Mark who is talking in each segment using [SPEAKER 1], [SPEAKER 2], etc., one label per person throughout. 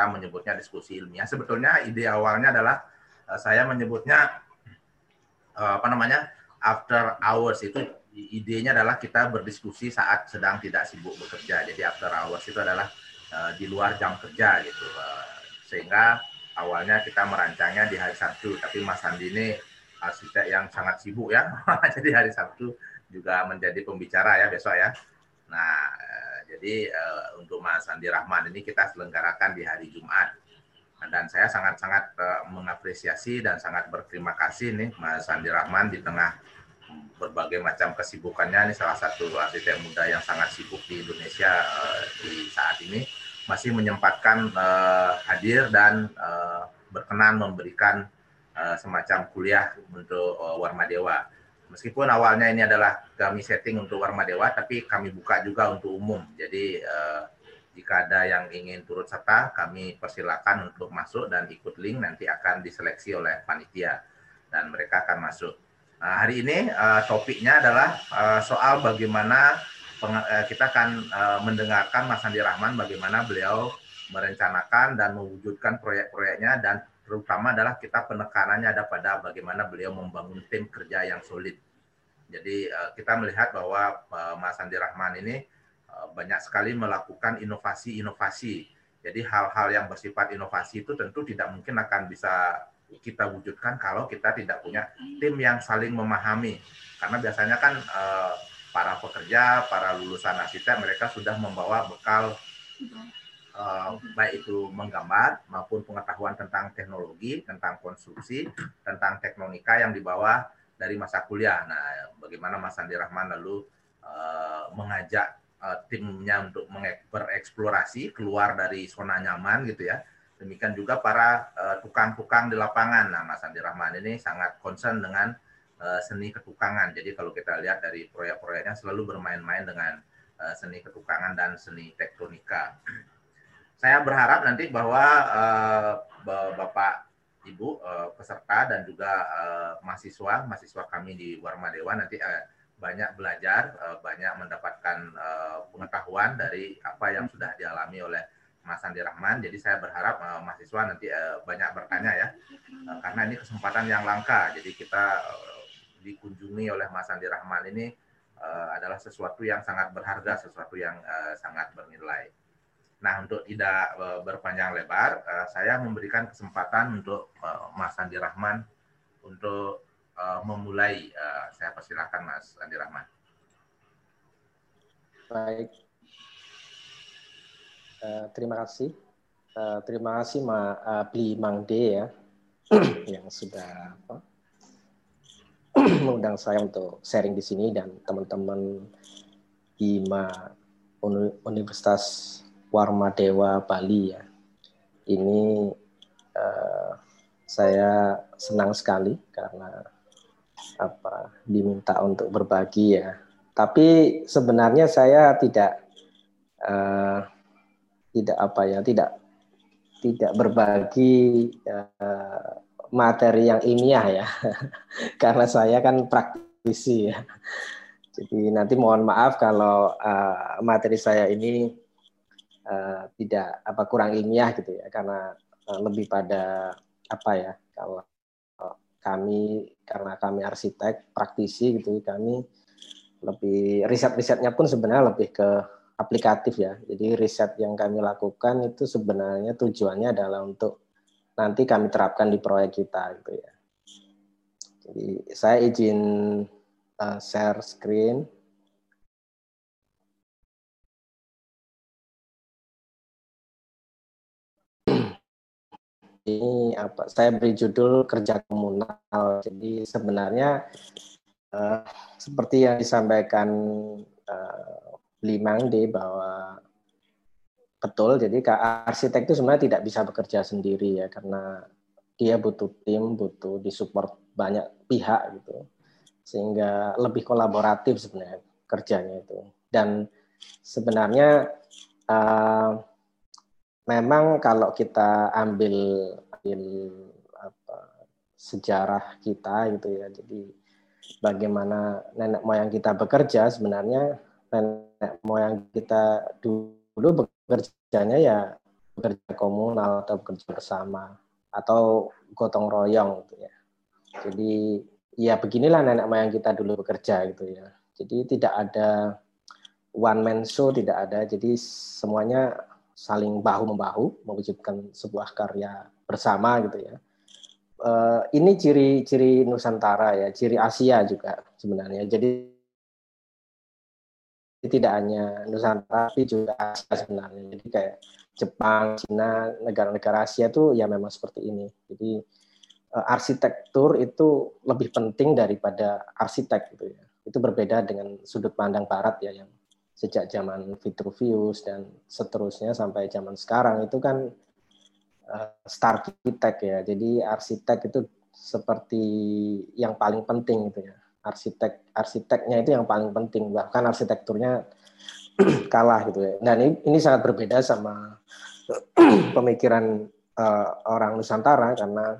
[SPEAKER 1] kita menyebutnya diskusi ilmiah. Sebetulnya ide awalnya adalah uh, saya menyebutnya uh, apa namanya after hours itu idenya adalah kita berdiskusi saat sedang tidak sibuk bekerja. Jadi after hours itu adalah uh, di luar jam kerja gitu. Sehingga awalnya kita merancangnya di hari Sabtu, tapi Mas Andi ini arsitek yang sangat sibuk ya. Jadi hari Sabtu juga menjadi pembicara ya besok ya. Nah, eh, jadi uh, untuk Mas Andi Rahman ini kita selenggarakan di hari Jumat. Dan saya sangat-sangat uh, mengapresiasi dan sangat berterima kasih nih Mas Andi Rahman di tengah berbagai macam kesibukannya. Ini salah satu arsitek muda yang sangat sibuk di Indonesia uh, di saat ini. Masih menyempatkan uh, hadir dan uh, berkenan memberikan uh, semacam kuliah untuk uh, Warma Dewa meskipun awalnya ini adalah kami setting untuk Warma Dewa, tapi kami buka juga untuk umum. Jadi eh, jika ada yang ingin turut serta, kami persilakan untuk masuk dan ikut link nanti akan diseleksi oleh panitia dan mereka akan masuk. Nah, hari ini eh, topiknya adalah eh, soal bagaimana eh, kita akan eh, mendengarkan Mas Andi Rahman bagaimana beliau merencanakan dan mewujudkan proyek-proyeknya dan terutama adalah kita penekanannya ada pada bagaimana beliau membangun tim kerja yang solid. Jadi uh, kita melihat bahwa uh, Mas Andi Rahman ini uh, banyak sekali melakukan inovasi-inovasi. Jadi hal-hal yang bersifat inovasi itu tentu tidak mungkin akan bisa kita wujudkan kalau kita tidak punya tim yang saling memahami. Karena biasanya kan para pekerja, para lulusan arsitek mereka sudah membawa bekal baik itu menggambar maupun pengetahuan tentang teknologi, tentang konstruksi, tentang teknonika yang dibawa dari masa kuliah. Nah, bagaimana Mas Andi Rahman lalu uh, mengajak uh, timnya untuk bereksplorasi keluar dari zona nyaman gitu ya. Demikian juga para tukang-tukang uh, di lapangan. Nah, Mas Andi Rahman ini sangat concern dengan uh, seni ketukangan. Jadi kalau kita lihat dari proyek-proyeknya selalu bermain-main dengan uh, seni ketukangan dan seni tektonika saya berharap nanti bahwa uh, Bapak Ibu uh, peserta dan juga uh, mahasiswa mahasiswa kami di Warma Dewa nanti uh, banyak belajar, uh, banyak mendapatkan uh, pengetahuan dari apa yang sudah dialami oleh Mas Andi Rahman. Jadi saya berharap uh, mahasiswa nanti uh, banyak bertanya ya, uh, karena ini kesempatan yang langka. Jadi kita uh, dikunjungi oleh Mas Andi Rahman ini uh, adalah sesuatu yang sangat berharga, sesuatu yang uh, sangat bernilai. Nah, untuk tidak uh, berpanjang lebar, uh, saya memberikan kesempatan untuk uh, Mas Andi Rahman untuk memulai. Saya persilakan Mas Andi Rahman.
[SPEAKER 2] Baik. Terima kasih. Terima kasih Ma Bli Mangde ya yang sudah mengundang saya untuk sharing di sini dan teman-teman di Universitas Warma Dewa Bali ya. Ini uh, saya senang sekali karena apa diminta untuk berbagi ya. Tapi sebenarnya saya tidak uh, tidak apa ya tidak tidak berbagi uh, materi yang ilmiah ya karena saya kan praktisi ya. Jadi nanti mohon maaf kalau uh, materi saya ini uh, tidak apa kurang ilmiah gitu ya. Karena uh, lebih pada apa ya kalau kami karena kami arsitek praktisi gitu kami lebih riset-risetnya pun sebenarnya lebih ke aplikatif ya. Jadi riset yang kami lakukan itu sebenarnya tujuannya adalah untuk nanti kami terapkan di proyek kita gitu ya. Jadi saya izin uh, share screen ini apa saya beri judul kerja komunal. Jadi sebenarnya uh, seperti yang disampaikan uh, Limang D bahwa betul jadi arsitek itu sebenarnya tidak bisa bekerja sendiri ya karena dia butuh tim butuh disupport banyak pihak gitu. Sehingga lebih kolaboratif sebenarnya kerjanya itu. Dan sebenarnya uh, memang kalau kita ambil ambil apa, sejarah kita gitu ya jadi bagaimana nenek moyang kita bekerja sebenarnya nenek moyang kita dulu bekerjanya ya bekerja komunal atau bekerja bersama atau gotong royong gitu ya. Jadi ya beginilah nenek moyang kita dulu bekerja gitu ya. Jadi tidak ada one man show tidak ada. Jadi semuanya saling bahu membahu mewujudkan sebuah karya bersama gitu ya. Uh, ini ciri-ciri Nusantara ya, ciri Asia juga sebenarnya. Jadi tidak hanya Nusantara tapi juga Asia sebenarnya. Jadi kayak Jepang, Cina, negara-negara Asia itu ya memang seperti ini. Jadi uh, arsitektur itu lebih penting daripada arsitek gitu ya. Itu berbeda dengan sudut pandang Barat ya yang sejak zaman Vitruvius dan seterusnya sampai zaman sekarang itu kan uh, star arsitek ya. Jadi arsitek itu seperti yang paling penting itu ya. Arsitek arsiteknya itu yang paling penting bahkan arsitekturnya kalah gitu ya. Dan ini, ini sangat berbeda sama pemikiran uh, orang Nusantara karena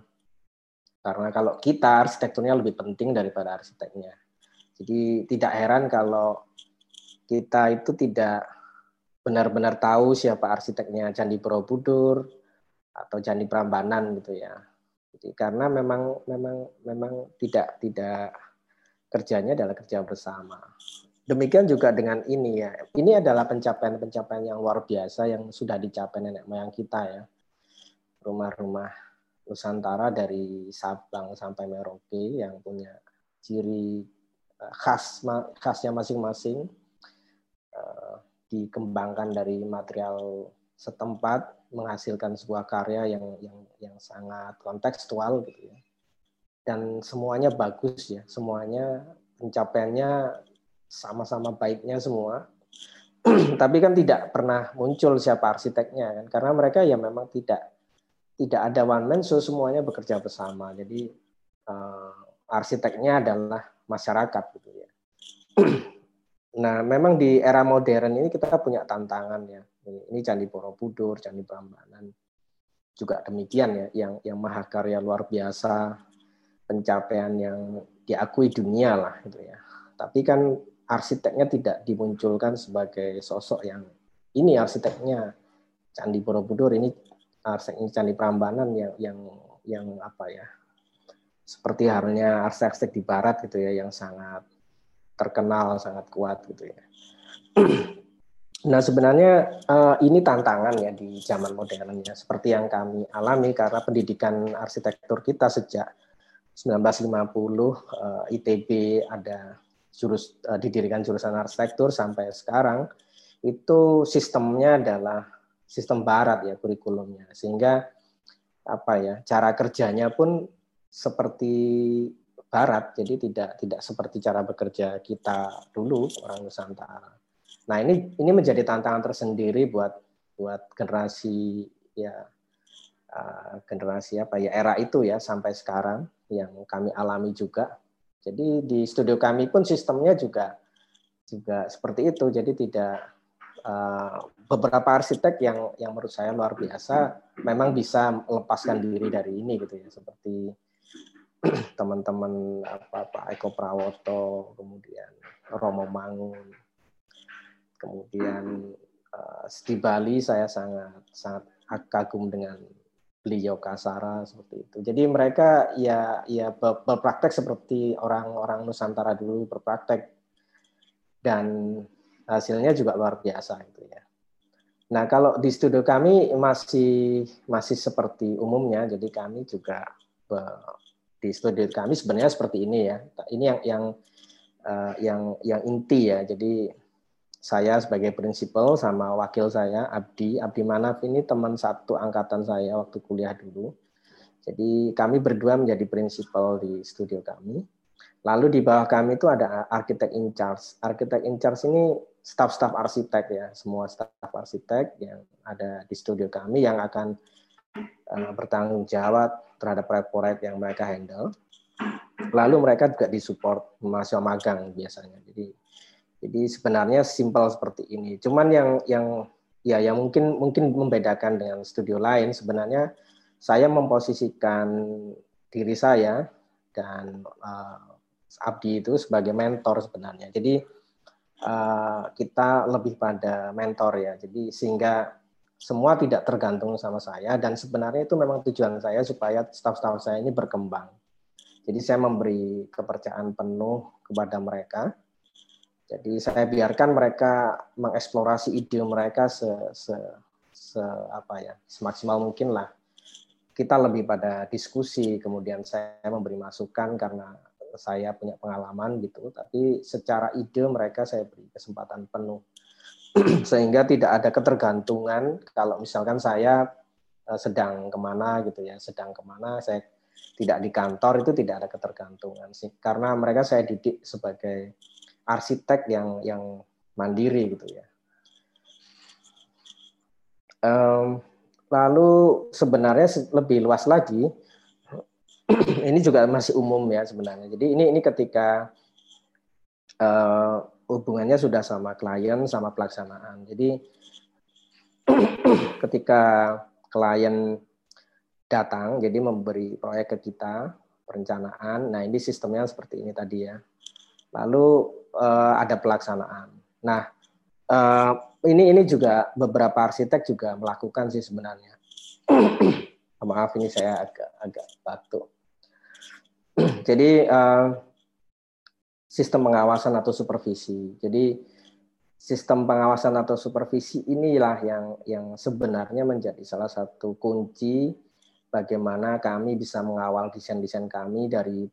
[SPEAKER 2] karena kalau kita arsitekturnya lebih penting daripada arsiteknya. Jadi tidak heran kalau kita itu tidak benar-benar tahu siapa arsiteknya Candi Borobudur atau Candi Prambanan gitu ya. Jadi karena memang memang memang tidak tidak kerjanya adalah kerja bersama. Demikian juga dengan ini ya. Ini adalah pencapaian-pencapaian yang luar biasa yang sudah dicapai nenek moyang kita ya. Rumah-rumah Nusantara dari Sabang sampai Merauke yang punya ciri khas khasnya masing-masing dikembangkan dari material setempat menghasilkan sebuah karya yang yang yang sangat kontekstual gitu ya. Dan semuanya bagus ya semuanya pencapaiannya sama-sama baiknya semua. Tapi kan tidak pernah muncul siapa arsiteknya kan karena mereka ya memang tidak tidak ada one man so semuanya bekerja bersama. Jadi uh, arsiteknya adalah masyarakat gitu ya Nah, memang di era modern ini kita punya tantangan ya. Ini Candi Borobudur, Candi Prambanan juga demikian ya, yang yang mahakarya luar biasa, pencapaian yang diakui dunia lah gitu ya. Tapi kan arsiteknya tidak dimunculkan sebagai sosok yang ini arsiteknya Candi Borobudur, ini arsiteknya Candi Prambanan yang yang yang apa ya? Seperti halnya arsitek di barat gitu ya yang sangat terkenal sangat kuat gitu ya. Nah sebenarnya uh, ini tantangan ya di zaman modern ya seperti yang kami alami karena pendidikan arsitektur kita sejak 1950 uh, ITB ada jurus uh, didirikan jurusan arsitektur sampai sekarang itu sistemnya adalah sistem barat ya kurikulumnya sehingga apa ya cara kerjanya pun seperti Barat, jadi tidak tidak seperti cara bekerja kita dulu orang Nusantara. Nah ini ini menjadi tantangan tersendiri buat buat generasi ya uh, generasi apa ya era itu ya sampai sekarang yang kami alami juga. Jadi di studio kami pun sistemnya juga juga seperti itu. Jadi tidak uh, beberapa arsitek yang yang menurut saya luar biasa memang bisa melepaskan diri dari ini gitu ya seperti teman-teman apa Pak Eko Prawoto, kemudian Romo Mangun, kemudian uh, di Bali saya sangat sangat kagum dengan beliau Kasara seperti itu. Jadi mereka ya ya berpraktek seperti orang-orang Nusantara dulu berpraktek dan hasilnya juga luar biasa itu ya. Nah kalau di studio kami masih masih seperti umumnya, jadi kami juga di studio kami sebenarnya seperti ini ya. Ini yang yang uh, yang yang inti ya. Jadi saya sebagai prinsipal sama wakil saya Abdi Abdi Manaf ini teman satu angkatan saya waktu kuliah dulu. Jadi kami berdua menjadi prinsipal di studio kami. Lalu di bawah kami itu ada arsitek in charge. Arsitek in charge ini staff-staff arsitek ya, semua staff arsitek yang ada di studio kami yang akan uh, bertanggung jawab terhadap proyek-proyek yang mereka handle. Lalu mereka juga disupport mahasiswa magang biasanya. Jadi jadi sebenarnya simpel seperti ini. Cuman yang yang ya yang mungkin mungkin membedakan dengan studio lain sebenarnya saya memposisikan diri saya dan uh, Abdi itu sebagai mentor sebenarnya. Jadi uh, kita lebih pada mentor ya. Jadi sehingga semua tidak tergantung sama saya dan sebenarnya itu memang tujuan saya supaya staff-staff saya ini berkembang. Jadi saya memberi kepercayaan penuh kepada mereka. Jadi saya biarkan mereka mengeksplorasi ide mereka se, se, se apa ya semaksimal mungkin lah. Kita lebih pada diskusi, kemudian saya memberi masukan karena saya punya pengalaman gitu. Tapi secara ide mereka saya beri kesempatan penuh sehingga tidak ada ketergantungan kalau misalkan saya eh, sedang ke mana gitu ya sedang ke mana saya tidak di kantor itu tidak ada ketergantungan sih. Karena mereka saya didik sebagai arsitek yang yang mandiri gitu ya. Um, lalu sebenarnya lebih luas lagi ini juga masih umum ya sebenarnya. Jadi ini ini ketika uh, hubungannya sudah sama klien sama pelaksanaan. Jadi ketika klien datang, jadi memberi proyek ke kita perencanaan. Nah ini sistemnya seperti ini tadi ya. Lalu uh, ada pelaksanaan. Nah uh, ini ini juga beberapa arsitek juga melakukan sih sebenarnya. Maaf ini saya agak agak batuk. jadi uh, sistem pengawasan atau supervisi. Jadi sistem pengawasan atau supervisi inilah yang yang sebenarnya menjadi salah satu kunci bagaimana kami bisa mengawal desain-desain kami dari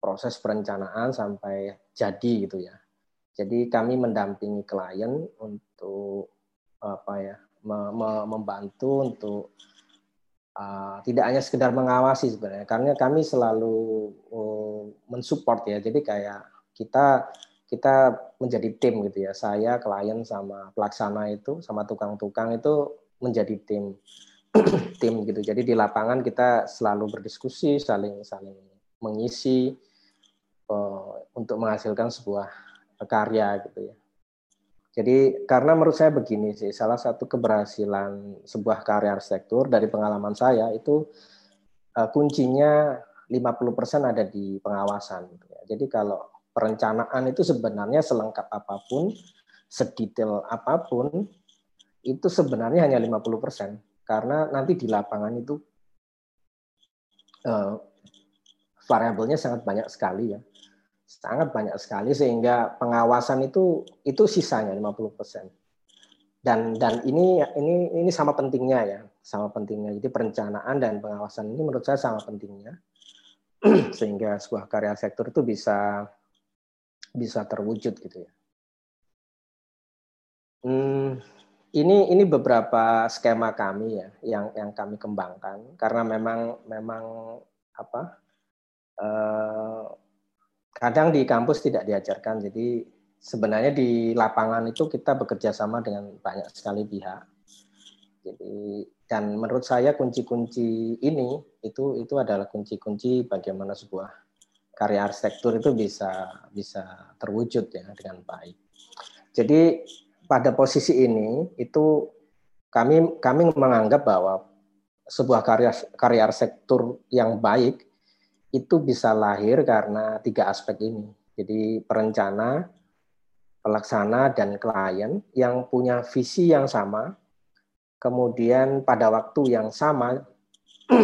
[SPEAKER 2] proses perencanaan sampai jadi gitu ya. Jadi kami mendampingi klien untuk apa ya membantu untuk uh, tidak hanya sekedar mengawasi sebenarnya karena kami selalu uh, mensupport ya. Jadi kayak kita kita menjadi tim gitu ya. Saya klien sama pelaksana itu sama tukang-tukang itu menjadi tim tim gitu. Jadi di lapangan kita selalu berdiskusi, saling saling mengisi uh, untuk menghasilkan sebuah karya gitu ya. Jadi karena menurut saya begini sih, salah satu keberhasilan sebuah karya arsitektur dari pengalaman saya itu uh, kuncinya 50% ada di pengawasan. Gitu ya. Jadi kalau perencanaan itu sebenarnya selengkap apa pun, sedetail apa pun, itu sebenarnya hanya 50%. Karena nanti di lapangan itu uh, variabelnya sangat banyak sekali ya. Sangat banyak sekali sehingga pengawasan itu itu sisanya 50%. Dan dan ini ini ini sama pentingnya ya, sama pentingnya. Jadi perencanaan dan pengawasan ini menurut saya sama pentingnya sehingga sebuah karya sektor itu bisa bisa terwujud gitu ya. Hmm, ini ini beberapa skema kami ya yang yang kami kembangkan. Karena memang memang apa eh, kadang di kampus tidak diajarkan. Jadi sebenarnya di lapangan itu kita bekerja sama dengan banyak sekali pihak. Jadi dan menurut saya kunci-kunci ini itu itu adalah kunci-kunci bagaimana sebuah karya arsitektur itu bisa bisa terwujud ya dengan baik. Jadi pada posisi ini itu kami kami menganggap bahwa sebuah karya karya arsitektur yang baik itu bisa lahir karena tiga aspek ini. Jadi perencana, pelaksana dan klien yang punya visi yang sama, kemudian pada waktu yang sama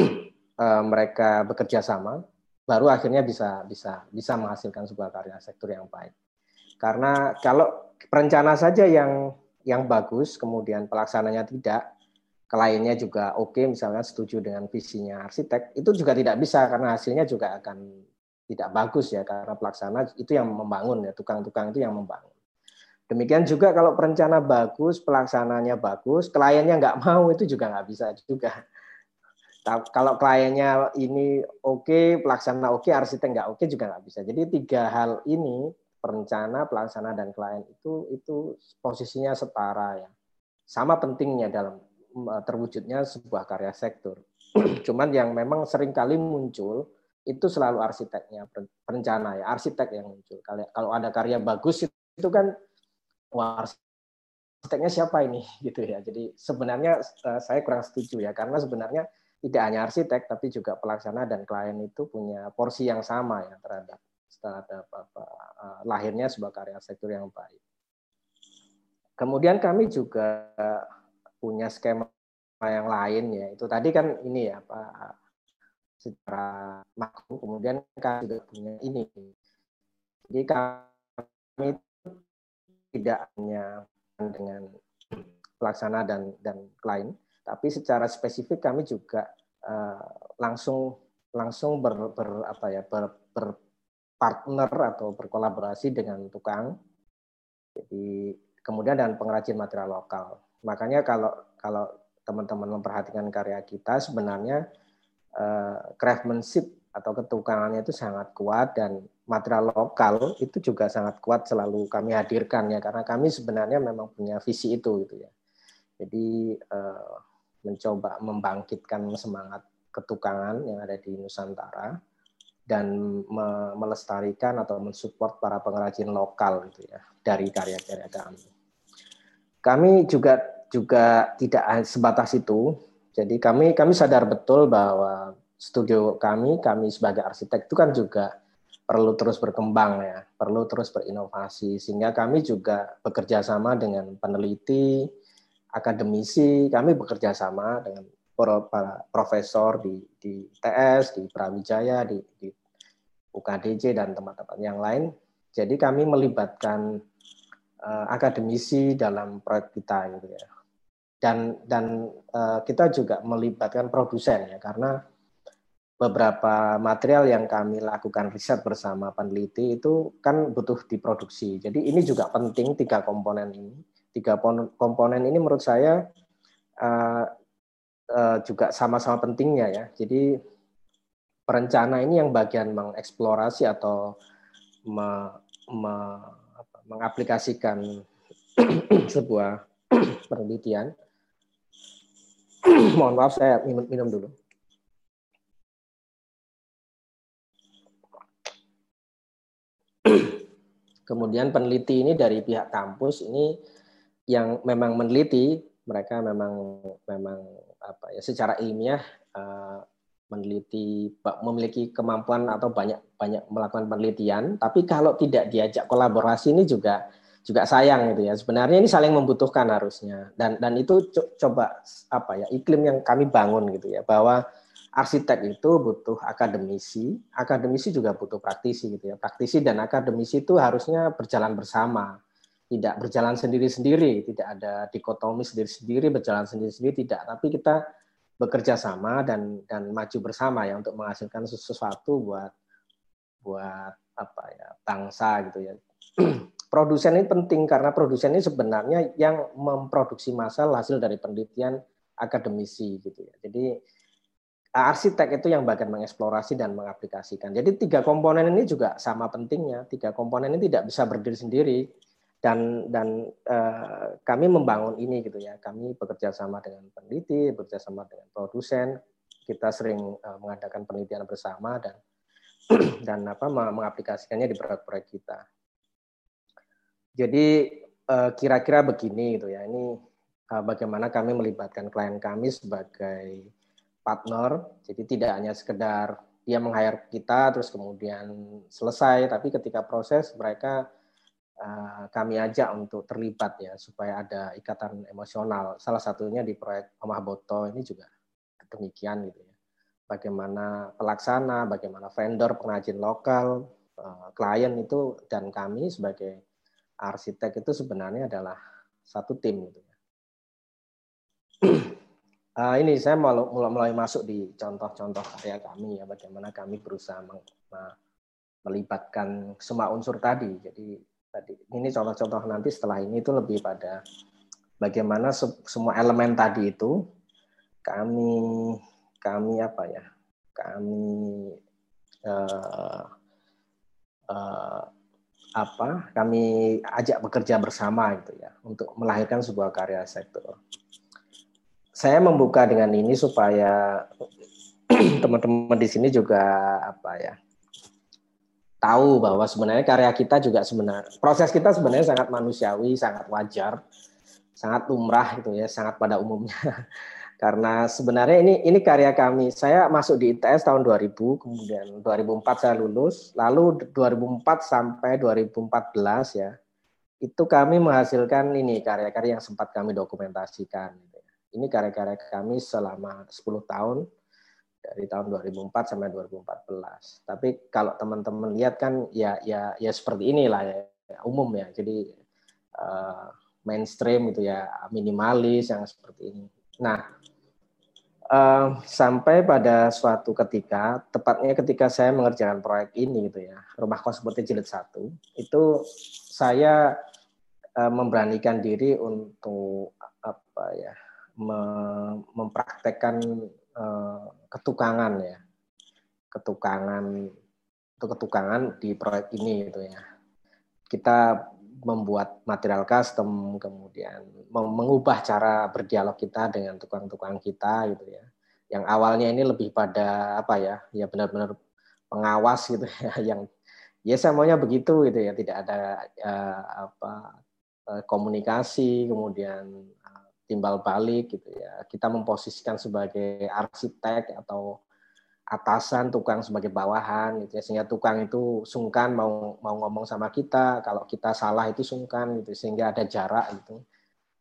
[SPEAKER 2] eh, mereka bekerja sama baru akhirnya bisa bisa bisa menghasilkan sebuah karya sektor yang baik. Karena kalau perencana saja yang yang bagus, kemudian pelaksananya tidak, kliennya juga oke, okay, misalnya setuju dengan visinya arsitek, itu juga tidak bisa karena hasilnya juga akan tidak bagus ya karena pelaksana itu yang membangun ya tukang-tukang itu yang membangun. Demikian juga kalau perencana bagus, pelaksananya bagus, kliennya nggak mau itu juga nggak bisa juga kalau kliennya ini oke, okay, pelaksana oke, okay, arsitek nggak oke okay, juga nggak bisa. Jadi tiga hal ini perencana, pelaksana dan klien itu itu posisinya setara ya. Sama pentingnya dalam terwujudnya sebuah karya sektor. Cuman yang memang sering kali muncul itu selalu arsiteknya, perencana ya, arsitek yang muncul. Kalau ada karya bagus itu kan wah arsiteknya siapa ini gitu ya. Jadi sebenarnya eh, saya kurang setuju ya karena sebenarnya tidak hanya arsitek tapi juga pelaksana dan klien itu punya porsi yang sama ya terhadap terhadap apa, uh, lahirnya sebuah karya arsitektur yang baik. Kemudian kami juga punya skema yang lain ya itu tadi kan ini ya Pak secara makro kemudian kami juga punya ini jadi kami tidak hanya dengan pelaksana dan dan klien tapi secara spesifik kami juga uh, langsung langsung ber, ber apa ya ber, berpartner atau berkolaborasi dengan tukang. Jadi kemudian dan pengrajin material lokal. Makanya kalau kalau teman-teman memperhatikan karya kita sebenarnya uh, craftsmanship atau ketukangannya itu sangat kuat dan material lokal itu juga sangat kuat selalu kami hadirkan ya. Karena kami sebenarnya memang punya visi itu gitu ya. Jadi uh, mencoba membangkitkan semangat ketukangan yang ada di Nusantara dan me melestarikan atau mensupport para pengrajin lokal gitu ya dari karya-karya kami. Kami juga juga tidak sebatas itu. Jadi kami kami sadar betul bahwa studio kami kami sebagai arsitek itu kan juga perlu terus berkembang ya, perlu terus berinovasi sehingga kami juga bekerja sama dengan peneliti, akademisi, kami bekerja sama dengan para profesor di, di TS, di Brawijaya, di, di UKDJ dan tempat-tempat yang lain. Jadi kami melibatkan uh, akademisi dalam proyek kita gitu ya. Dan dan uh, kita juga melibatkan produsen ya karena beberapa material yang kami lakukan riset bersama peneliti itu kan butuh diproduksi. Jadi ini juga penting tiga komponen ini tiga komponen ini menurut saya uh, uh, juga sama-sama pentingnya ya. Jadi perencana ini yang bagian mengeksplorasi atau me, me, apa, mengaplikasikan sebuah penelitian. Mohon maaf saya minum, minum dulu. Kemudian peneliti ini dari pihak kampus ini yang memang meneliti mereka memang memang apa ya secara ilmiah uh, meneliti memiliki kemampuan atau banyak banyak melakukan penelitian. Tapi kalau tidak diajak kolaborasi ini juga juga sayang gitu ya. Sebenarnya ini saling membutuhkan harusnya. Dan dan itu co coba apa ya iklim yang kami bangun gitu ya. Bahwa arsitek itu butuh akademisi akademisi juga butuh praktisi gitu ya. Praktisi dan akademisi itu harusnya berjalan bersama tidak berjalan sendiri-sendiri, tidak ada dikotomi sendiri-sendiri, berjalan sendiri-sendiri tidak, tapi kita bekerja sama dan dan maju bersama ya untuk menghasilkan sesuatu buat buat apa ya bangsa gitu ya. produsen ini penting karena produsen ini sebenarnya yang memproduksi masal hasil dari penelitian akademisi gitu ya. Jadi arsitek itu yang bagian mengeksplorasi dan mengaplikasikan. Jadi tiga komponen ini juga sama pentingnya. Tiga komponen ini tidak bisa berdiri sendiri dan dan uh, kami membangun ini gitu ya. Kami bekerja sama dengan peneliti bekerja sama dengan produsen. Kita sering uh, mengadakan penelitian bersama dan dan apa mengaplikasikannya di proyek-proyek kita. Jadi kira kira-kira begini gitu ya. Ini uh, bagaimana kami melibatkan klien kami sebagai partner. Jadi tidak hanya sekedar dia meng kita terus kemudian selesai. Tapi ketika proses mereka Eh, kami ajak untuk terlibat ya supaya ada ikatan emosional. Salah satunya di proyek Omah Boto ini juga demikian gitu ya. Bagaimana pelaksana, bagaimana vendor, pengrajin lokal, eh, klien itu dan kami sebagai arsitek itu sebenarnya adalah satu tim gitu ya. Uh, ini saya mulai, mulai masuk di contoh-contoh karya kami ya bagaimana kami berusaha melibatkan semua unsur tadi. Jadi tadi. Ini contoh-contoh nanti setelah ini itu lebih pada bagaimana semua elemen tadi itu kami kami apa ya kami uh, uh, apa kami ajak bekerja bersama gitu ya untuk melahirkan sebuah karya sektor. Saya membuka dengan ini supaya teman-teman di sini juga apa ya tahu bahwa sebenarnya karya kita juga sebenarnya proses kita sebenarnya sangat manusiawi, sangat wajar, sangat lumrah gitu ya, sangat pada umumnya. Karena sebenarnya ini ini karya kami. Saya masuk di ITS tahun 2000, kemudian 2004 saya lulus, lalu 2004 sampai 2014 ya. Itu kami menghasilkan ini karya-karya yang sempat kami dokumentasikan gitu ya. Ini karya-karya kami selama 10 tahun dari tahun 2004 sampai 2014. Tapi kalau teman-teman lihat kan ya ya ya seperti inilah ya, umum ya. Jadi uh, mainstream itu ya minimalis yang seperti ini. Nah, uh, sampai pada suatu ketika, tepatnya ketika saya mengerjakan proyek ini gitu ya, rumah kos putih jilid satu, itu saya uh, memberanikan diri untuk apa ya, mempraktekkan uh, ketukangan ya, ketukangan untuk ketukangan di proyek ini gitu ya. Kita membuat material custom, kemudian mengubah cara berdialog kita dengan tukang-tukang kita gitu ya. Yang awalnya ini lebih pada apa ya, ya benar-benar pengawas gitu ya, yang ya saya maunya begitu gitu ya, tidak ada uh, apa uh, komunikasi, kemudian timbal balik gitu ya. Kita memposisikan sebagai arsitek atau atasan, tukang sebagai bawahan gitu ya. Sehingga tukang itu sungkan mau mau ngomong sama kita, kalau kita salah itu sungkan gitu sehingga ada jarak gitu.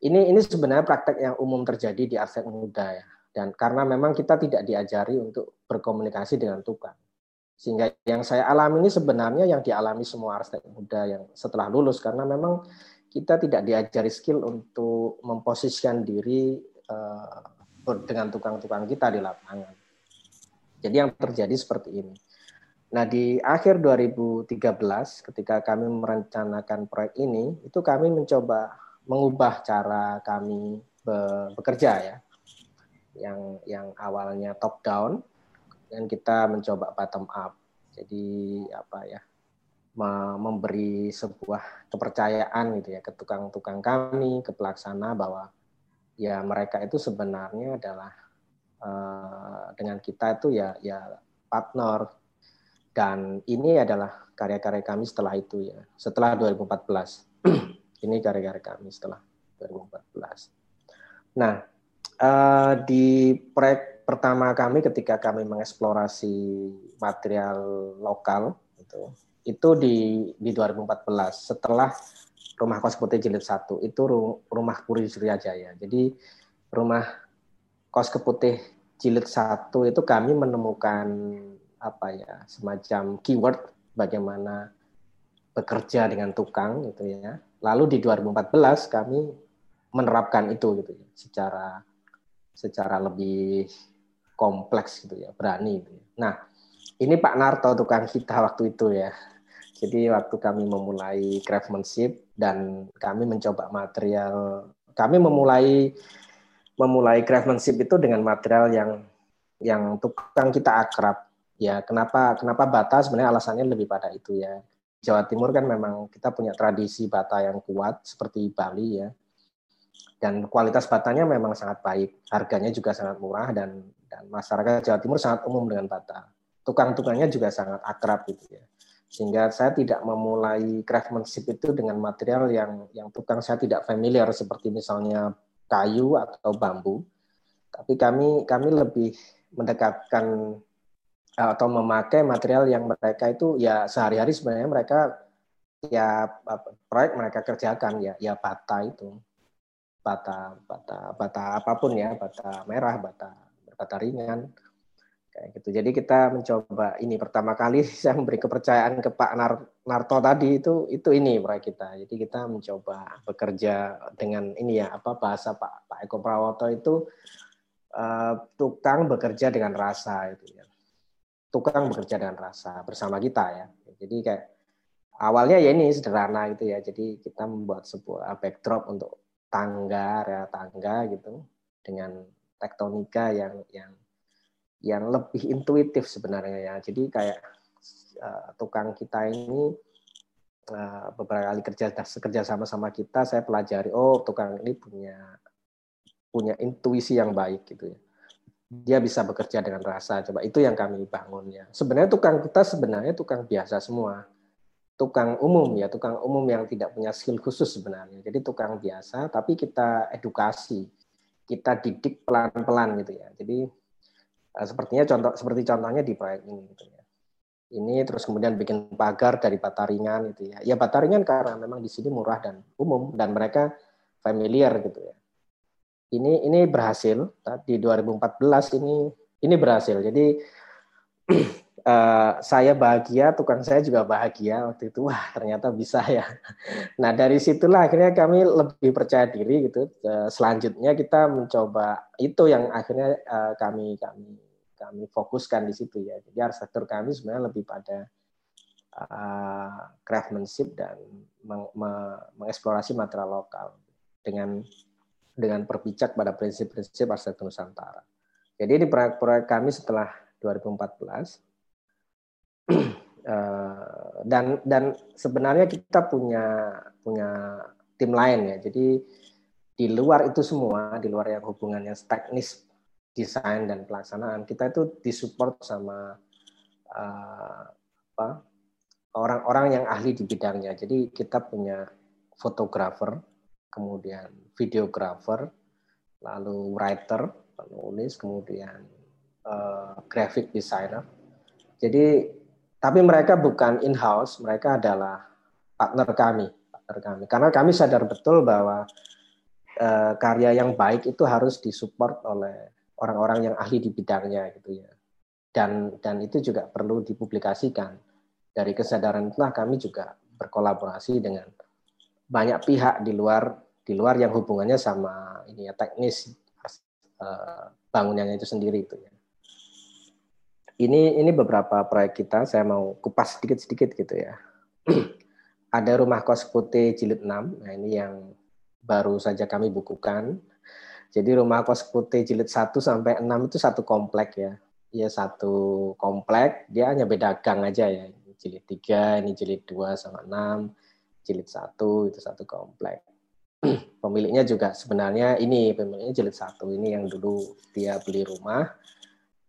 [SPEAKER 2] Ini ini sebenarnya praktek yang umum terjadi di arsitek muda ya. Dan karena memang kita tidak diajari untuk berkomunikasi dengan tukang. Sehingga yang saya alami ini sebenarnya yang dialami semua arsitek muda yang setelah lulus karena memang kita tidak diajari skill untuk memposisikan diri uh, dengan tukang-tukang kita di lapangan. Jadi yang terjadi seperti ini. Nah, di akhir 2013 ketika kami merencanakan proyek ini, itu kami mencoba mengubah cara kami bekerja ya. Yang yang awalnya top down dan kita mencoba bottom up. Jadi apa ya? Memberi sebuah kepercayaan gitu ya ke tukang-tukang kami, ke pelaksana bahwa ya mereka itu sebenarnya adalah uh, dengan kita itu ya ya partner. Dan ini adalah karya-karya kami setelah itu ya setelah 2014 ini karya-karya kami setelah 2014 nah uh, di proyek pertama kami ketika kami mengeksplorasi material lokal itu itu di di 2014 setelah rumah kos putih jilid satu itu rumah Puri Surya Jaya. Jadi rumah kos keputih jilid satu itu kami menemukan apa ya semacam keyword bagaimana bekerja dengan tukang gitu ya. Lalu di 2014 kami menerapkan itu gitu ya secara secara lebih kompleks gitu ya, berani gitu ya. Nah, ini Pak Narto tukang kita waktu itu ya. Jadi waktu kami memulai craftsmanship dan kami mencoba material, kami memulai memulai craftsmanship itu dengan material yang yang tukang kita akrab. Ya, kenapa kenapa bata sebenarnya alasannya lebih pada itu ya. Jawa Timur kan memang kita punya tradisi bata yang kuat seperti Bali ya. Dan kualitas batanya memang sangat baik, harganya juga sangat murah dan dan masyarakat Jawa Timur sangat umum dengan bata. Tukang-tukangnya juga sangat akrab gitu ya sehingga saya tidak memulai craftsmanship itu dengan material yang yang tukang saya tidak familiar seperti misalnya kayu atau bambu. Tapi kami kami lebih mendekatkan eh, atau memakai material yang mereka itu ya sehari-hari sebenarnya mereka ya proyek mereka kerjakan ya ya bata itu. Bata bata bata apa pun ya bata merah bata bata ringan kayak gitu. Jadi kita mencoba ini pertama kali saya memberi kepercayaan ke Pak Nar Narto tadi itu itu ini proyek kita. Jadi kita mencoba bekerja dengan ini ya apa bahasa Pak Pak Eko Prawoto itu uh, tukang bekerja dengan rasa itu ya. Tukang bekerja dengan rasa bersama kita ya. Jadi kayak awalnya ya ini sederhana gitu ya. Jadi kita membuat sebuah backdrop untuk tangga, area tangga gitu dengan tektonika yang yang yang lebih intuitif sebenarnya ya. Jadi kayak uh, tukang kita ini uh, beberapa kali kerja kerja sama sama kita, saya pelajari oh tukang ini punya punya intuisi yang baik gitu ya. Dia bisa bekerja dengan rasa. Coba itu yang kami bangun ya. Sebenarnya tukang kita sebenarnya tukang biasa semua. Tukang umum ya, tukang umum yang tidak punya skill khusus sebenarnya. Jadi tukang biasa, tapi kita edukasi, kita didik pelan-pelan gitu ya. Jadi Nah, sepertinya contoh seperti contohnya di proyek ini gitu ya. Ini terus kemudian bikin pagar dari bata ringan gitu ya. Ya bata ringan karena memang di sini murah dan umum dan mereka familiar gitu ya. ini ini berhasil di 2014 ini ini berhasil. Jadi uh, saya bahagia, tukang saya juga bahagia waktu itu. Wah, ternyata bisa ya. Nah, dari situlah akhirnya kami lebih percaya diri gitu. Uh, selanjutnya kita mencoba itu yang akhirnya uh, kami kami kami fokuskan di situ ya. Jadi arsitektur kami sebenarnya lebih pada uh, craftsmanship dan meng, me, mengeksplorasi material lokal dengan dengan berpijak pada prinsip-prinsip arsitektur Nusantara. Jadi ini proyek-proyek kami setelah 2014 Eh, dan dan sebenarnya kita punya punya tim lain ya. Jadi di luar itu semua, di luar yang hubungannya teknis, desain dan pelaksanaan, kita itu disupport sama uh, apa orang-orang yang ahli di bidangnya. Jadi kita punya fotografer, kemudian videografer, lalu writer, penulis, kemudian uh, graphic designer. Jadi tapi mereka bukan in-house, mereka adalah partner kami, partner kami. Karena kami sadar betul bahwa uh, karya yang baik itu harus disupport oleh orang-orang yang ahli di bidangnya gitu ya. Dan dan itu juga perlu dipublikasikan. Dari kesadaran itulah kami juga berkolaborasi dengan banyak pihak di luar di luar yang hubungannya sama ini ya teknis uh, bangunannya itu sendiri itu ya ini ini beberapa proyek kita saya mau kupas sedikit-sedikit gitu ya. Ada rumah kos putih jilid 6. Nah, ini yang baru saja kami bukukan. Jadi rumah kos putih jilid 1 sampai 6 itu satu komplek ya. Iya satu komplek, dia hanya beda gang aja ya. Jilid 3, ini jilid 2 sama 6, jilid 1 itu satu komplek. Pemiliknya juga sebenarnya ini pemiliknya jilid 1 ini yang dulu dia beli rumah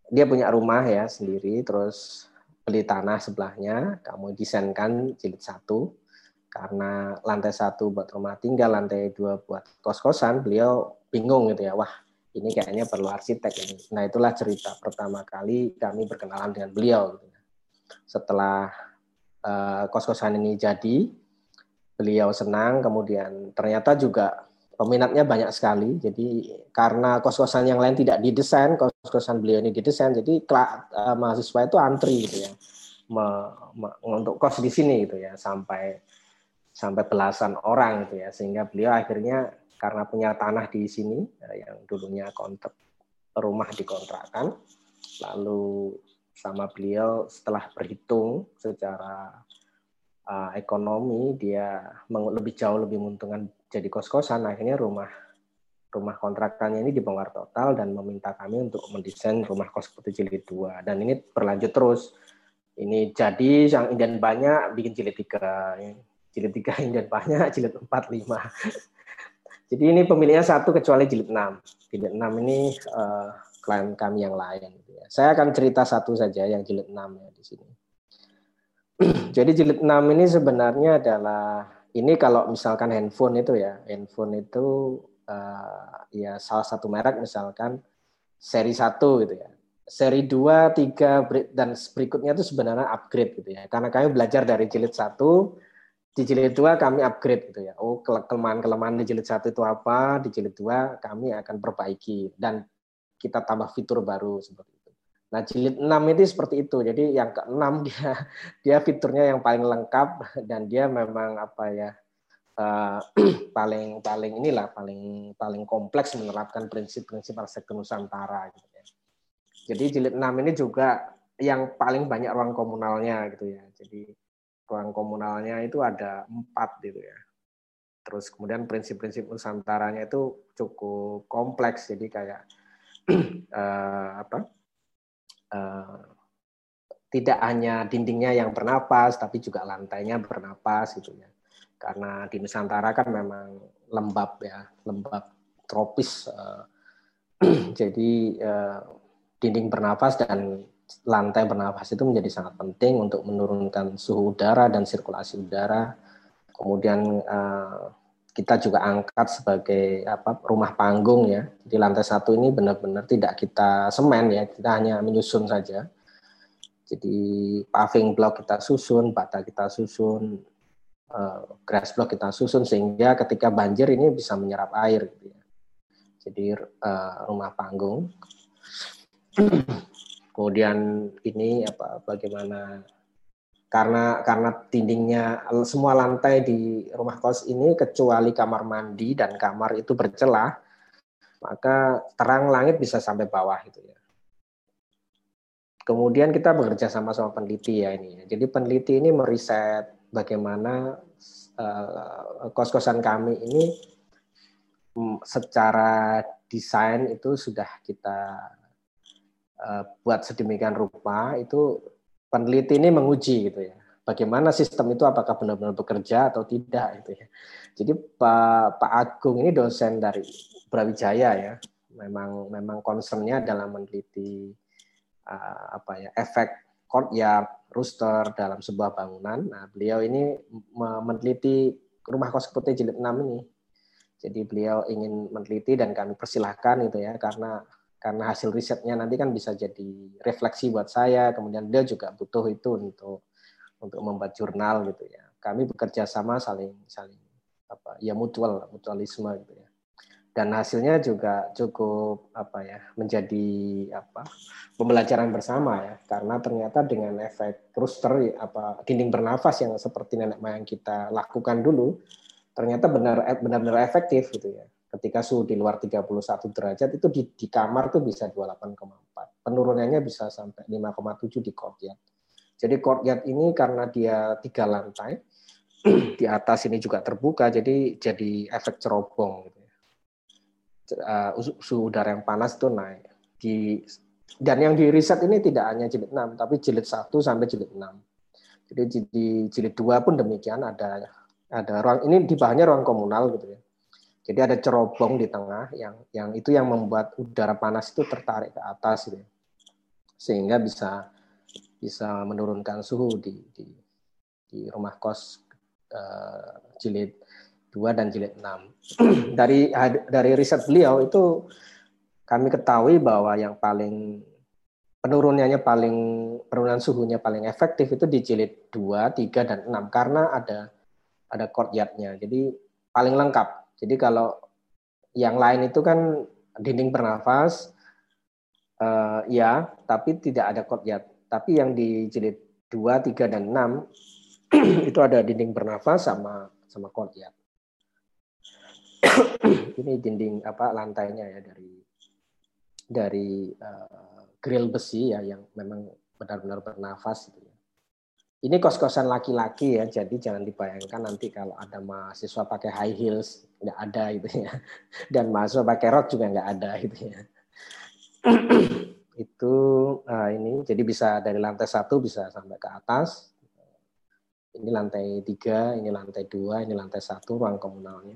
[SPEAKER 2] dia punya rumah ya sendiri, terus beli tanah sebelahnya, kamu desainkan jilid satu, karena lantai satu buat rumah tinggal, lantai dua buat kos-kosan, beliau bingung gitu ya, wah ini kayaknya perlu arsitek ini. Nah itulah cerita pertama kali kami berkenalan dengan beliau. Gitu. Ya. Setelah uh, kos-kosan ini jadi, beliau senang, kemudian ternyata juga peminatnya banyak sekali. Jadi karena kos-kosan yang lain tidak didesain, kos-kosan beliau ini didesain, jadi uh, mahasiswa itu antri gitu ya, untuk kos di sini gitu ya, sampai sampai belasan orang gitu ya, sehingga beliau akhirnya karena punya tanah di sini uh, yang dulunya kontrak rumah dikontrakkan, lalu sama beliau setelah berhitung secara uh, ekonomi dia lebih jauh lebih menguntungkan jadi kos-kosan. Akhirnya rumah rumah kontrakannya ini dibongkar total dan meminta kami untuk mendesain rumah kos putih jilid dua. Dan ini berlanjut terus. Ini jadi yang inden banyak bikin jilid tiga. Jilid tiga inden banyak jilid empat lima jadi ini pemiliknya satu kecuali jilid enam jilid enam ini uh, klien kami yang lain gitu ya. saya akan cerita satu saja yang jilid enam ya di sini jadi jilid enam ini sebenarnya adalah ini kalau misalkan handphone itu ya, handphone itu uh, ya salah satu merek misalkan seri 1 gitu ya. Seri 2, 3 dan berikutnya itu sebenarnya upgrade gitu ya. Karena kami belajar dari jilid 1, di jilid 2 kami upgrade gitu ya. Oh, kelemahan-kelemahan di jilid 1 itu apa? Di jilid 2 kami akan perbaiki dan kita tambah fitur baru seperti itu. Nah, jilid 6 itu seperti itu. Jadi yang ke-6 dia dia fiturnya yang paling lengkap dan dia memang apa ya uh, paling paling inilah paling paling kompleks menerapkan prinsip-prinsip arsitektur Nusantara gitu ya. Jadi jilid 6 ini juga yang paling banyak ruang komunalnya gitu ya. Jadi ruang komunalnya itu ada empat gitu ya. Terus kemudian prinsip-prinsip Nusantaranya itu cukup kompleks. Jadi kayak uh, apa? Eh, tidak hanya dindingnya yang bernapas, tapi juga lantainya bernapas gitu ya. Karena di Nusantara kan memang lembab ya, lembab tropis. Eh, jadi eh, dinding bernapas dan lantai bernapas itu menjadi sangat penting untuk menurunkan suhu udara dan sirkulasi udara. Kemudian kita juga angkat sebagai apa rumah panggung ya. Jadi lantai satu ini benar-benar tidak kita semen ya, kita hanya menyusun saja. Jadi paving block kita susun, bata kita susun, uh, grass block kita susun sehingga ketika banjir ini bisa menyerap air gitu ya. jadi uh, rumah panggung. Kemudian ini apa bagaimana karena karena dindingnya semua lantai di rumah kos ini kecuali kamar mandi dan kamar itu bercelah, maka terang langit bisa sampai bawah gitu ya. Kemudian kita bekerja sama sama peneliti ya ini. Jadi peneliti ini meriset bagaimana uh, kos-kosan kami ini mm, secara desain itu sudah kita buat sedemikian rupa itu peneliti ini menguji gitu ya. Bagaimana sistem itu apakah benar-benar bekerja atau tidak gitu ya. Jadi Pak Pak Agung ini dosen dari Brawijaya ya. Memang memang concernnya dalam meneliti uh, apa ya efek courtyard rooster dalam sebuah bangunan. Nah beliau ini meneliti rumah kos putih jilid 6 ini. Jadi beliau ingin meneliti dan kami persilahkan gitu ya karena karena hasil risetnya nanti kan bisa jadi refleksi buat saya kemudian dia juga butuh itu untuk untuk membuat jurnal gitu ya. Kami bekerja sama saling saling apa ya mutual mutualisme gitu ya. Dan hasilnya juga cukup apa ya menjadi apa pembelajaran bersama ya. Karena ternyata dengan efek rooster apa dinding bernafas yang seperti nenek moyang kita lakukan dulu ternyata benar benar-benar efektif gitu ya ketika suhu di luar 31 derajat itu di, di kamar tuh bisa 28,4. Penurunannya bisa sampai 5,7 di courtyard. Jadi courtyard ini karena dia tiga lantai, di atas ini juga terbuka, jadi jadi efek cerobong. Gitu. Uh, suhu udara yang panas itu naik. Di, dan yang di riset ini tidak hanya jilid 6, tapi jilid 1 sampai jilid 6. Jadi di jilid 2 pun demikian ada ada ruang ini di bahannya ruang komunal gitu ya jadi ada cerobong di tengah yang yang itu yang membuat udara panas itu tertarik ke atas gitu. Ya. Sehingga bisa bisa menurunkan suhu di di, di rumah kos uh, jilid 2 dan jilid 6. dari dari riset beliau itu kami ketahui bahwa yang paling penurunannya paling penurunan suhunya paling efektif itu di jilid 2, 3 dan 6 karena ada ada courtyardnya. Jadi paling lengkap jadi kalau yang lain itu kan dinding bernafas, uh, ya, tapi tidak ada courtyard. Tapi yang di jilid 2, 3, dan 6 itu ada dinding bernafas sama sama courtyard. Ini dinding apa lantainya ya dari dari uh, grill besi ya yang memang benar-benar bernafas gitu ya ini kos-kosan laki-laki ya, jadi jangan dibayangkan nanti kalau ada mahasiswa pakai high heels nggak ada gitu ya, dan mahasiswa pakai rok juga nggak ada gitu ya. itu uh, ini jadi bisa dari lantai satu bisa sampai ke atas. Ini lantai tiga, ini lantai dua, ini lantai satu ruang komunalnya.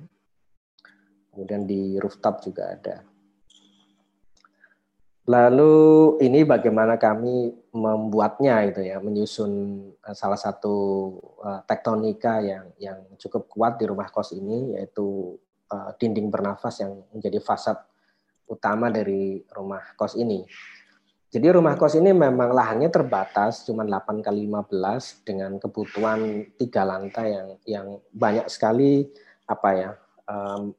[SPEAKER 2] Kemudian di rooftop juga ada. Lalu ini bagaimana kami membuatnya itu ya, menyusun eh, salah satu uh, tektonika yang yang cukup kuat di rumah kos ini yaitu uh, dinding bernafas yang menjadi fasad utama dari rumah kos ini. Jadi rumah kos ini memang lahannya terbatas, cuma 8 kali 15 dengan kebutuhan tiga lantai yang yang banyak sekali apa ya um,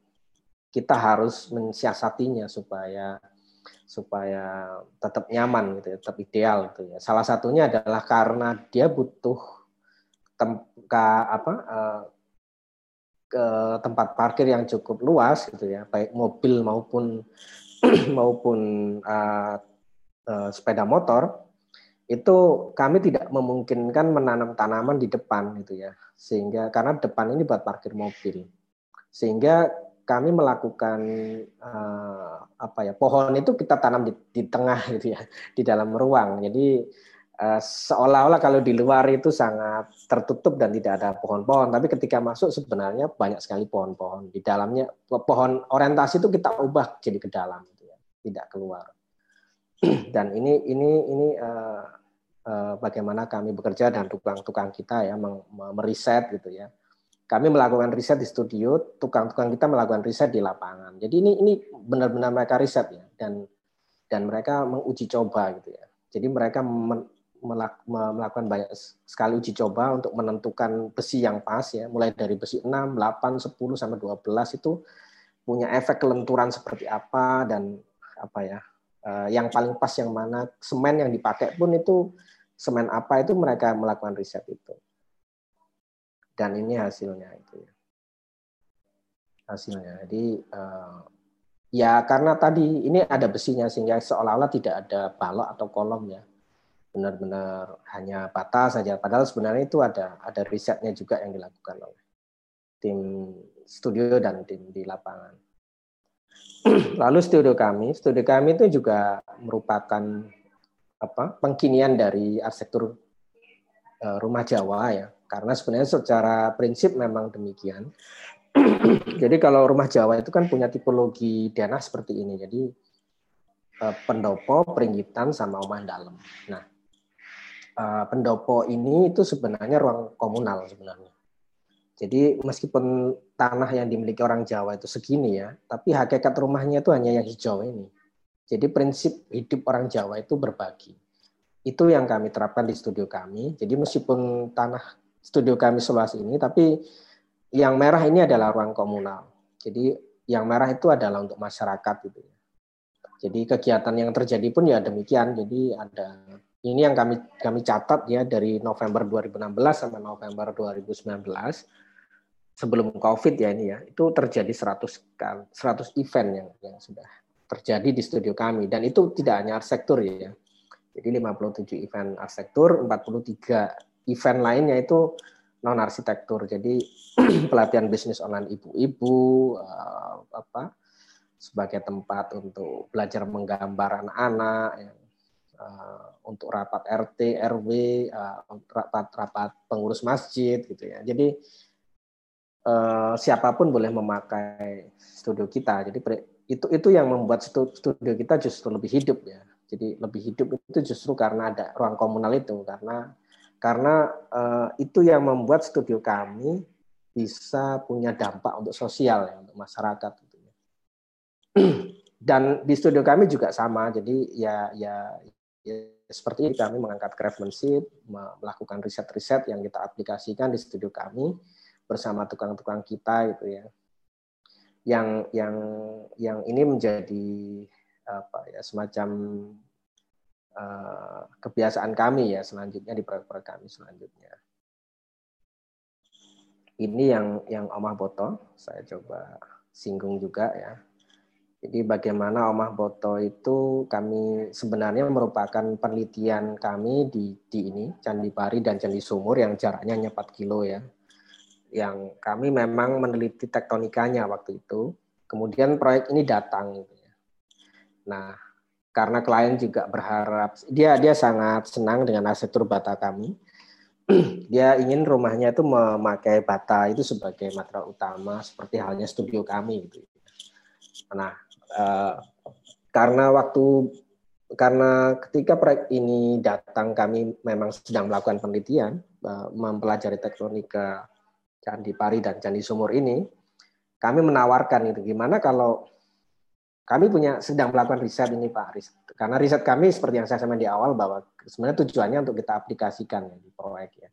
[SPEAKER 2] kita harus mensiasatinya supaya supaya tetap nyaman gitu ya, tetap ideal gitu ya. Salah satunya adalah karena dia butuh tem ke apa uh, ke tempat parkir yang cukup luas gitu ya, baik mobil maupun maupun uh, uh, sepeda motor itu kami tidak memungkinkan menanam tanaman di depan gitu ya. Sehingga karena depan ini buat parkir mobil. Sehingga kami melakukan uh, apa ya pohon itu kita tanam di, di tengah gitu ya di dalam ruang. Jadi uh, seolah-olah kalau di luar itu sangat tertutup dan tidak ada pohon-pohon. Tapi ketika masuk sebenarnya banyak sekali pohon-pohon. Di dalamnya pohon orientasi itu kita ubah jadi ke dalam gitu ya tidak keluar. Dan ini ini ini uh, uh, bagaimana kami bekerja dan tukang-tukang kita ya meriset gitu ya kami melakukan riset di studio, tukang-tukang kita melakukan riset di lapangan. Jadi ini ini benar-benar mereka riset ya dan dan mereka menguji coba gitu ya. Jadi mereka melakukan banyak sekali uji coba untuk menentukan besi yang pas ya, mulai dari besi 6, 8, 10 sampai 12 itu punya efek kelenturan seperti apa dan apa ya uh, yang paling pas yang mana semen yang dipakai pun itu semen apa itu mereka melakukan riset itu dan ini hasilnya itu ya. Hasilnya. Jadi uh, ya karena tadi ini ada besinya sehingga seolah-olah tidak ada balok atau kolom ya. Benar-benar hanya bata saja. Padahal sebenarnya itu ada ada risetnya juga yang dilakukan oleh tim studio dan tim di lapangan. Lalu studio kami, studio kami itu juga merupakan apa pengkinian dari arsitektur uh, rumah Jawa ya. Karena sebenarnya secara prinsip memang demikian. Jadi kalau rumah Jawa itu kan punya tipologi denah seperti ini. Jadi uh, pendopo, peringgitan, sama rumah dalam. Nah, uh, pendopo ini itu sebenarnya ruang komunal sebenarnya. Jadi meskipun tanah yang dimiliki orang Jawa itu segini ya, tapi hakikat rumahnya itu hanya yang hijau ini. Jadi prinsip hidup orang Jawa itu berbagi. Itu yang kami terapkan di studio kami. Jadi meskipun tanah studio kami seluas ini, tapi yang merah ini adalah ruang komunal. Jadi yang merah itu adalah untuk masyarakat gitu ya. Jadi kegiatan yang terjadi pun ya demikian. Jadi ada ini yang kami kami catat ya dari November 2016 sampai November 2019 sebelum COVID ya ini ya, itu terjadi 100 kan 100 event yang yang sudah terjadi di studio kami dan itu tidak hanya arsitektur ya. Jadi 57 event arsitektur, 43 event lainnya itu non arsitektur. Jadi pelatihan bisnis online ibu-ibu uh, apa sebagai tempat untuk belajar menggambar anak-anak ya. uh, untuk rapat RT, RW, uh, rapat rapat pengurus masjid gitu ya. Jadi uh, siapa pun boleh memakai studio kita. Jadi itu itu yang membuat studio kita justru lebih hidup ya. Jadi lebih hidup itu justru karena ada ruang komunal itu karena karena uh, itu yang membuat studio kami bisa punya dampak untuk sosial ya untuk masyarakat gitu ya. Dan di studio kami juga sama. Jadi ya ya, ya seperti ini kami mengangkat craftsmanship, melakukan riset-riset yang kita aplikasikan di studio kami bersama tukang-tukang kita gitu ya yang yang yang ini menjadi apa ya semacam kebiasaan kami ya selanjutnya di proyek-proyek kami selanjutnya ini yang yang Omah Boto saya coba singgung juga ya jadi bagaimana Omah Boto itu kami sebenarnya merupakan penelitian kami di, di ini Candi Pari dan Candi Sumur yang jaraknya hanya 4 kilo ya yang kami memang meneliti tektonikanya waktu itu. Kemudian proyek ini datang. Gitu ya. Nah, karena klien juga berharap dia dia sangat senang dengan arsitektur bata kami. dia ingin rumahnya itu memakai bata itu sebagai material utama seperti halnya studio kami gitu. Nah, eh, karena waktu karena ketika proyek ini datang kami memang sedang melakukan penelitian eh, mempelajari tektonika Candi Pari dan Candi Sumur ini, kami menawarkan itu gimana kalau kami punya sedang melakukan riset ini Pak riset. Karena riset kami seperti yang saya sampaikan di awal bahwa sebenarnya tujuannya untuk kita aplikasikan ya, di proyek ya.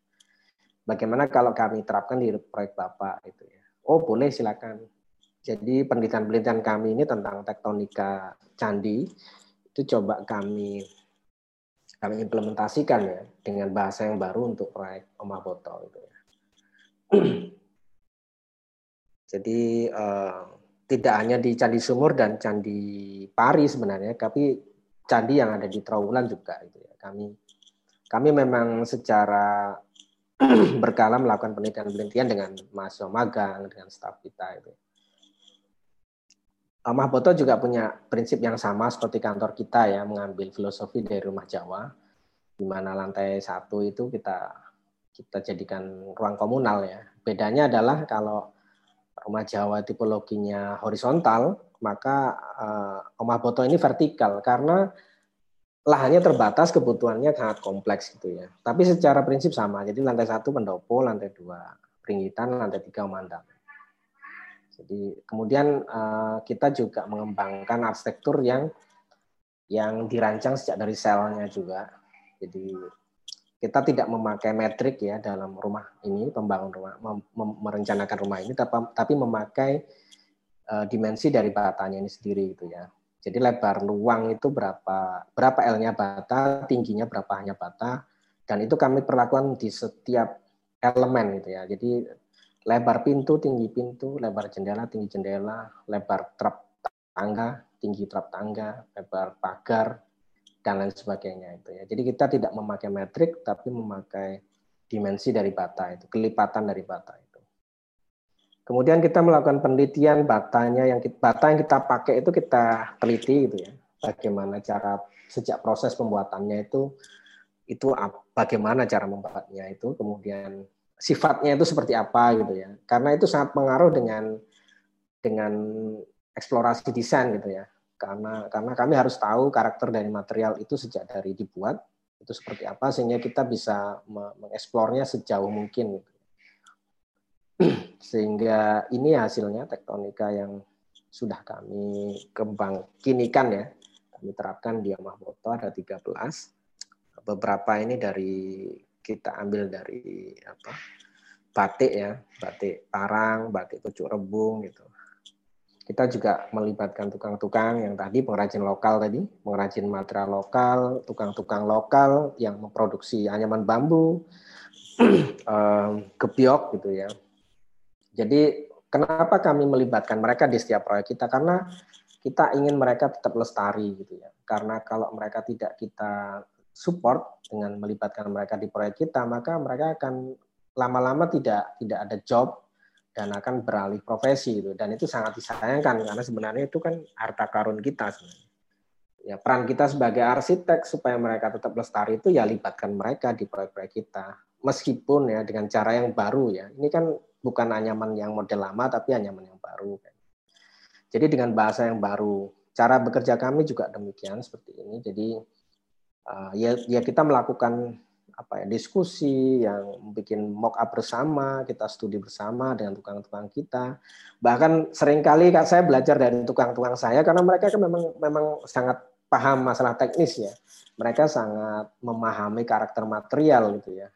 [SPEAKER 2] Bagaimana kalau kami terapkan di proyek Bapak itu ya. Oh, boleh silakan. Jadi penelitian-penelitian kami ini tentang tektonika candi itu coba kami kami implementasikan ya dengan bahasa yang baru untuk proyek Omah Botol itu ya. Jadi uh, tidak hanya di Candi Sumur dan Candi Pari sebenarnya, tapi candi yang ada di Trawulan juga itu ya. Kami kami memang secara berkala melakukan penelitian-penelitian dengan mahasiswa magang, dengan staf kita itu. Mahboto juga punya prinsip yang sama seperti kantor kita ya, mengambil filosofi dari rumah Jawa, di mana lantai satu itu kita kita jadikan ruang komunal ya. Bedanya adalah kalau rumah Jawa tipologinya horizontal, maka uh, rumah boto ini vertikal karena lahannya terbatas, kebutuhannya sangat kompleks gitu ya. Tapi secara prinsip sama. Jadi lantai satu pendopo, lantai dua peringgitan, lantai tiga umandang. Jadi kemudian uh, kita juga mengembangkan arsitektur yang yang dirancang sejak dari selnya juga. Jadi kita tidak memakai metrik ya dalam rumah ini pembangun rumah mem merencanakan rumah ini tapi, tapi memakai uh, dimensi dari batanya ini sendiri gitu ya. Jadi lebar luang itu berapa berapa L-nya bata, tingginya berapa hanya bata, dan itu kami perlakukan di setiap elemen gitu ya. Jadi lebar pintu, tinggi pintu, lebar jendela, tinggi jendela, lebar trap tangga, tinggi trap tangga, lebar pagar, dan lain sebagainya itu ya. Jadi kita tidak memakai metrik, tapi memakai dimensi dari bata itu, kelipatan dari bata itu. Kemudian kita melakukan penelitian batanya yang kita, bata yang kita pakai itu kita teliti gitu ya. Bagaimana cara sejak proses pembuatannya itu itu bagaimana cara membuatnya itu, kemudian sifatnya itu seperti apa gitu ya. Karena itu sangat pengaruh dengan dengan eksplorasi desain gitu ya. Karena karena kami harus tahu karakter dari material itu sejak dari dibuat itu seperti apa sehingga kita bisa mengeksplornya sejauh mungkin gitu. Sehingga ini hasilnya tektonika yang sudah kami kembang kinikan ya. Kami terapkan di Amahboto ada 13. Beberapa ini dari kita ambil dari apa? batik ya, batik parang, batik kucuk rebung gitu. Kita juga melibatkan tukang-tukang yang tadi pengrajin lokal tadi, pengrajin material lokal, tukang-tukang lokal yang memproduksi anyaman bambu, kebiok gitu ya, jadi kenapa kami melibatkan mereka di setiap proyek kita? Karena kita ingin mereka tetap lestari gitu ya. Karena kalau mereka tidak kita support dengan melibatkan mereka di proyek kita, maka mereka akan lama-lama tidak tidak ada job dan akan beralih profesi gitu. Dan itu sangat disayangkan karena sebenarnya itu kan harta karun kita sebenarnya. Ya, peran kita sebagai arsitek supaya mereka tetap lestari itu ya libatkan mereka di proyek-proyek kita. Meskipun ya dengan cara yang baru ya. Ini kan bukan anyaman yang model lama tapi anyaman yang baru. Jadi dengan bahasa yang baru, cara bekerja kami juga demikian seperti ini. Jadi uh, ya, ya kita melakukan apa ya diskusi yang bikin mock up bersama, kita studi bersama dengan tukang-tukang kita. Bahkan sering kali kak saya belajar dari tukang-tukang saya karena mereka kan memang memang sangat paham masalah teknis ya. Mereka sangat memahami karakter material gitu ya.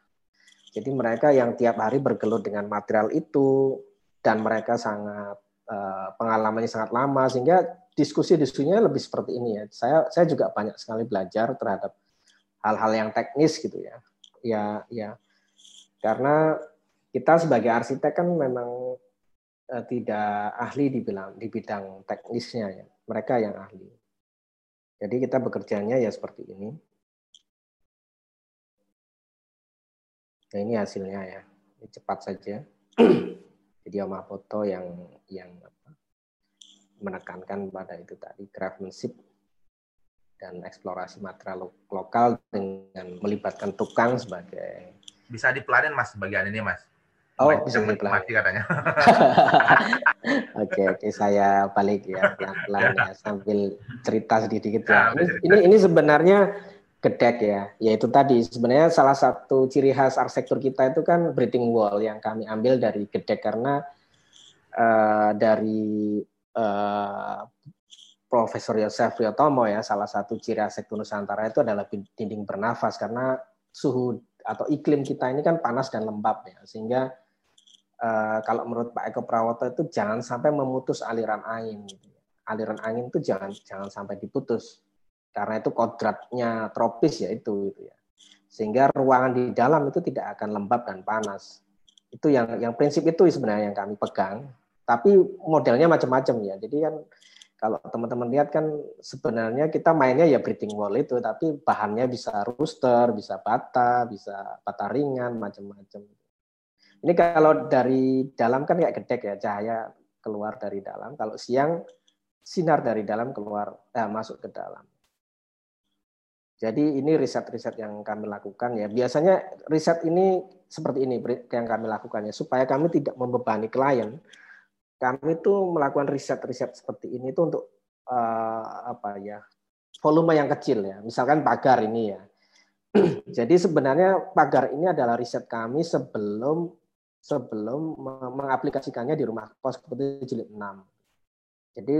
[SPEAKER 2] Jadi mereka yang tiap hari bergelut dengan material itu dan mereka sangat uh, pengalamannya sangat lama sehingga diskusi-diskusinya lebih seperti ini ya. Saya saya juga banyak sekali belajar terhadap hal-hal yang teknis gitu ya. Ya ya. Karena kita sebagai arsitek kan memang uh, tidak ahli di bidang di bidang teknisnya ya. Mereka yang ahli. Jadi kita bekerjanya ya seperti ini. Nah ini hasilnya ya, ini cepat saja. Jadi Oma Foto yang yang menekankan pada itu tadi craftsmanship dan eksplorasi material lokal dengan melibatkan tukang sebagai
[SPEAKER 1] bisa dipelanin mas bagian ini mas.
[SPEAKER 2] Oh bisa dipelanin
[SPEAKER 1] katanya.
[SPEAKER 2] Oke oke saya balik ya pelan pelan ya sambil cerita sedikit ya. Nah, ini, ini ini sebenarnya gedek ya, yaitu tadi sebenarnya salah satu ciri khas arsitektur kita itu kan breathing wall yang kami ambil dari gedek karena uh, dari uh, Profesor Yosef Riotomo ya salah satu ciri arsitektur Nusantara itu adalah dinding bernafas. Karena suhu atau iklim kita ini kan panas dan lembab ya. Sehingga uh, kalau menurut Pak Eko Prawoto itu jangan sampai memutus aliran angin gitu. Ya. aliran angin itu jangan jangan sampai diputus. Karena itu kodratnya tropis ya itu gitu ya. Sehingga ruangan di dalam itu tidak akan lembab dan panas. Itu yang yang prinsip itu sebenarnya yang kami pegang. Tapi modelnya macam-macam ya. Jadi kan kalau teman-teman lihat kan sebenarnya kita mainnya ya breathing wall itu tapi bahannya bisa rooster bisa bata bisa bata ringan macam-macam ini kalau dari dalam kan kayak gedek ya cahaya keluar dari dalam kalau siang sinar dari dalam keluar eh, masuk ke dalam jadi ini riset-riset yang kami lakukan ya. Biasanya riset ini seperti ini yang kami lakukannya supaya kami tidak membebani klien. Kami itu melakukan riset-riset seperti ini itu untuk uh, apa ya volume yang kecil ya. Misalkan pagar ini ya. Jadi sebenarnya pagar ini adalah riset kami sebelum sebelum mengaplikasikannya di rumah kos seperti jilid 6. Jadi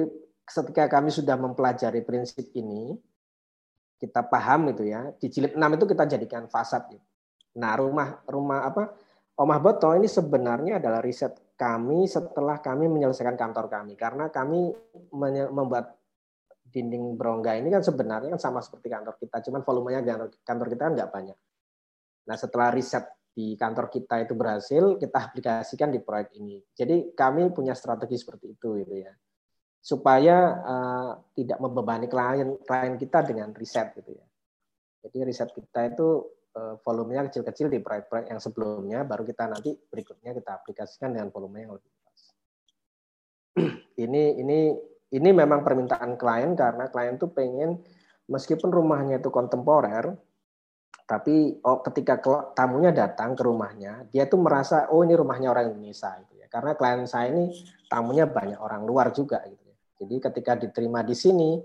[SPEAKER 2] ketika kami sudah mempelajari prinsip ini, kita paham itu ya di jilid 6 itu kita jadikan fasad. Nah, rumah rumah apa Omah Boto ini sebenarnya adalah riset kami setelah kami menyelesaikan kantor kami karena kami membuat dinding berongga ini kan sebenarnya kan sama seperti kantor kita, cuman volumenya kantor, kantor kita kan nggak banyak. Nah setelah riset di kantor kita itu berhasil, kita aplikasikan di proyek ini. Jadi kami punya strategi seperti itu, gitu ya, supaya uh, tidak membebani klien klien kita dengan riset, gitu ya. Jadi riset kita itu volumenya kecil-kecil di proyek-proyek yang sebelumnya, baru kita nanti berikutnya kita aplikasikan dengan volume yang lebih luas. ini ini ini memang permintaan klien karena klien tuh pengen meskipun rumahnya itu kontemporer, tapi oh, ketika tamunya datang ke rumahnya, dia tuh merasa oh ini rumahnya orang Indonesia gitu ya. Karena klien saya ini tamunya banyak orang luar juga gitu ya. Jadi ketika diterima di sini,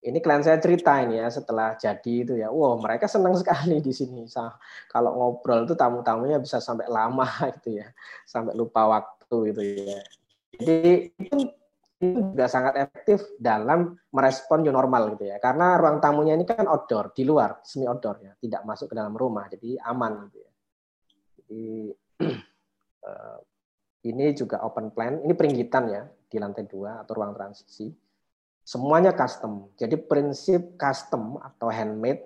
[SPEAKER 2] ini klien saya cerita ini ya setelah jadi itu ya, wow mereka senang sekali di sini. Kalau ngobrol itu tamu-tamunya bisa sampai lama gitu ya, sampai lupa waktu gitu ya. Jadi itu itu juga sangat efektif dalam merespon new normal gitu ya. Karena ruang tamunya ini kan outdoor, di luar, semi outdoor ya, tidak masuk ke dalam rumah, jadi aman gitu ya. Jadi eh, ini juga open plan, ini peringgitan ya di lantai dua atau ruang transisi semuanya custom. Jadi prinsip custom atau handmade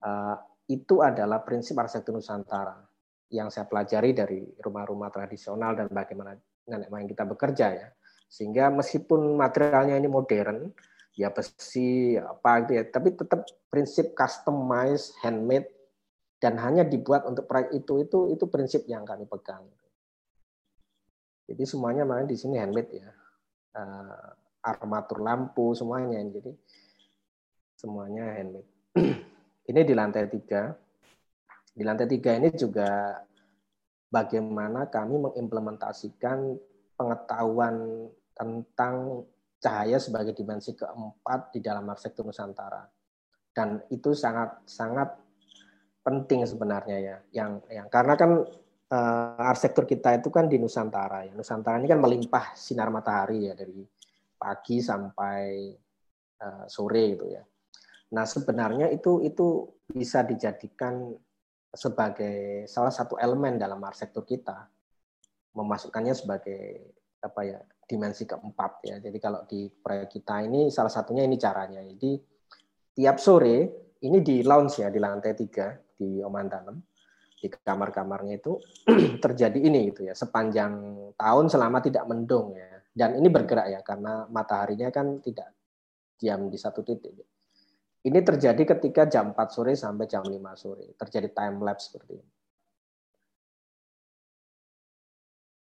[SPEAKER 2] uh, itu adalah prinsip arsitektur Nusantara yang saya pelajari dari rumah-rumah tradisional dan bagaimana nenek moyang kita bekerja ya. Sehingga meskipun materialnya ini modern, ya besi apa gitu ya, tapi tetap prinsip customize, handmade dan hanya dibuat untuk proyek itu itu itu prinsip yang kami pegang. Jadi semuanya malah di sini handmade ya. Uh, armatur lampu semuanya. Jadi semuanya handmade. Ini di lantai tiga. Di lantai tiga ini juga bagaimana kami mengimplementasikan pengetahuan tentang cahaya sebagai dimensi keempat di dalam arsitektur Nusantara. Dan itu sangat sangat penting sebenarnya ya. Yang yang karena kan uh, arsitektur kita itu kan di Nusantara ya. Nusantara ini kan melimpah sinar matahari ya dari pagi sampai uh, sore gitu ya. Nah sebenarnya itu itu bisa dijadikan sebagai salah satu elemen dalam arsitektur kita, memasukkannya sebagai apa ya dimensi keempat ya. Jadi kalau di proyek kita ini salah satunya ini caranya. Jadi tiap sore ini di lounge ya di lantai tiga di Oman Dalam di kamar-kamarnya itu terjadi ini gitu ya sepanjang tahun selama tidak mendung ya dan ini bergerak ya karena mataharinya kan tidak diam di satu titik. Ini terjadi ketika jam 4 sore sampai jam 5 sore. Terjadi time lapse seperti ini.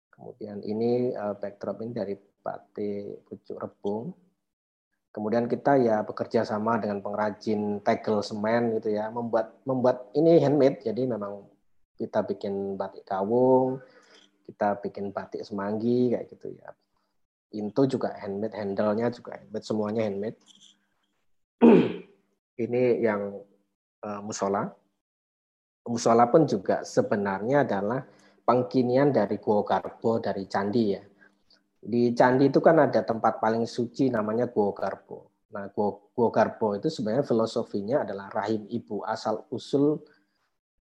[SPEAKER 2] Kemudian ini eh, backdrop ini dari batik pucuk rebung. Kemudian kita ya bekerja sama dengan pengrajin tegel semen gitu ya, membuat membuat ini handmade. Jadi memang kita bikin batik kawung, kita bikin batik semanggi kayak gitu ya. Into juga handmade, handle-nya juga handmade, semuanya handmade. Ini yang uh, musola. Musola pun juga sebenarnya adalah pengkinian dari Gua Garbo dari candi ya. Di candi itu kan ada tempat paling suci namanya Gua Garbo. Nah, Gua, Gua Garbo itu sebenarnya filosofinya adalah rahim ibu asal usul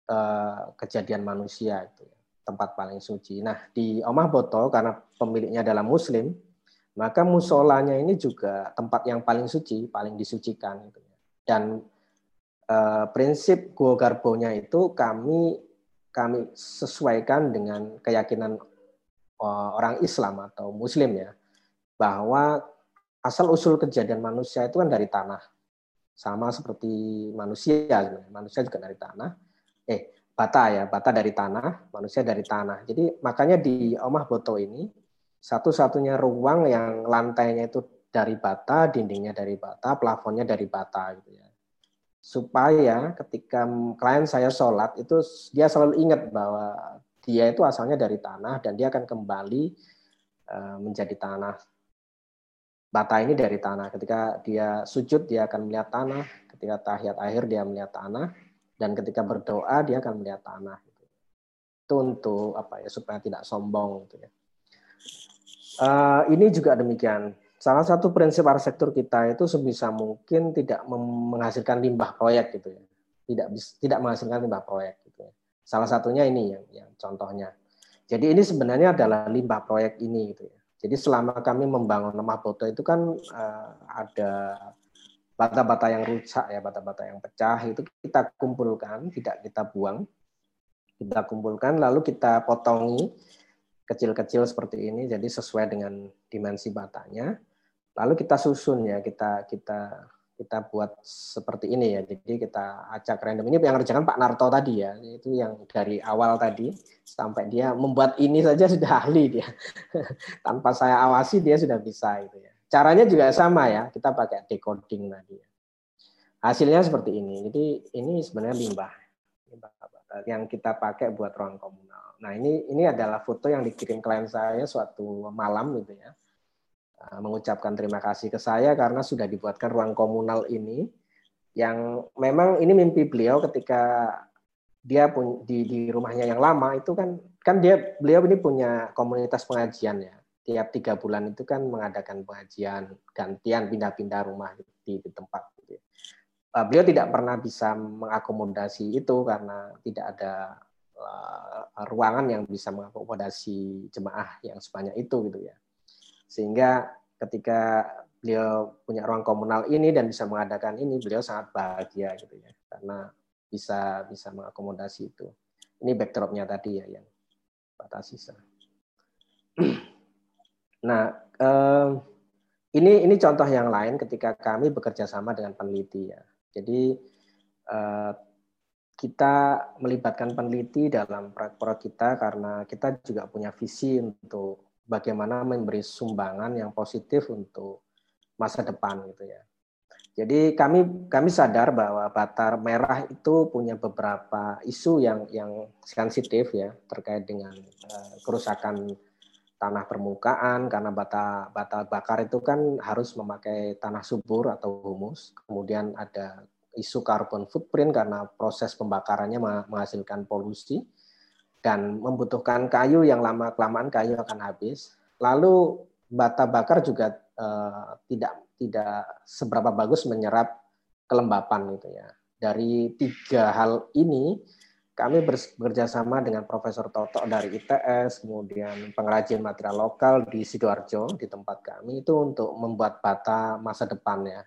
[SPEAKER 2] uh, kejadian manusia itu tempat paling suci. Nah, di Omah Boto karena pemiliknya adalah muslim, maka musolanya ini juga tempat yang paling suci, paling disucikan. Gitu ya. Dan uh, prinsip Gua Garbonya itu kami kami sesuaikan dengan keyakinan uh, orang Islam atau Muslim ya, bahwa asal usul kejadian manusia itu kan dari tanah, sama seperti manusia, manusia juga dari tanah. Eh, bata ya, bata dari tanah, manusia dari tanah. Jadi makanya di Omah Boto ini satu-satunya ruang yang lantainya itu dari bata, dindingnya dari bata, plafonnya dari bata gitu ya. Supaya ketika klien saya sholat itu dia selalu ingat bahwa dia itu asalnya dari tanah dan dia akan kembali eh, menjadi tanah. Bata ini dari tanah. Ketika dia sujud dia akan melihat tanah. Ketika tahiyat akhir dia melihat tanah. Dan ketika berdoa dia akan melihat tanah. Itu untuk apa ya supaya tidak sombong gitu ya. Uh, ini juga demikian. Salah satu prinsip arsitektur kita itu sebisa mungkin tidak menghasilkan limbah proyek gitu ya. Tidak tidak menghasilkan limbah proyek gitu ya. Salah satunya ini yang, yang contohnya. Jadi ini sebenarnya adalah limbah proyek ini gitu ya. Jadi selama kami membangun lemah boto itu kan uh, ada bata-bata yang rusak ya, bata-bata yang pecah itu kita kumpulkan, tidak kita buang. Kita kumpulkan lalu kita potongi kecil-kecil seperti ini jadi sesuai dengan dimensi batanya. Lalu kita susun ya, kita kita kita buat seperti ini ya. Jadi kita acak random. Ini yang kerjakan Pak Narto tadi ya. Itu yang dari awal tadi sampai dia membuat ini saja sudah ahli dia. Tanpa saya awasi dia sudah bisa itu ya. Caranya juga sama ya. Kita pakai decoding tadi. Ya. Hasilnya seperti ini. Jadi ini sebenarnya limbah. Limbah yang kita pakai buat ruang komunal. Nah, ini ini adalah foto yang dikirim klien saya suatu malam gitu ya Eh, mengucapkan terima kasih ke saya karena sudah dibuatkan ruang komunal ini yang memang ini mimpi beliau ketika dia pun di, di rumahnya yang lama itu kan kan dia beliau ini punya komunitas pengajian ya tiap tiga bulan itu kan mengadakan pengajian gantian pindah-pindah rumah di, di tempat gitu. Uh, beliau tidak pernah bisa mengakomodasi itu karena tidak ada ruangan yang bisa mengakomodasi jemaah yang sebanyak itu gitu ya sehingga ketika beliau punya ruang komunal ini dan bisa mengadakan ini, beliau sangat bahagia gitu ya, karena bisa bisa mengakomodasi itu. Ini backdropnya tadi ya yang Pak Sisa. Nah, eh, ini ini contoh yang lain ketika kami bekerja sama dengan peneliti ya. Jadi eh, kita melibatkan peneliti dalam proyek-proyek kita karena kita juga punya visi untuk bagaimana memberi sumbangan yang positif untuk masa depan gitu ya. Jadi kami kami sadar bahwa Batar Merah itu punya beberapa isu yang yang sensitif ya terkait dengan uh, kerusakan tanah permukaan karena bata bata bakar itu kan harus memakai tanah subur atau humus. Kemudian ada isu carbon footprint karena proses pembakarannya menghasilkan polusi dan membutuhkan kayu yang lama kelamaan kayu akan habis. Lalu bata bakar juga uh, tidak tidak seberapa bagus menyerap kelembapan gitu ya. Dari tiga hal ini kami bekerja sama dengan Profesor Toto dari ITS, kemudian pengrajin material lokal di Sidoarjo di tempat kami itu untuk membuat bata masa depan ya.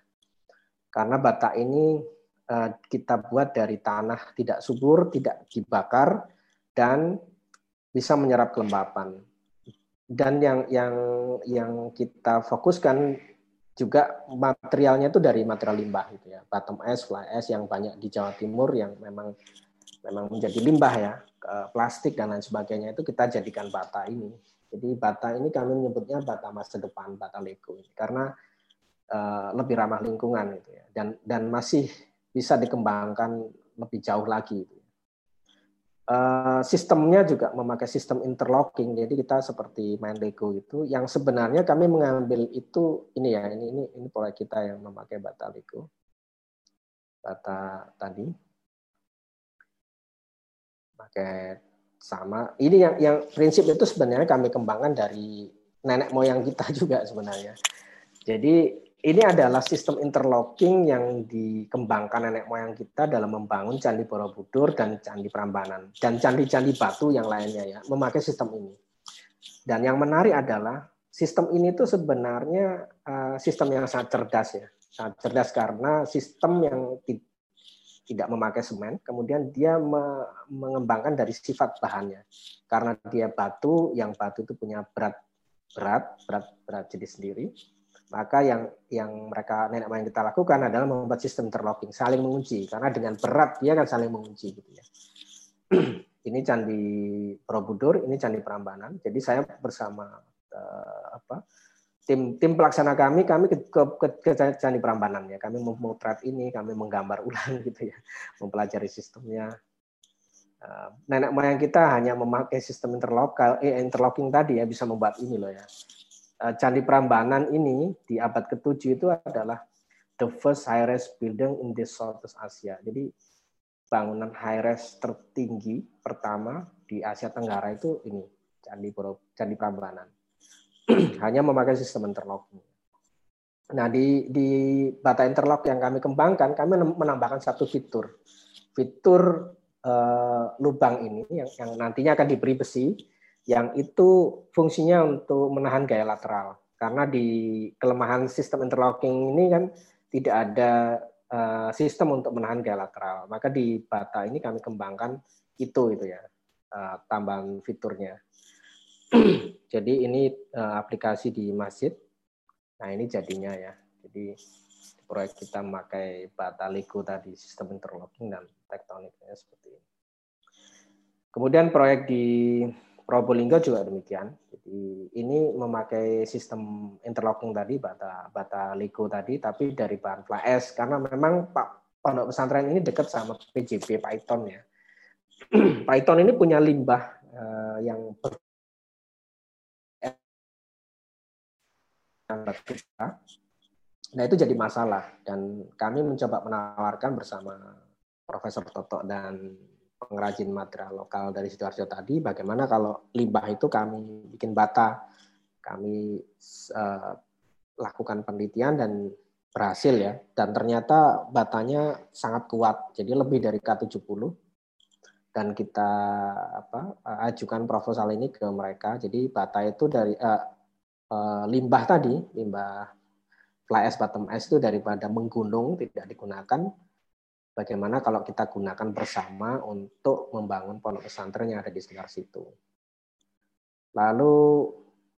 [SPEAKER 2] Karena bata ini kita buat dari tanah tidak subur, tidak dibakar, dan bisa menyerap kelembapan. Dan yang yang yang kita fokuskan juga materialnya itu dari material limbah gitu ya. Bottom ice, fly ice yang banyak di Jawa Timur yang memang memang menjadi limbah ya, plastik dan lain sebagainya itu kita jadikan bata ini. Jadi bata ini kami menyebutnya bata masa depan, bata Lego karena uh, lebih ramah lingkungan gitu ya. Dan dan masih bisa dikembangkan lebih jauh lagi. Uh, sistemnya juga memakai sistem interlocking, jadi kita seperti main Lego itu. Yang sebenarnya kami mengambil itu ini ya, ini ini ini proyek kita yang memakai bata Lego, bata tadi, pakai sama. Ini yang yang prinsip itu sebenarnya kami kembangkan dari nenek moyang kita juga sebenarnya. Jadi ini adalah sistem interlocking yang dikembangkan nenek moyang kita dalam membangun Candi Borobudur dan Candi Prambanan dan candi-candi batu yang lainnya ya memakai sistem ini. Dan yang menarik adalah sistem ini tuh sebenarnya uh, sistem yang sangat cerdas ya, sangat cerdas karena sistem yang tidak memakai semen, kemudian dia me mengembangkan dari sifat bahannya. Karena dia batu, yang batu itu punya berat berat berat berat jadi sendiri maka yang yang mereka nenek moyang kita lakukan adalah membuat sistem interlocking, saling mengunci. Karena dengan berat dia akan saling mengunci gitu ya. ini candi Borobudur, ini candi Prambanan. Jadi saya bersama uh, apa tim tim pelaksana kami kami ke, ke, ke, ke candi Prambanan ya. Kami memotret ini, kami menggambar ulang gitu ya, mempelajari sistemnya. Uh, nenek moyang kita hanya memakai sistem interlokal, eh, interlocking tadi ya bisa membuat ini loh ya Candi Prambanan ini di abad ke-7 itu adalah the first high-rise building in the Southeast Asia. Jadi bangunan high-rise tertinggi pertama di Asia Tenggara itu ini Candi Boro, Candi Prambanan. Hanya memakai sistem interlocking. Nah, di di bata interlock yang kami kembangkan, kami menambahkan satu fitur. Fitur uh, lubang ini yang, yang nantinya akan diberi besi yang itu fungsinya untuk menahan gaya lateral. Karena di kelemahan sistem interlocking ini kan tidak ada uh, sistem untuk menahan gaya lateral. Maka di bata ini kami kembangkan itu itu ya uh, tambahan fiturnya. Jadi ini uh, aplikasi di masjid. Nah ini jadinya ya. Jadi proyek kita memakai bata Lego tadi sistem interlocking dan tektoniknya seperti ini. Kemudian proyek di Probolinggo juga demikian. Jadi ini memakai sistem interlocking tadi, bata bata Lego tadi, tapi dari bahan fly ash karena memang Pak pondok pesantren ini dekat sama PJB Python ya. Python ini punya limbah uh, yang ber Nah itu jadi masalah dan kami mencoba menawarkan bersama Profesor Toto dan pengrajin material lokal dari Sidoarjo tadi, bagaimana kalau limbah itu kami bikin bata, kami uh, lakukan penelitian dan berhasil ya, dan ternyata batanya sangat kuat, jadi lebih dari K70 dan kita apa ajukan proposal ini ke mereka. Jadi bata itu dari uh, uh, limbah tadi, limbah fly ash bottom ash itu daripada menggunung tidak digunakan bagaimana kalau kita gunakan bersama untuk membangun pondok pesantren yang ada di sekitar situ. Lalu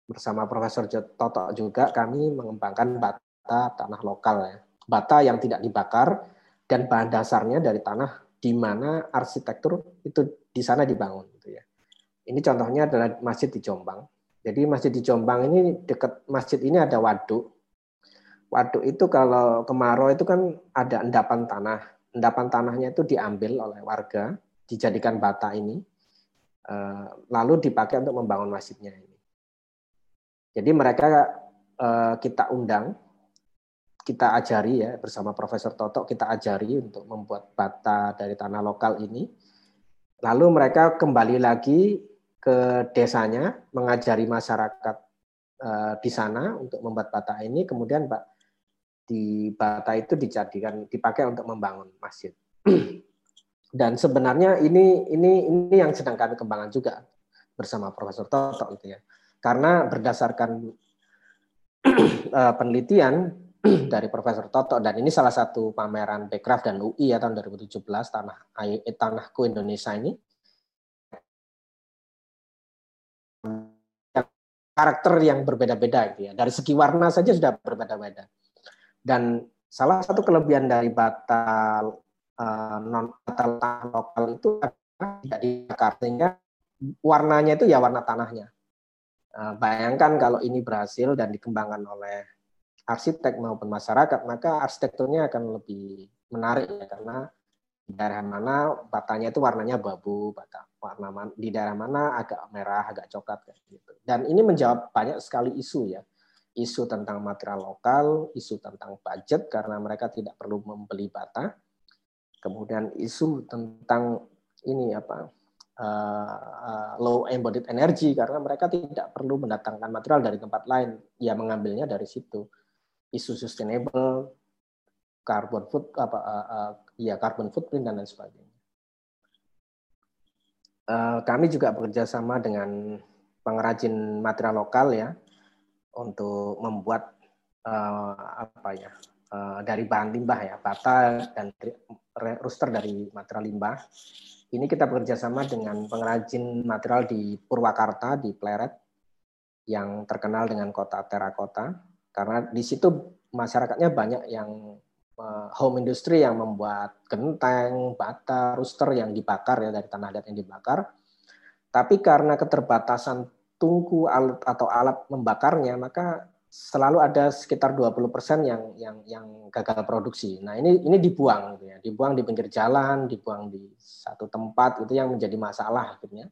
[SPEAKER 2] bersama Profesor Toto juga kami mengembangkan bata tanah lokal ya. Bata yang tidak dibakar dan bahan dasarnya dari tanah di mana arsitektur itu di sana dibangun gitu ya. Ini contohnya adalah masjid di Jombang. Jadi masjid di Jombang ini dekat masjid ini ada waduk. Waduk itu kalau kemarau itu kan ada endapan tanah endapan tanahnya itu diambil oleh warga, dijadikan bata ini, eh, lalu dipakai untuk membangun masjidnya ini. Jadi mereka eh, kita undang, kita ajari ya bersama Profesor Toto kita ajari untuk membuat bata dari tanah lokal ini. Lalu mereka kembali lagi ke desanya mengajari masyarakat eh, di sana untuk membuat bata ini. Kemudian Pak di bata itu dijadikan dipakai untuk membangun masjid. Dan sebenarnya ini ini ini yang sedang kami kembangkan juga bersama Profesor Toto itu ya. Karena berdasarkan uh, penelitian dari Profesor Toto dan ini salah satu pameran Bekraf dan UI ya tahun 2017 tanah eh, tanahku Indonesia ini karakter yang berbeda-beda gitu ya. Dari segi warna saja sudah berbeda-beda. Dan salah satu kelebihan dari bata uh, non bata lokal itu tidak dibakar sehingga warnanya itu ya warna tanahnya. Uh, bayangkan kalau ini berhasil dan dikembangkan oleh arsitek maupun masyarakat, maka arsitekturnya akan lebih menarik ya karena di daerah mana batanya itu warnanya babu, bata warna di daerah mana agak merah, agak coklat kayak gitu. Dan ini menjawab banyak sekali isu ya isu tentang material lokal, isu tentang budget karena mereka tidak perlu membeli bata, kemudian isu tentang ini apa uh, low embodied energy karena mereka tidak perlu mendatangkan material dari tempat lain, ya mengambilnya dari situ. Isu sustainable, carbon foot apa uh, uh, ya carbon footprint dan lain sebagainya. Kami juga bekerja sama dengan pengrajin material lokal ya untuk membuat uh, apa ya uh, dari bahan limbah ya bata dan rooster dari material limbah. Ini kita bekerja sama dengan pengrajin material di Purwakarta di Pleret yang terkenal dengan kota terakota karena di situ masyarakatnya banyak yang uh, home industry yang membuat genteng, bata, rooster yang dibakar ya dari tanah adat yang dibakar. Tapi karena keterbatasan tungku alat atau alat membakarnya, maka selalu ada sekitar 20% yang yang yang gagal produksi. Nah, ini ini dibuang gitu ya. Dibuang di pinggir jalan, dibuang di satu tempat itu yang menjadi masalah akhirnya.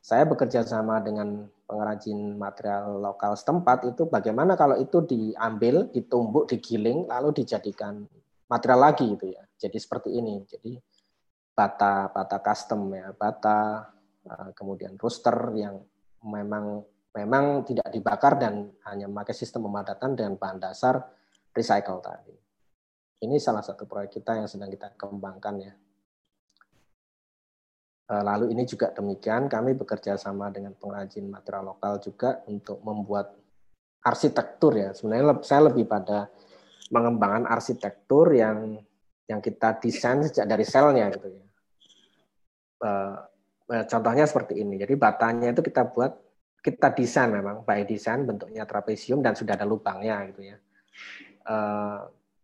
[SPEAKER 2] Saya bekerja sama dengan pengrajin material lokal setempat itu bagaimana kalau itu diambil, ditumbuk, digiling lalu dijadikan material lagi gitu ya. Jadi seperti ini. Jadi bata bata custom ya, bata eh, kemudian rooster yang memang memang tidak dibakar dan hanya memakai sistem pemadatan dengan bahan dasar recycle tadi. Ini salah satu proyek kita yang sedang kita kembangkan ya. Lalu ini juga demikian, kami bekerja sama dengan pengrajin material lokal juga untuk membuat arsitektur ya. Sebenarnya saya lebih pada mengembangkan arsitektur yang yang kita desain sejak dari selnya gitu ya. Contohnya seperti ini. Jadi batanya itu kita buat kita desain memang by desain bentuknya trapesium dan sudah ada lubangnya gitu ya.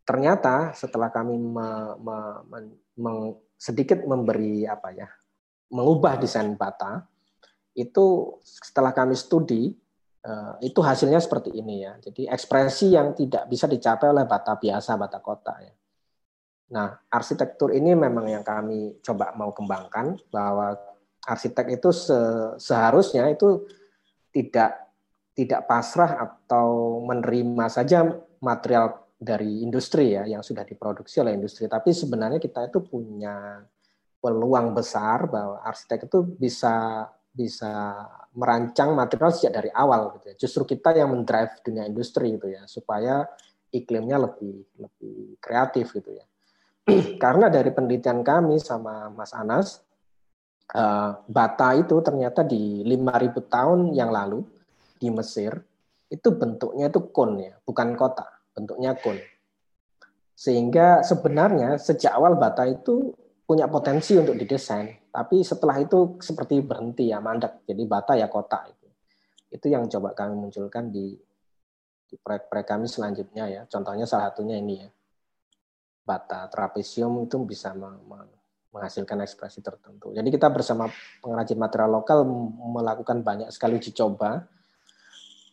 [SPEAKER 2] ternyata setelah kami me, me, me, me, sedikit memberi apa ya mengubah desain bata itu setelah kami studi eh, itu hasilnya seperti ini ya. Jadi ekspresi yang tidak bisa dicapai oleh bata biasa, bata kota ya. Nah, arsitektur ini memang yang kami coba mau kembangkan bahwa arsitek itu se seharusnya itu tidak tidak pasrah atau menerima saja material dari industri ya yang sudah diproduksi oleh industri, tapi sebenarnya kita itu punya peluang besar bahwa arsitek itu bisa bisa merancang material sejak dari awal gitu ya. Justru kita yang mendrive dunia industri gitu ya supaya iklimnya lebih lebih kreatif gitu ya. Karena dari penelitian kami sama Mas Anas uh, bata itu ternyata di 5000 tahun yang lalu di Mesir itu bentuknya itu kon ya, bukan kota, bentuknya kon. Sehingga sebenarnya sejak awal bata itu punya potensi untuk didesain, tapi setelah itu seperti berhenti ya mandek. Jadi bata ya kota itu. Itu yang coba kami munculkan di di proyek-proyek kami selanjutnya ya. Contohnya salah satunya ini ya. Bata trapesium itu bisa menghasilkan ekspresi tertentu. Jadi kita bersama pengrajin material lokal melakukan banyak sekali uji coba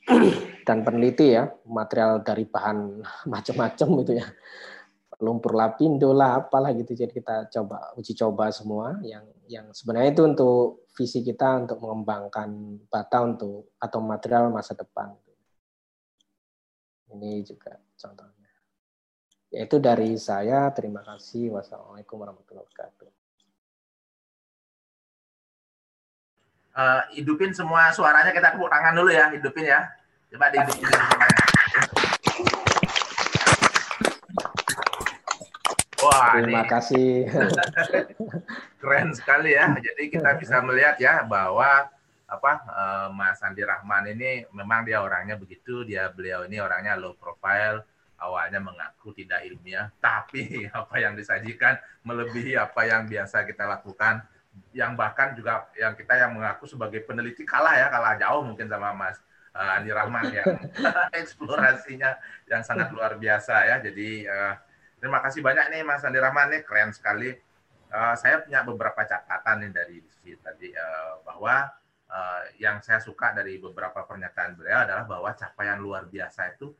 [SPEAKER 2] dan peneliti ya material dari bahan macam-macam itu ya. Lumpur lapindo lah apalah gitu. Jadi kita coba uji coba semua yang yang sebenarnya itu untuk visi kita untuk mengembangkan bata untuk atau material masa depan. Ini juga contohnya yaitu dari saya terima kasih wassalamualaikum warahmatullahi wabarakatuh
[SPEAKER 1] uh, hidupin semua suaranya kita tepuk tangan dulu ya hidupin ya coba dihidupin semuanya
[SPEAKER 2] Wah, terima ini. kasih.
[SPEAKER 1] Keren sekali ya. Jadi kita bisa melihat ya bahwa apa uh, Mas Andi Rahman ini memang dia orangnya begitu, dia beliau ini orangnya low profile, awalnya mengaku tidak ilmiah, tapi apa yang disajikan melebihi apa yang biasa kita lakukan, yang bahkan juga yang kita yang mengaku sebagai peneliti kalah ya, kalah jauh mungkin sama Mas uh, Andi Rahman yang eksplorasinya yang sangat luar biasa ya. Jadi uh, Terima kasih banyak nih Mas Andi Rahman nih keren sekali. Uh, saya punya beberapa catatan nih dari sisi tadi uh, bahwa uh, yang saya suka dari beberapa pernyataan beliau adalah bahwa capaian luar biasa itu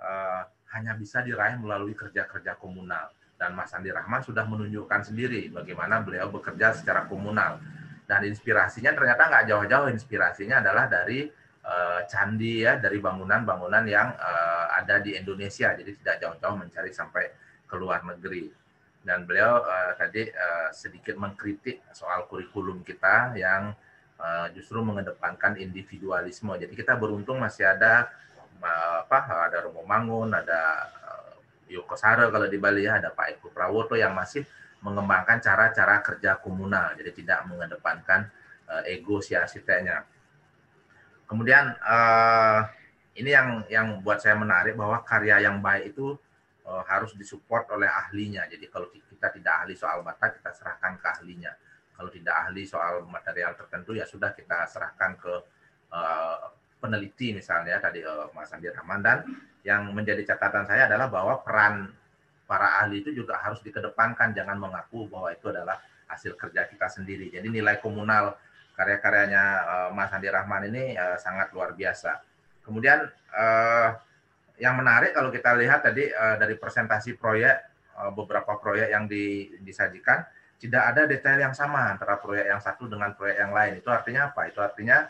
[SPEAKER 1] uh, hanya bisa diraih melalui kerja-kerja komunal dan Mas Andi Rahman sudah menunjukkan sendiri bagaimana beliau bekerja secara komunal dan inspirasinya ternyata nggak jauh-jauh inspirasinya adalah dari uh, candi ya dari bangunan-bangunan yang uh, ada di Indonesia jadi tidak jauh-jauh mencari sampai ke luar negeri. Dan beliau uh, tadi uh, sedikit mengkritik soal kurikulum kita yang uh, justru mengedepankan individualisme. Jadi kita beruntung masih ada apa ada Romo Mangun, ada uh, Yoko Saro kalau di Bali ya, ada Pak Eko Prawoto yang masih mengembangkan cara-cara kerja komunal. Jadi tidak mengedepankan uh, ego si arsiteknya. Kemudian uh, ini yang yang buat saya menarik bahwa karya yang baik itu harus disupport oleh ahlinya. Jadi kalau kita tidak ahli soal bata, kita serahkan ke ahlinya. Kalau tidak ahli soal material tertentu, ya sudah kita serahkan ke peneliti misalnya tadi uh, Mas Andi Rahman. Dan yang menjadi catatan saya adalah bahwa peran para ahli itu juga harus dikedepankan. Jangan mengaku bahwa itu adalah hasil kerja kita sendiri. Jadi nilai komunal karya-karyanya uh, Mas Andi Rahman ini uh, sangat luar biasa. Kemudian uh, yang menarik kalau kita lihat tadi uh, dari presentasi proyek uh, beberapa proyek yang di, disajikan tidak ada detail yang sama antara proyek yang satu dengan proyek yang lain. Itu artinya apa? Itu artinya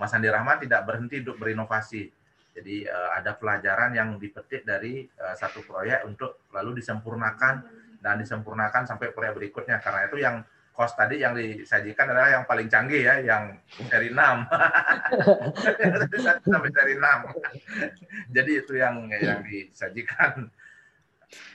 [SPEAKER 1] Mas Andi Rahman tidak berhenti untuk berinovasi. Jadi uh, ada pelajaran yang dipetik dari uh, satu proyek untuk lalu disempurnakan dan disempurnakan sampai proyek berikutnya. Karena itu yang kos tadi yang disajikan adalah yang paling canggih ya, yang seri 6. sampai seri 6. Jadi itu yang yang disajikan.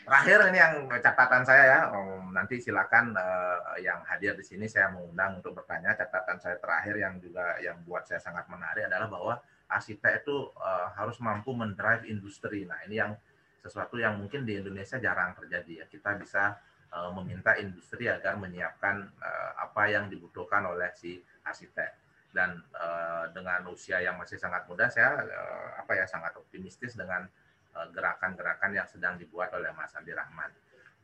[SPEAKER 1] Terakhir ini yang catatan saya ya, um, nanti silakan uh, yang hadir di sini saya mengundang untuk bertanya. Catatan saya terakhir yang juga yang buat saya sangat menarik adalah bahwa arsitek itu uh, harus mampu mendrive industri. Nah ini yang sesuatu yang mungkin di Indonesia jarang terjadi ya. Kita bisa uh, meminta industri agar menyiapkan uh, apa yang dibutuhkan oleh si arsitek. Dan uh, dengan usia yang masih sangat muda, saya uh, apa ya sangat optimistis dengan gerakan-gerakan yang sedang dibuat oleh Mas Andi Rahman.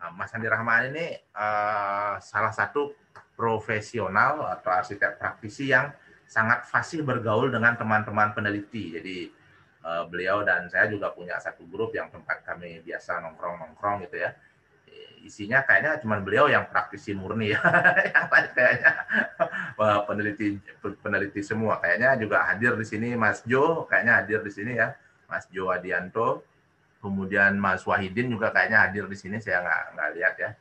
[SPEAKER 1] Nah, Mas Andi Rahman ini uh, salah satu profesional atau arsitek praktisi yang sangat fasih bergaul dengan teman-teman peneliti. Jadi uh, beliau dan saya juga punya satu grup yang tempat kami biasa nongkrong-nongkrong gitu ya. Isinya kayaknya cuma beliau yang praktisi murni ya, yang lain kayaknya peneliti peneliti semua. Kayaknya juga hadir di sini Mas Jo, kayaknya hadir di sini ya, Mas Jo Adianto kemudian Mas Wahidin juga kayaknya hadir di sini saya nggak nggak lihat ya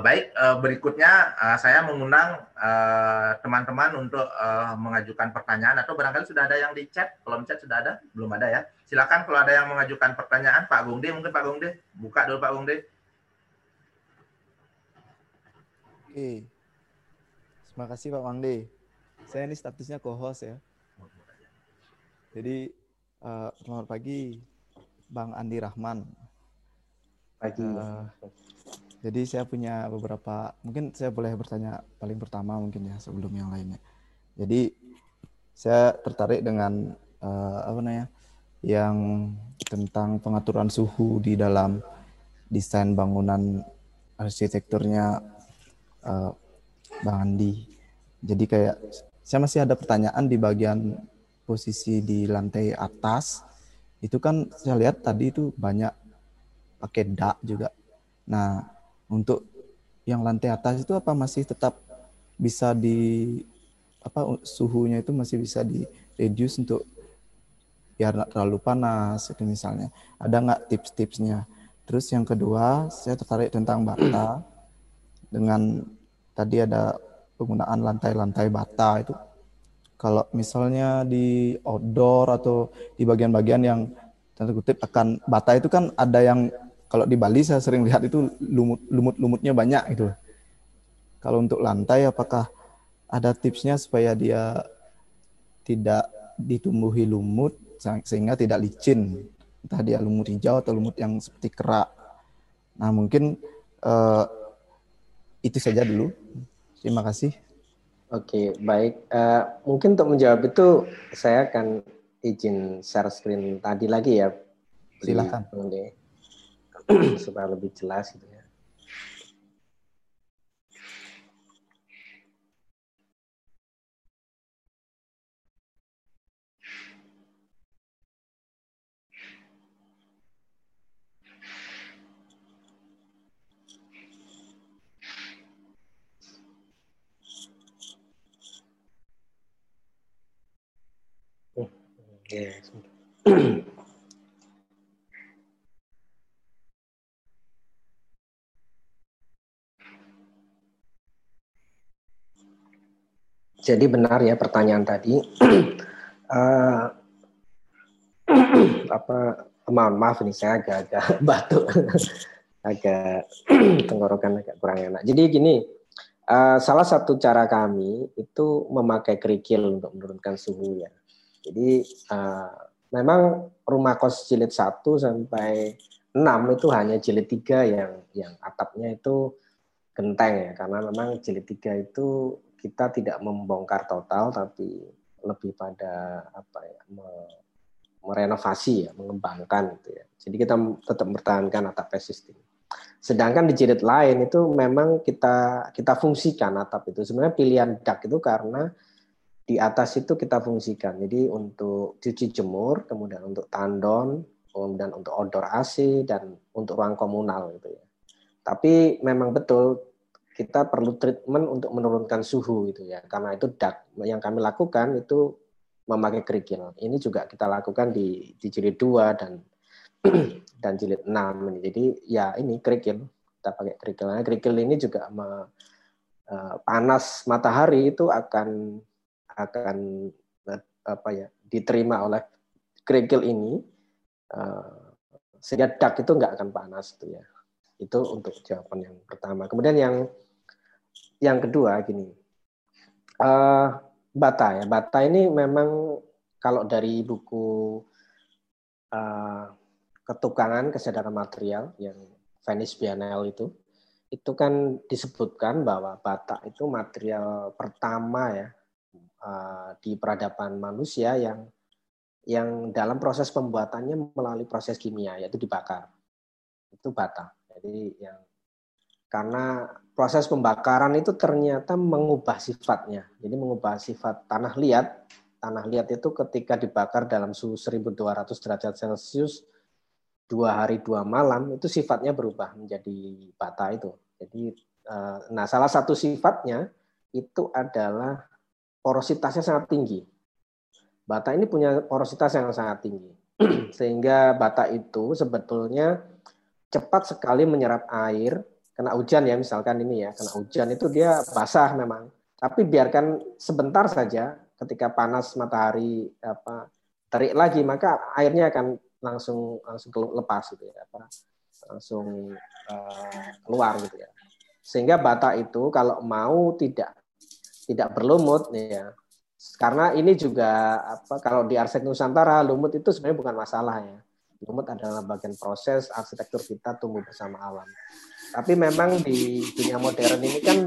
[SPEAKER 1] baik, uh, berikutnya uh, saya mengundang teman-teman uh, untuk uh, mengajukan pertanyaan atau barangkali sudah ada yang di chat. Kalau di chat sudah ada, belum ada ya. Silakan kalau ada yang mengajukan pertanyaan, Pak Gungde, mungkin Pak Gungde, buka dulu Pak Gungde.
[SPEAKER 3] Oke, terima kasih Pak Mangde. Saya ini statusnya co-host ya. Jadi uh, selamat pagi, Bang Andi Rahman.
[SPEAKER 2] Pagi. Uh,
[SPEAKER 3] jadi saya punya beberapa, mungkin saya boleh bertanya paling pertama mungkin ya sebelum yang lainnya. Jadi saya tertarik dengan uh, apa namanya, yang tentang pengaturan suhu di dalam desain bangunan arsitekturnya uh, Bang Andi. Jadi kayak saya masih ada pertanyaan di bagian posisi di lantai atas. Itu kan saya lihat tadi itu banyak pakai dak juga. Nah, untuk yang lantai atas itu apa masih tetap bisa di apa suhunya itu masih bisa di reduce untuk biar nggak terlalu panas itu misalnya. Ada nggak tips-tipsnya? Terus yang kedua saya tertarik tentang bata. Dengan tadi ada penggunaan lantai-lantai bata itu. Kalau misalnya di outdoor atau di bagian-bagian yang tanda kutip akan bata itu kan ada yang kalau di Bali saya sering lihat itu lumut lumut-lumutnya banyak itu. Kalau untuk lantai apakah ada tipsnya supaya dia tidak ditumbuhi lumut sehingga tidak licin entah dia lumut hijau atau lumut yang seperti kerak. Nah mungkin uh, itu saja dulu. Terima kasih.
[SPEAKER 2] Oke baik. Uh, mungkin untuk menjawab itu saya akan izin share screen tadi lagi ya.
[SPEAKER 3] Silakan.
[SPEAKER 2] supaya lebih jelas gitu ya. Yeah. Jadi benar ya pertanyaan tadi. uh, apa mohon maaf ini saya agak-agak batuk, agak tenggorokan agak kurang enak. Jadi gini, uh, salah satu cara kami itu memakai kerikil untuk menurunkan suhu ya. Jadi uh, memang rumah kos jilid 1 sampai 6 itu hanya jilid 3 yang yang atapnya itu genteng ya karena memang jilid 3 itu kita tidak membongkar total tapi lebih pada apa ya merenovasi ya mengembangkan gitu ya. Jadi kita tetap mempertahankan atap existing. Sedangkan di jilid lain itu memang kita kita fungsikan atap itu. Sebenarnya pilihan dak itu karena di atas itu kita fungsikan. Jadi untuk cuci jemur kemudian untuk tandon kemudian untuk outdoor AC dan untuk ruang komunal gitu ya. Tapi memang betul kita perlu treatment untuk menurunkan suhu gitu ya. Karena itu dak yang kami lakukan itu memakai kerikil. Ini juga kita lakukan di di jilid 2 dan dan jilid 6 ini. Jadi ya ini kerikil. Kita pakai kerikil. Nah, kerikil ini juga me, uh, panas matahari itu akan akan apa ya diterima oleh kerikil ini uh, sehingga dak itu nggak akan panas tuh ya itu untuk jawaban yang pertama kemudian yang yang kedua gini uh, bata ya. Bata ini memang kalau dari buku uh, ketukangan kesadaran material yang Venice Biennale itu itu kan disebutkan bahwa bata itu material pertama ya uh, di peradaban manusia yang yang dalam proses pembuatannya melalui proses kimia yaitu dibakar. Itu bata jadi yang karena proses pembakaran itu ternyata mengubah sifatnya. Jadi mengubah sifat tanah liat. Tanah liat itu ketika dibakar dalam suhu 1200 derajat celcius dua hari dua malam itu sifatnya berubah menjadi bata itu. Jadi eh, nah salah satu sifatnya itu adalah porositasnya sangat tinggi. Bata ini punya porositas yang sangat tinggi. Sehingga bata itu sebetulnya cepat sekali menyerap air, kena hujan ya misalkan ini ya, kena hujan itu dia basah memang. Tapi biarkan sebentar saja ketika panas matahari apa terik lagi maka airnya akan langsung langsung lepas gitu ya apa langsung uh, keluar gitu ya sehingga bata itu kalau mau tidak tidak berlumut ya karena ini juga apa kalau di arsitek Nusantara lumut itu sebenarnya bukan masalah ya. Lumut adalah bagian proses arsitektur kita tumbuh bersama alam. Tapi memang di dunia modern ini kan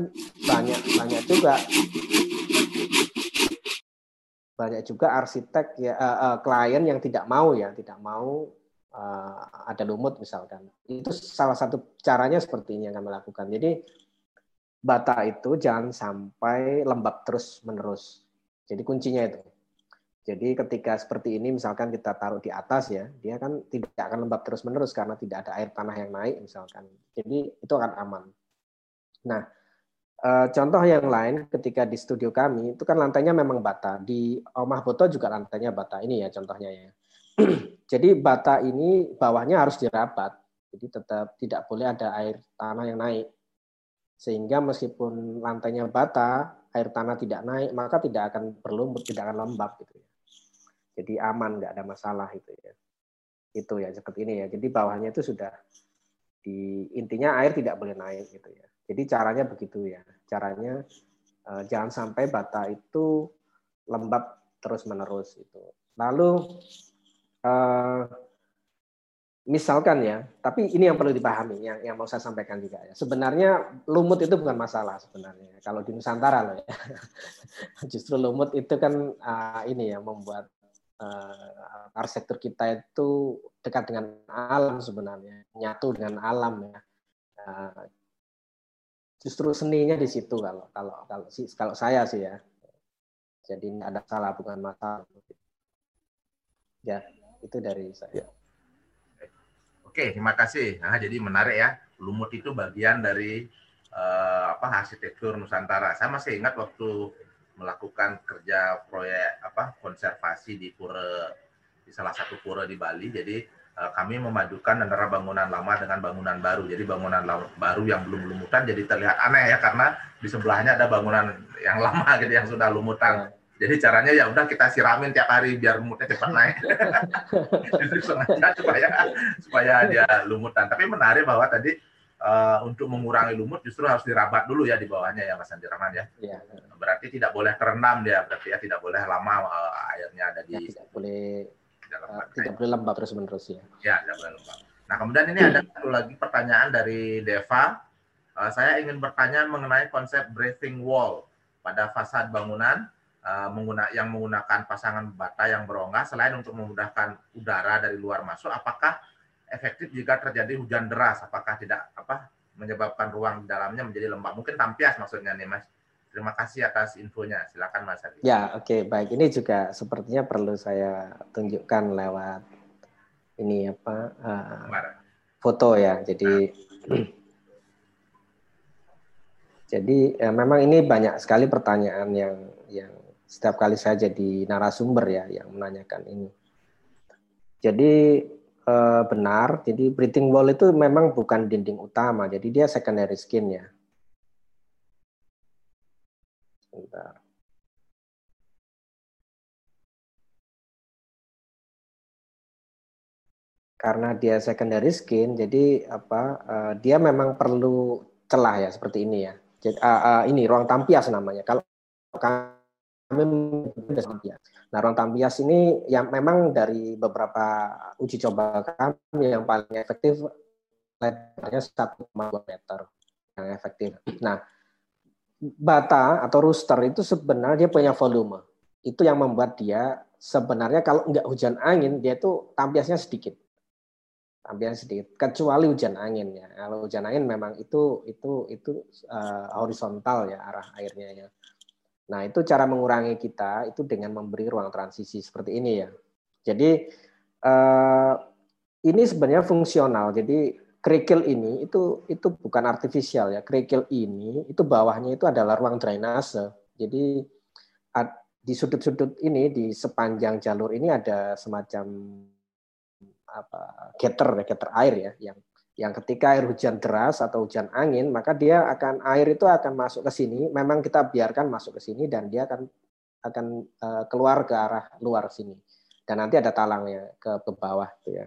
[SPEAKER 2] banyak banyak juga banyak juga arsitek ya uh, uh, klien yang tidak mau ya, tidak mau uh, ada lumut misalkan. Itu salah satu caranya seperti ini yang kami lakukan. Jadi bata itu jangan sampai lembab terus menerus jadi kuncinya itu. Jadi ketika seperti ini misalkan kita taruh di atas ya, dia kan tidak akan lembab terus-menerus karena tidak ada air tanah yang naik misalkan. Jadi itu akan aman. Nah, eh, contoh yang lain ketika di studio kami itu kan lantainya memang bata. Di Omah Boto juga lantainya bata ini ya contohnya ya. Jadi bata ini bawahnya harus dirapat. Jadi tetap tidak boleh ada air tanah yang naik. Sehingga meskipun lantainya bata, air tanah tidak naik, maka tidak akan perlu tidak akan lembab gitu ya. Jadi aman, nggak ada masalah itu ya. Itu ya seperti ini ya. Jadi bawahnya itu sudah di intinya air tidak boleh naik gitu ya. Jadi caranya begitu ya. Caranya eh, jangan sampai bata itu lembab terus menerus itu. Lalu eh, misalkan ya, tapi ini yang perlu dipahami, yang, yang mau saya sampaikan juga ya. Sebenarnya lumut itu bukan masalah sebenarnya. Kalau di Nusantara loh ya, justru lumut itu kan uh, ini ya membuat uh, arsitektur kita itu dekat dengan alam sebenarnya, nyatu dengan alam ya. Uh, justru seninya di situ kalau kalau kalau kalau saya sih ya. Jadi ada salah bukan masalah. Ya, itu dari saya. Ya.
[SPEAKER 1] Oke, terima kasih. Nah, jadi menarik ya. Lumut itu bagian dari uh, apa arsitektur Nusantara. Saya masih ingat waktu melakukan kerja proyek apa konservasi di pura di salah satu pura di Bali. Jadi uh, kami memadukan antara bangunan lama dengan bangunan baru. Jadi bangunan baru yang belum lumutan jadi terlihat aneh ya karena di sebelahnya ada bangunan yang lama gitu yang sudah lumutan. Ya jadi caranya ya udah kita siramin tiap hari biar lumutnya cepat naik. Itu sengaja supaya supaya dia lumutan. Tapi menarik bahwa tadi uh, untuk mengurangi lumut justru harus dirabat dulu ya di bawahnya ya Mas Andi Rahman ya. ya. Berarti tidak boleh terendam dia, berarti ya tidak boleh lama uh, airnya ada di
[SPEAKER 2] ya, tidak boleh uh, tidak boleh lembab terus menerus ya.
[SPEAKER 1] Ya, tidak boleh lembab. Nah, kemudian ini ada satu lagi pertanyaan dari Deva. Uh, saya ingin bertanya mengenai konsep breathing wall pada fasad bangunan uh, mengguna, yang menggunakan pasangan bata yang berongga selain untuk memudahkan udara dari luar masuk apakah efektif jika terjadi hujan deras. Apakah tidak apa menyebabkan ruang di dalamnya menjadi lembab? Mungkin tampias maksudnya nih Mas. Terima kasih atas infonya. Silakan Mas Adi.
[SPEAKER 2] Ya oke okay, baik. Ini juga sepertinya perlu saya tunjukkan lewat ini apa uh, foto ya. Jadi nah. jadi ya, memang ini banyak sekali pertanyaan yang yang setiap kali saya jadi narasumber ya yang menanyakan ini. Jadi eh, benar, jadi breathing wall itu memang bukan dinding utama, jadi dia secondary skin ya. Sebentar. Karena dia secondary skin, jadi apa? Uh, dia memang perlu celah ya seperti ini ya. Jadi uh, uh, ini ruang tampias namanya. Kalau kami tampias. Nah, ruang tampias ini yang memang dari beberapa uji coba kami yang paling efektif lebarnya 1,2 meter yang efektif. Nah, bata atau rooster itu sebenarnya punya volume. Itu yang membuat dia sebenarnya kalau nggak hujan angin dia itu tampiasnya sedikit. Tampiasnya sedikit. Kecuali hujan angin ya. Kalau hujan angin memang itu itu itu uh, horizontal ya arah airnya ya. Nah itu cara mengurangi kita itu dengan memberi ruang transisi seperti ini ya. Jadi uh, ini sebenarnya fungsional. Jadi kerikil ini itu itu bukan artifisial ya. Kerikil ini itu bawahnya itu adalah ruang drainase. Jadi di sudut-sudut ini di sepanjang jalur ini ada semacam apa getter ya, getter air ya yang yang ketika air hujan deras atau hujan angin maka dia akan air itu akan masuk ke sini memang kita biarkan masuk ke sini dan dia akan akan uh, keluar ke arah luar sini dan nanti ada talangnya ke, ke bawah gitu ya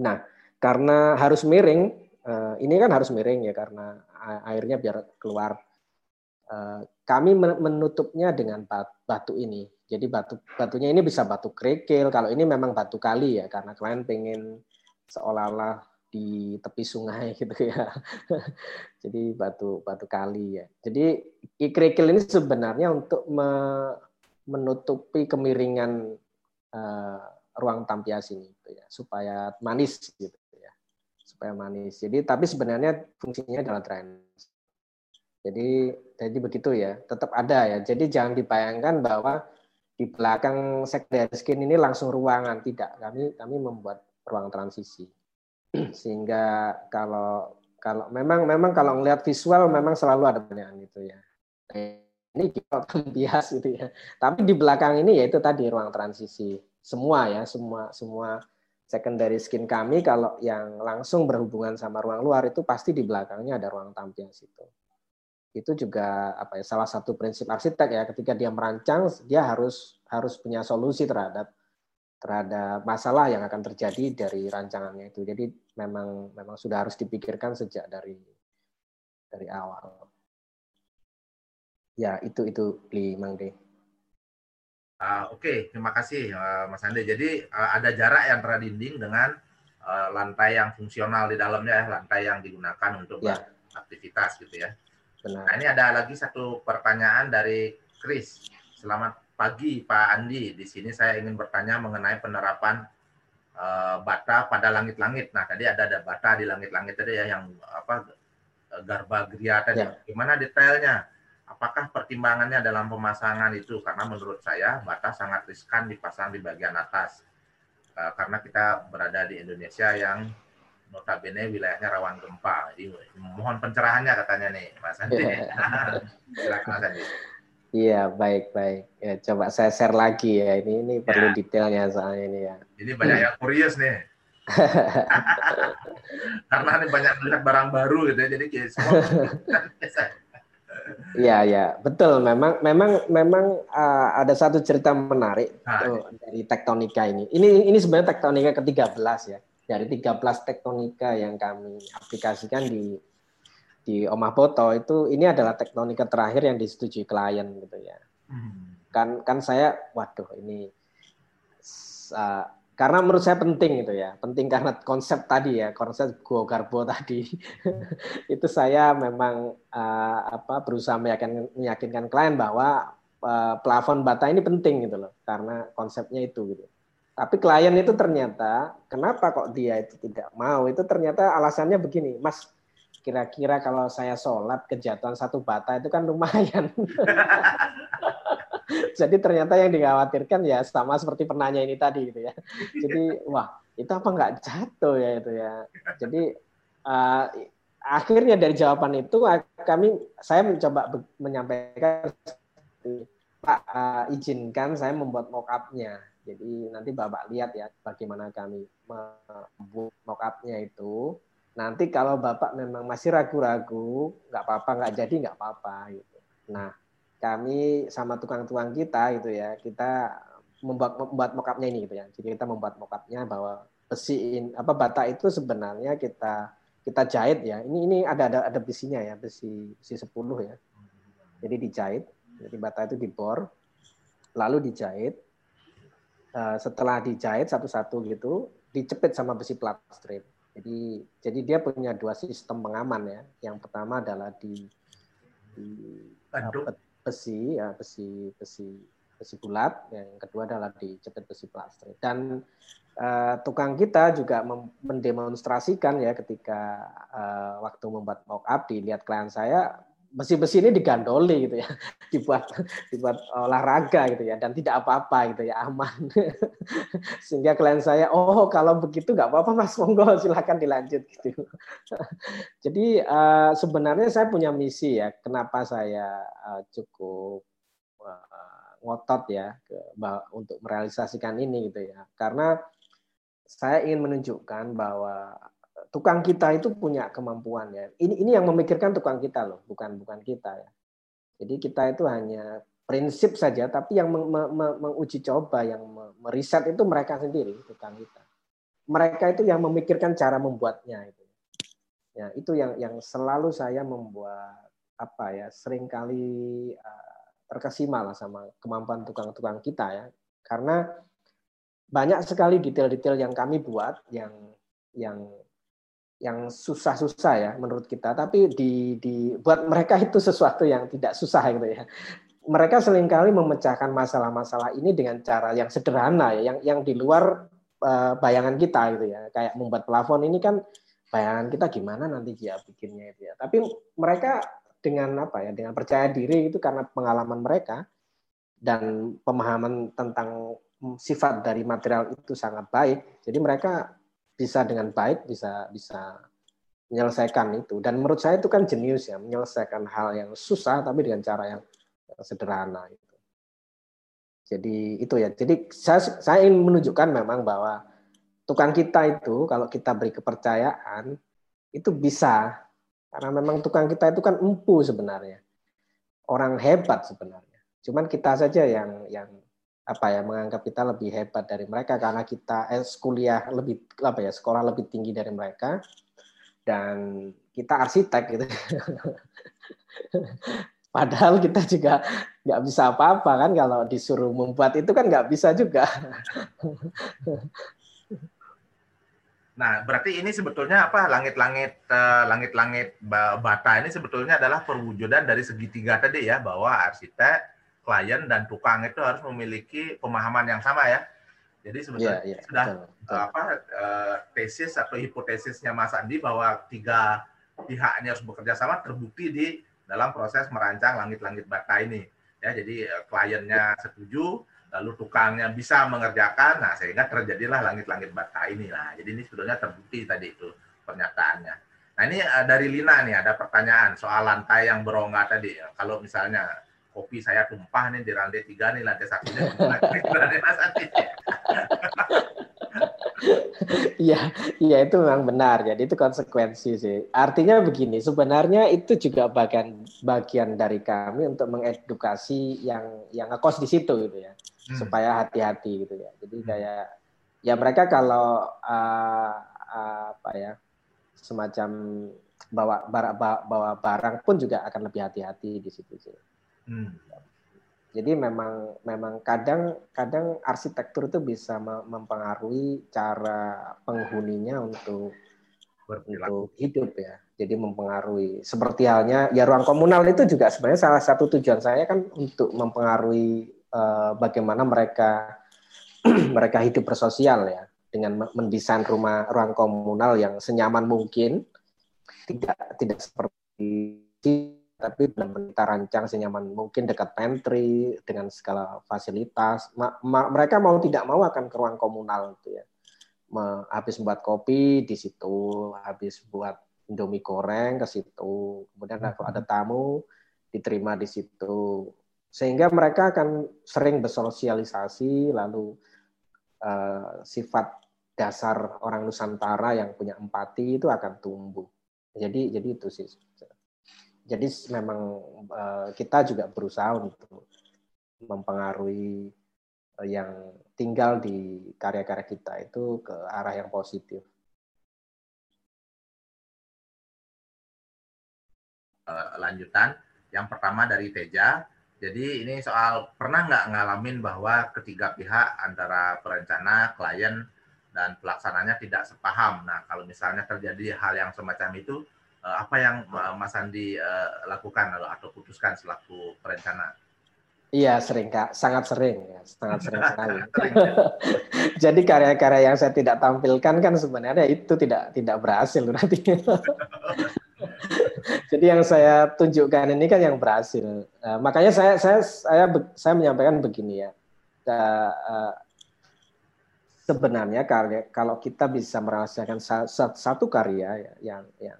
[SPEAKER 2] nah karena harus miring, eh, ini kan harus miring ya karena airnya biar keluar. Eh, kami menutupnya dengan batu ini. Jadi batu batunya ini bisa batu kerikil. Kalau ini memang batu kali ya karena kalian pengen seolah-olah di tepi sungai gitu ya. Jadi batu batu kali ya. Jadi kerikil ini sebenarnya untuk menutupi kemiringan uh, ruang tampias ini gitu ya supaya manis gitu supaya manis. Jadi tapi sebenarnya fungsinya adalah drainase. Jadi jadi begitu ya, tetap ada ya. Jadi jangan dibayangkan bahwa di belakang secondary skin ini langsung ruangan tidak. Kami kami membuat ruang transisi. Sehingga kalau kalau memang memang kalau melihat visual memang selalu ada pertanyaan itu ya. Ini kita bias itu ya. Tapi di belakang ini ya itu tadi ruang transisi. Semua ya, semua semua secondary skin kami kalau yang langsung berhubungan sama ruang luar itu pasti di belakangnya ada ruang tampias itu. Itu juga apa ya salah satu prinsip arsitek ya ketika dia merancang dia harus harus punya solusi terhadap terhadap masalah yang akan terjadi dari rancangannya itu. Jadi memang memang sudah harus dipikirkan sejak dari dari awal. Ya, itu itu Li Mangde.
[SPEAKER 1] Uh, Oke, okay. terima kasih uh, Mas Ande. Jadi uh, ada jarak yang antara dinding dengan uh, lantai yang fungsional di dalamnya, ya, lantai yang digunakan untuk ya. beraktivitas gitu ya. Benar. Nah ini ada lagi satu pertanyaan dari Chris. Selamat pagi Pak Andi. Di sini saya ingin bertanya mengenai penerapan uh, bata pada langit-langit. Nah tadi ada ada bata di langit-langit tadi ya yang apa garba gria tadi. Ya. Gimana detailnya? apakah pertimbangannya dalam pemasangan itu karena menurut saya batas sangat riskan dipasang di bagian atas uh, karena kita berada di Indonesia yang notabene wilayahnya rawan gempa. Jadi mohon pencerahannya katanya nih Mas Andi.
[SPEAKER 2] Silakan Mas Andi. Iya baik baik. Ya, coba saya share lagi ya. Ini ini ya. perlu detailnya soalnya ini ya.
[SPEAKER 1] Ini banyak yang curious nih. Karena ini banyak melihat barang baru gitu ya. Jadi kayak semua
[SPEAKER 2] Iya, iya, betul. Memang, memang, memang uh, ada satu cerita menarik nah, tuh, dari tektonika ini. Ini, ini sebenarnya tektonika ke-13 ya. Dari 13 tektonika yang kami aplikasikan di di Omah Boto itu ini adalah tektonika terakhir yang disetujui klien gitu ya. Hmm. Kan kan saya, waduh ini uh, karena menurut saya penting itu ya penting karena konsep tadi ya konsep go garbo tadi itu saya memang uh, apa berusaha meyakinkan, meyakinkan klien bahwa uh, plafon bata ini penting gitu loh karena konsepnya itu gitu tapi klien itu ternyata kenapa kok dia itu tidak mau itu ternyata alasannya begini mas kira-kira kalau saya sholat kejatuhan satu bata itu kan lumayan Jadi ternyata yang dikhawatirkan ya sama seperti penanya ini tadi gitu ya. Jadi wah itu apa nggak jatuh ya itu ya. Jadi uh, akhirnya dari jawaban itu kami saya mencoba menyampaikan Pak uh, izinkan saya membuat mock-up-nya. Jadi nanti Bapak lihat ya bagaimana kami membuat mock-up-nya itu. Nanti kalau Bapak memang masih ragu-ragu, nggak apa-apa, nggak jadi nggak apa-apa gitu. Nah, kami sama tukang-tukang kita gitu ya, kita membuat membuat mockupnya ini gitu ya. Jadi kita membuat mockupnya bahwa besi apa bata itu sebenarnya kita kita jahit ya. Ini ini ada ada ada besinya ya, besi besi 10 ya. Jadi dijahit jadi bata itu dibor, lalu dijahit. Uh, setelah dijahit satu-satu gitu, dicepit sama besi plat strip. Jadi jadi dia punya dua sistem pengaman ya. Yang pertama adalah di, di besi ya besi besi besi bulat, yang kedua adalah dijepit besi plat strip. Dan uh, tukang kita juga mendemonstrasikan ya ketika uh, waktu membuat mock up dilihat klien saya besi-besi ini digandoli gitu ya, dibuat dibuat olahraga gitu ya, dan tidak apa-apa gitu ya, aman. Sehingga klien saya, oh kalau begitu nggak apa-apa mas, monggo silakan dilanjut gitu. Jadi uh, sebenarnya saya punya misi ya, kenapa saya uh, cukup uh, ngotot ya untuk merealisasikan ini gitu ya, karena saya ingin menunjukkan bahwa tukang kita itu punya kemampuan ya. Ini ini yang memikirkan tukang kita loh, bukan bukan kita ya. Jadi kita itu hanya prinsip saja, tapi yang menguji coba, yang meriset itu mereka sendiri, tukang kita. Mereka itu yang memikirkan cara membuatnya itu. Ya, itu yang yang selalu saya membuat apa ya, sering kali uh, terkesima lah sama kemampuan tukang-tukang kita ya. Karena banyak sekali detail-detail yang kami buat yang yang yang susah-susah ya menurut kita, tapi di, di buat mereka itu sesuatu yang tidak susah gitu ya. Mereka sering kali memecahkan masalah-masalah ini dengan cara yang sederhana ya, yang yang di luar uh, bayangan kita gitu ya. Kayak membuat plafon ini kan bayangan kita gimana nanti dia bikinnya itu ya. Tapi mereka dengan apa ya, dengan percaya diri itu karena pengalaman mereka dan pemahaman tentang sifat dari material itu sangat baik. Jadi mereka bisa dengan baik bisa bisa menyelesaikan itu. Dan menurut saya itu kan jenius ya menyelesaikan hal yang susah tapi dengan cara yang, sederhana itu. Jadi itu ya. Jadi saya saya ingin menunjukkan memang bahwa tukang kita itu kalau kita beri kepercayaan itu bisa. Karena memang tukang kita itu kan empu sebenarnya. Orang hebat sebenarnya. Cuman kita saja yang yang apa ya menganggap kita lebih hebat dari mereka karena kita eh, kuliah lebih apa ya sekolah lebih tinggi dari mereka. Dan kita arsitek gitu. Padahal kita juga nggak bisa apa-apa kan kalau disuruh membuat itu kan nggak bisa juga.
[SPEAKER 1] Nah, berarti ini sebetulnya apa langit-langit eh, langit-langit bata ini sebetulnya adalah perwujudan dari segitiga tadi ya bahwa arsitek klien dan tukang itu harus memiliki pemahaman yang sama ya. Jadi sebetulnya yeah, yeah, sudah betul, betul. apa uh, tesis atau hipotesisnya Mas Andi bahwa tiga pihaknya harus bekerja sama terbukti di dalam proses merancang langit-langit bata ini. Ya, jadi uh, kliennya setuju, lalu tukangnya bisa mengerjakan, nah sehingga terjadilah langit-langit bata ini. Nah, jadi ini sebetulnya terbukti tadi itu pernyataannya. Nah ini uh, dari Lina nih ada pertanyaan soal lantai yang berongga tadi. Kalau misalnya kopi saya tumpah nih di lantai tiga nih lantai satunya lantai mas
[SPEAKER 2] Iya, iya itu memang benar. Jadi itu konsekuensi sih. Artinya begini, sebenarnya itu juga bagian bagian dari kami untuk mengedukasi yang yang ngekos di situ gitu ya, hmm. supaya hati-hati gitu ya. Jadi hmm. kayak ya mereka kalau uh, uh, apa ya semacam bawa bawa barang pun juga akan lebih hati-hati di situ sih. Hmm. Jadi memang memang kadang kadang arsitektur itu bisa mempengaruhi cara penghuninya untuk untuk hidup ya. Jadi mempengaruhi seperti halnya ya ruang komunal itu juga sebenarnya salah satu tujuan saya kan untuk mempengaruhi uh, bagaimana mereka mereka hidup bersosial ya dengan mendesain rumah ruang komunal yang senyaman mungkin tidak tidak seperti tapi benar-benar kita rancang senyaman mungkin dekat pantry dengan segala fasilitas. Ma ma mereka mau tidak mau akan ke ruang komunal itu ya. habis membuat kopi di situ, habis buat Indomie goreng ke situ. Kemudian kalau ada tamu diterima di situ. Sehingga mereka akan sering bersosialisasi lalu uh, sifat dasar orang Nusantara yang punya empati itu akan tumbuh. Jadi jadi itu sih. Jadi memang uh, kita juga berusaha untuk mempengaruhi eh, yang tinggal di karya-karya kita itu ke arah yang positif.
[SPEAKER 1] Eh, lanjutan, yang pertama dari Teja. Jadi ini soal pernah nggak ngalamin bahwa ketiga pihak antara perencana, klien, dan pelaksananya tidak sepaham. Nah kalau misalnya terjadi hal yang semacam itu, apa yang Mas Andi lakukan atau putuskan selaku perencana?
[SPEAKER 2] Iya sering kak, sangat sering ya, sangat sering sekali. Jadi karya-karya yang saya tidak tampilkan kan sebenarnya itu tidak tidak berhasil berarti. Jadi yang saya tunjukkan ini kan yang berhasil. Uh, makanya saya saya saya saya menyampaikan begini ya. Uh, uh, sebenarnya karya kalau kita bisa merasakan satu karya ya, yang yang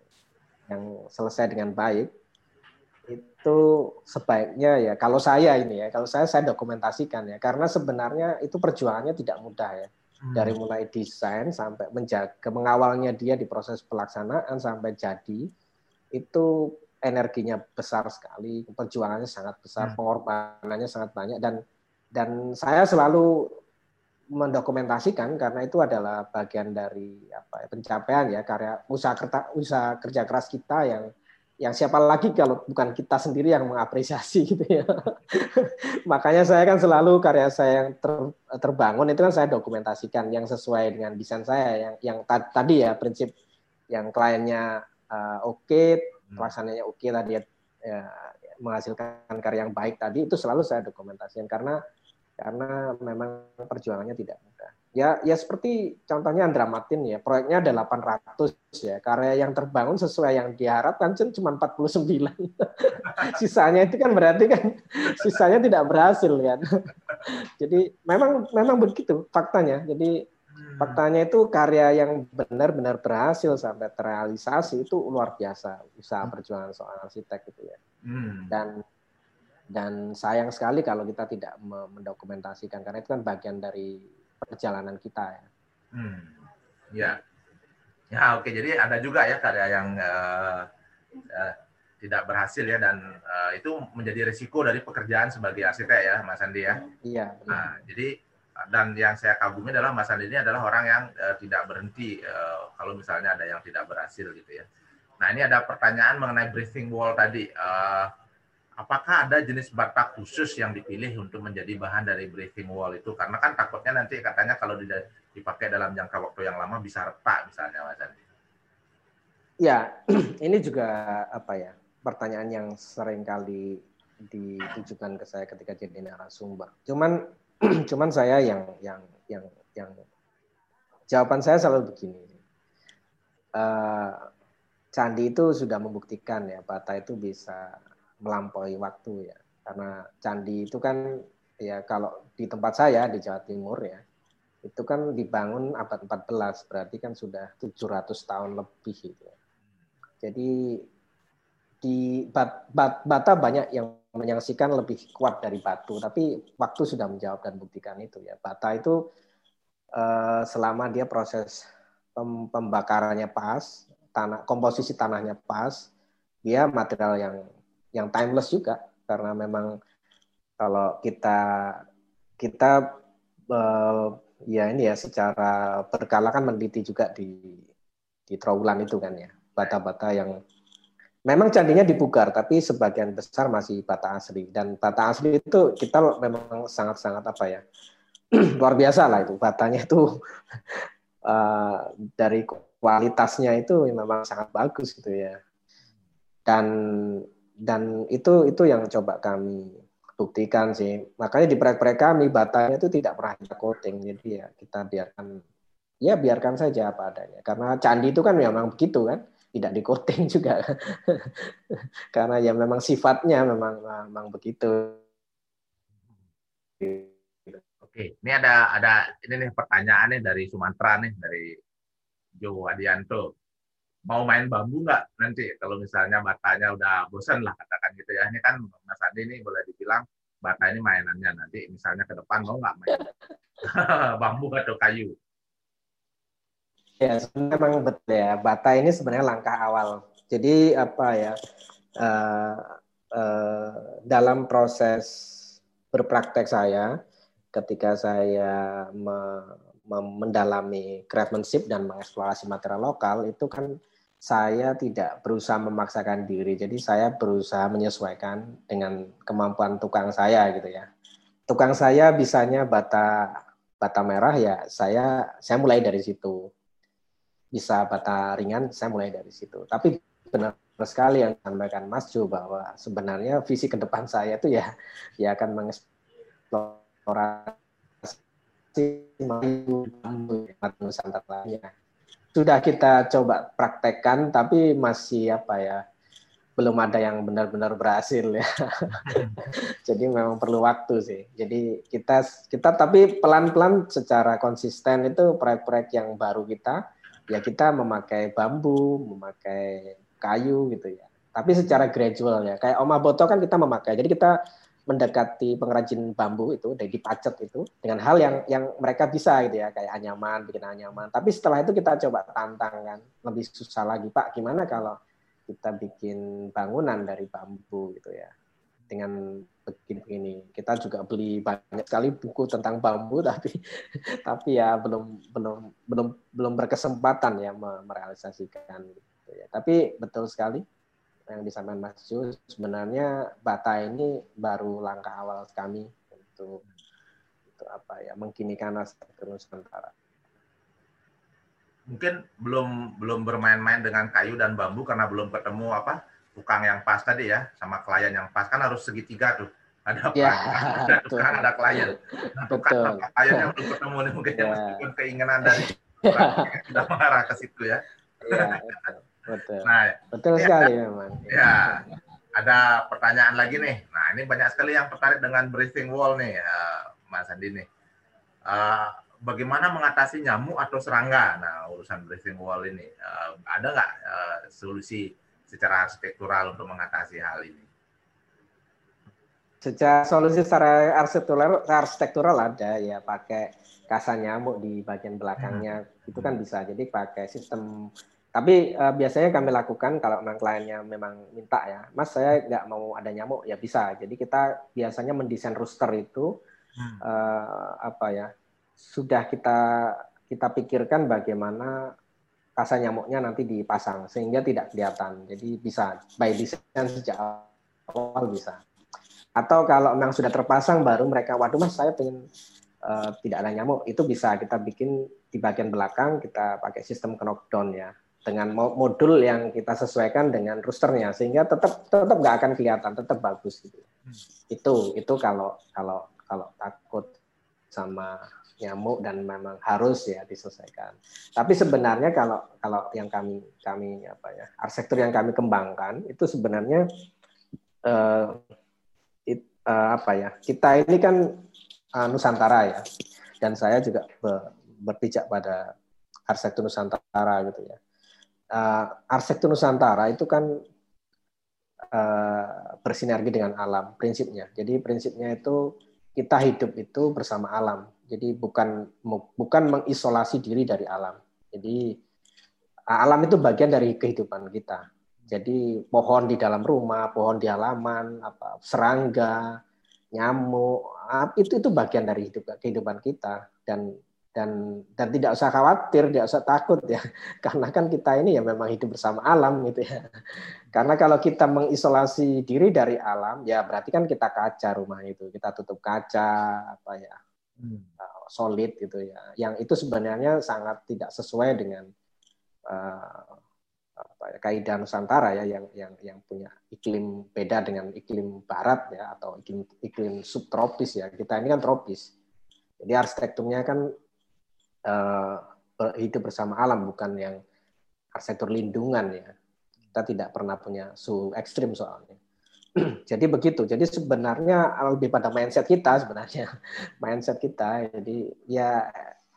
[SPEAKER 2] yang selesai dengan baik, itu sebaiknya ya kalau saya ini ya kalau saya saya dokumentasikan ya karena sebenarnya itu perjuangannya tidak mudah ya hmm. dari mulai desain sampai menjaga mengawalnya dia di proses pelaksanaan sampai jadi itu energinya besar sekali perjuangannya sangat besar hmm. pengorbanannya sangat banyak dan dan saya selalu mendokumentasikan karena itu adalah bagian dari apa ya, pencapaian ya karya usaha kerja usaha kerja keras kita yang yang siapa lagi kalau bukan kita sendiri yang mengapresiasi gitu ya. Makanya saya kan selalu karya saya yang ter, terbangun itu kan saya dokumentasikan yang sesuai dengan desain saya yang yang tadi ya prinsip yang kliennya uh, oke, okay, hmm. pelaksananya oke okay, tadi ya, ya, menghasilkan karya yang baik tadi itu selalu saya dokumentasikan karena karena memang perjuangannya tidak mudah. Ya, ya seperti contohnya Andra Martin ya, proyeknya ada 800 ya, karya yang terbangun sesuai yang diharapkan cuma 49. sisanya itu kan berarti kan sisanya tidak berhasil kan. Jadi memang memang begitu faktanya. Jadi hmm. faktanya itu karya yang benar-benar berhasil sampai terrealisasi itu luar biasa usaha hmm. perjuangan seorang arsitek gitu ya. Hmm. Dan dan sayang sekali kalau kita tidak mendokumentasikan karena itu kan bagian dari perjalanan kita ya.
[SPEAKER 1] Hmm. Ya. Ya oke jadi ada juga ya karya yang uh, uh, tidak berhasil ya dan uh, itu menjadi risiko dari pekerjaan sebagai arsitek ya Mas Andi ya.
[SPEAKER 2] Iya.
[SPEAKER 1] Nah jadi dan yang saya kagumi adalah Mas Andi ini adalah orang yang uh, tidak berhenti uh, kalau misalnya ada yang tidak berhasil gitu ya. Nah ini ada pertanyaan mengenai breathing wall tadi. Uh, apakah ada jenis bata khusus yang dipilih untuk menjadi bahan dari breathing wall itu? Karena kan takutnya nanti katanya kalau dipakai dalam jangka waktu yang lama bisa retak misalnya, Mas Andi.
[SPEAKER 2] Ya, ini juga apa ya pertanyaan yang sering kali ditujukan ke saya ketika jadi narasumber. Cuman, cuman saya yang yang yang yang jawaban saya selalu begini. Uh, Candi itu sudah membuktikan ya bata itu bisa melampaui waktu ya karena candi itu kan ya kalau di tempat saya di Jawa Timur ya itu kan dibangun abad 14 berarti kan sudah 700 tahun lebih gitu ya. Jadi di bat, bat, bata banyak yang menyaksikan lebih kuat dari batu tapi waktu sudah menjawab dan buktikan itu ya bata itu eh, selama dia proses pembakarannya pas tanah komposisi tanahnya pas dia material yang yang timeless juga karena memang kalau kita kita uh, ya ini ya secara berkala kan meneliti juga di di Trawulan itu kan ya bata-bata yang memang candinya dipugar tapi sebagian besar masih bata asli. Dan bata asli itu kita memang sangat-sangat apa ya luar biasa lah itu. Batanya itu uh, dari kualitasnya itu memang sangat bagus gitu ya. Dan dan itu itu yang coba kami buktikan sih. Makanya di proyek-proyek kami batanya itu tidak pernah kita coating. Jadi ya kita biarkan ya biarkan saja apa adanya. Karena candi itu kan memang begitu kan tidak di coating juga. Karena ya memang sifatnya memang memang begitu.
[SPEAKER 1] Oke, ini ada ada ini nih pertanyaan nih dari Sumatera nih dari Jo Adianto. Mau main bambu nggak nanti kalau misalnya batanya udah bosan lah katakan gitu ya. Ini kan Mas Andi ini boleh dibilang bata ini mainannya nanti misalnya ke depan mau nggak main bambu atau kayu?
[SPEAKER 2] Ya, memang betul ya. Bata ini sebenarnya langkah awal. Jadi apa ya? Uh, uh, dalam proses berpraktek saya, ketika saya me, mendalami craftsmanship dan mengeksplorasi material lokal, itu kan saya tidak berusaha memaksakan diri. Jadi saya berusaha menyesuaikan dengan kemampuan tukang saya gitu ya. Tukang saya bisanya bata bata merah ya saya saya mulai dari situ bisa bata ringan, saya mulai dari situ. Tapi benar sekali yang disampaikan Mas Jo bahwa sebenarnya visi ke depan saya itu ya ya akan mengeksplorasi Nusantara Sudah kita coba praktekkan tapi masih apa ya belum ada yang benar-benar berhasil ya. Jadi memang perlu waktu sih. Jadi kita kita tapi pelan-pelan secara konsisten itu proyek-proyek yang baru kita ya kita memakai bambu, memakai kayu gitu ya. Tapi secara gradual ya. Kayak Oma Boto kan kita memakai. Jadi kita mendekati pengrajin bambu itu dari dipacet itu dengan hal yang yang mereka bisa gitu ya kayak anyaman bikin anyaman tapi setelah itu kita coba tantang kan lebih susah lagi pak gimana kalau kita bikin bangunan dari bambu gitu ya dengan begini-begini. Kita juga beli banyak sekali buku tentang bambu, tapi tapi ya belum belum belum belum berkesempatan ya merealisasikan. Gitu ya. Tapi betul sekali yang disampaikan Mas Ju, sebenarnya Bata ini baru langkah awal kami untuk untuk apa ya mengkinikan aspek Nusantara.
[SPEAKER 1] Mungkin belum belum bermain-main dengan kayu dan bambu karena belum ketemu apa tukang yang pas tadi ya sama klien yang pas. Kan harus segitiga tuh. Ada ya, ada tukang ada klien. Nah, tukang sama klien yang belum ketemu nih mungkin ya. meskipun keinginan dari sudah mengarah ke situ ya, ya
[SPEAKER 2] betul. nah betul ya, sekali memang
[SPEAKER 1] ya ada pertanyaan lagi nih nah ini banyak sekali yang tertarik dengan briefing wall nih uh, Mas Andi nih uh, bagaimana mengatasi nyamuk atau serangga nah urusan briefing wall ini uh, ada nggak uh, solusi secara arsitektural untuk mengatasi hal ini?
[SPEAKER 2] Secara solusi secara arsitektural, arsitektural ada ya pakai kasa nyamuk di bagian belakangnya hmm. itu kan bisa. Jadi pakai sistem tapi uh, biasanya kami lakukan kalau memang kliennya memang minta ya, Mas saya nggak mau ada nyamuk ya bisa. Jadi kita biasanya mendesain rooster itu hmm. uh, apa ya sudah kita kita pikirkan bagaimana kasa nyamuknya nanti dipasang sehingga tidak kelihatan. Jadi bisa by design sejak awal bisa. Atau kalau memang sudah terpasang baru mereka waduh Mas saya pengen uh, tidak ada nyamuk itu bisa kita bikin di bagian belakang kita pakai sistem knockdown ya dengan modul yang kita sesuaikan dengan roosternya sehingga tetap tetap nggak akan kelihatan tetap bagus gitu. Hmm. Itu itu kalau kalau kalau takut sama nyamuk dan memang harus ya diselesaikan. Tapi sebenarnya kalau kalau yang kami kami apa ya arsitektur yang kami kembangkan itu sebenarnya uh, it, uh, apa ya kita ini kan uh, Nusantara ya dan saya juga be, berpijak pada arsitektur Nusantara gitu ya. Uh, arsitektur Nusantara itu kan uh, bersinergi dengan alam prinsipnya. Jadi prinsipnya itu kita hidup itu bersama alam jadi bukan bukan mengisolasi diri dari alam. Jadi alam itu bagian dari kehidupan kita. Jadi pohon di dalam rumah, pohon di halaman, apa serangga, nyamuk, itu itu bagian dari hidup kehidupan kita dan dan dan tidak usah khawatir, tidak usah takut ya, karena kan kita ini ya memang hidup bersama alam gitu ya. Karena kalau kita mengisolasi diri dari alam, ya berarti kan kita kaca rumah itu, kita tutup kaca, apa ya, hmm. uh, solid gitu ya. Yang itu sebenarnya sangat tidak sesuai dengan uh, apa ya, kaidah Nusantara ya yang yang yang punya iklim beda dengan iklim barat ya atau iklim iklim subtropis ya. Kita ini kan tropis. Jadi arsitekturnya kan uh, hidup bersama alam bukan yang arsitektur lindungan ya. Kita tidak pernah punya suhu ekstrim soalnya. jadi begitu. Jadi sebenarnya lebih pada mindset kita sebenarnya, mindset kita. Jadi ya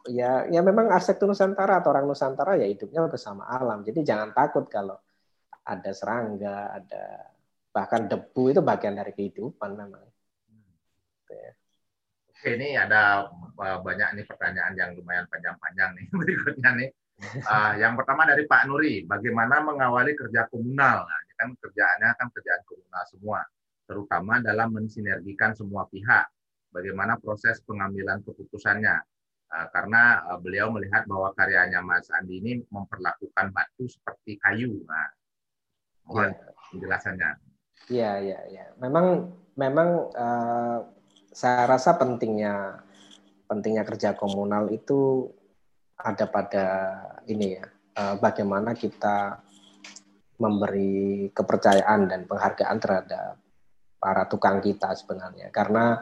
[SPEAKER 2] ya ya memang arsitektur Nusantara atau orang Nusantara ya hidupnya bersama alam. Jadi jangan takut kalau ada serangga, ada bahkan debu itu bagian dari kehidupan memang.
[SPEAKER 1] Oke, ini ada uh, banyak nih pertanyaan yang lumayan panjang-panjang nih berikutnya nih. Uh, yang pertama dari Pak Nuri, bagaimana mengawali kerja komunal? Nah, ini kan kerjaannya kan kerjaan komunal semua, terutama dalam mensinergikan semua pihak. Bagaimana proses pengambilan keputusannya? Uh, karena uh, beliau melihat bahwa karyanya Mas Andi ini memperlakukan batu seperti kayu. Nah, mohon ya. penjelasannya.
[SPEAKER 2] Iya, iya, iya. Memang memang uh, saya rasa pentingnya pentingnya kerja komunal itu ada pada ini ya eh, bagaimana kita memberi kepercayaan dan penghargaan terhadap para tukang kita sebenarnya. Karena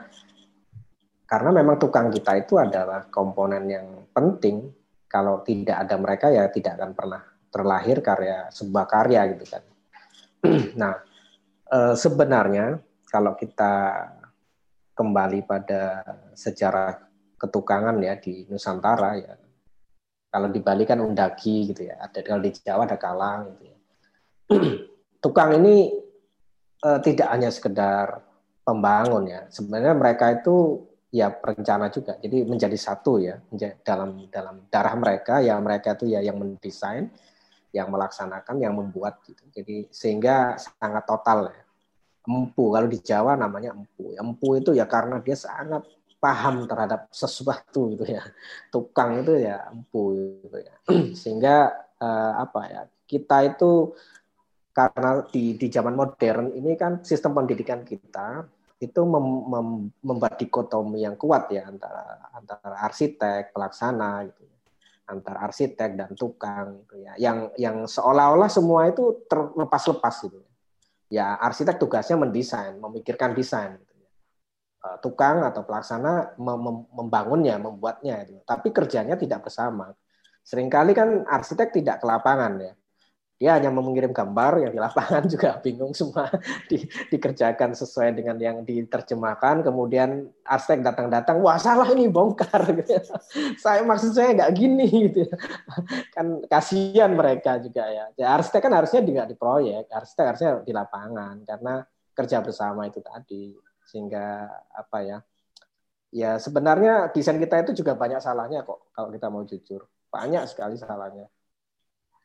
[SPEAKER 2] karena memang tukang kita itu adalah komponen yang penting. Kalau tidak ada mereka ya tidak akan pernah terlahir karya sebuah karya gitu kan. Nah eh, sebenarnya kalau kita kembali pada sejarah ketukangan ya di Nusantara ya. Kalau di Bali kan undagi gitu ya. Ada kalau di Jawa ada kalang gitu ya. Tukang ini eh, tidak hanya sekedar pembangun ya. Sebenarnya mereka itu ya perencana juga. Jadi menjadi satu ya dalam dalam darah mereka ya mereka itu ya yang mendesain, yang melaksanakan, yang membuat gitu. Jadi sehingga sangat total ya empu. Kalau di Jawa namanya empu. Empu itu ya karena dia sangat paham terhadap sesuatu gitu ya. Tukang itu ya empu gitu ya. Sehingga eh, apa ya? Kita itu karena di di zaman modern ini kan sistem pendidikan kita itu mem, mem, membuat dikotomi yang kuat ya antara antara arsitek, pelaksana gitu ya. Antara arsitek dan tukang gitu ya. Yang yang seolah-olah semua itu terlepas-lepas gitu ya arsitek tugasnya mendesain, memikirkan desain. Gitu ya. Eh, tukang atau pelaksana membangunnya, membuatnya. Gitu. Tapi kerjanya tidak bersama. Seringkali kan arsitek tidak ke lapangan ya dia hanya mengirim gambar yang di lapangan juga bingung semua di, dikerjakan sesuai dengan yang diterjemahkan. Kemudian arsitek datang-datang wah salah ini bongkar. Saya maksud saya nggak gini gitu. Kan kasihan mereka juga ya, ya arsitek kan harusnya nggak di proyek arsitek harusnya di lapangan karena kerja bersama itu tadi. Sehingga apa ya ya sebenarnya desain kita itu juga banyak salahnya kok kalau kita mau jujur. Banyak sekali salahnya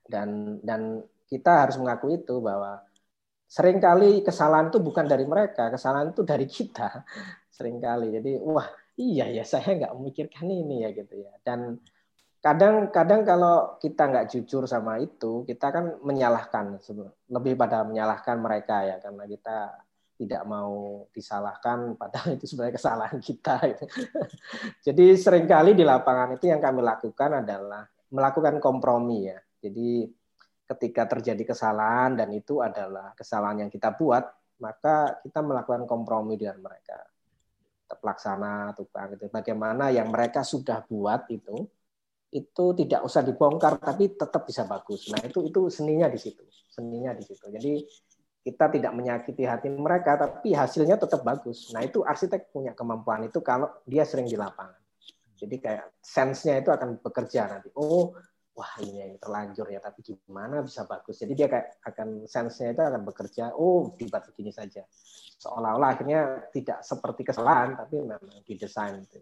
[SPEAKER 2] dan dan kita harus mengakui itu bahwa sering kali kesalahan itu bukan dari mereka, kesalahan itu dari kita sering kali. Jadi wah iya ya saya nggak memikirkan ini ya gitu ya. Dan kadang-kadang kalau kita nggak jujur sama itu, kita kan menyalahkan lebih pada menyalahkan mereka ya karena kita tidak mau disalahkan padahal itu sebenarnya kesalahan kita gitu. Jadi sering kali di lapangan itu yang kami lakukan adalah melakukan kompromi ya. Jadi ketika terjadi kesalahan dan itu adalah kesalahan yang kita buat, maka kita melakukan kompromi dengan mereka. Pelaksana, tukang itu. Bagaimana yang mereka sudah buat itu itu tidak usah dibongkar tapi tetap bisa bagus. Nah, itu itu seninya di situ. Seninya di situ. Jadi kita tidak menyakiti hati mereka tapi hasilnya tetap bagus. Nah, itu arsitek punya kemampuan itu kalau dia sering di lapangan. Jadi kayak sense-nya itu akan bekerja nanti. Oh, wah ini yang terlanjur ya tapi gimana bisa bagus? Jadi dia kayak akan sense-nya itu akan bekerja oh dibuat begini saja. Seolah-olah akhirnya tidak seperti kesalahan tapi memang didesain itu.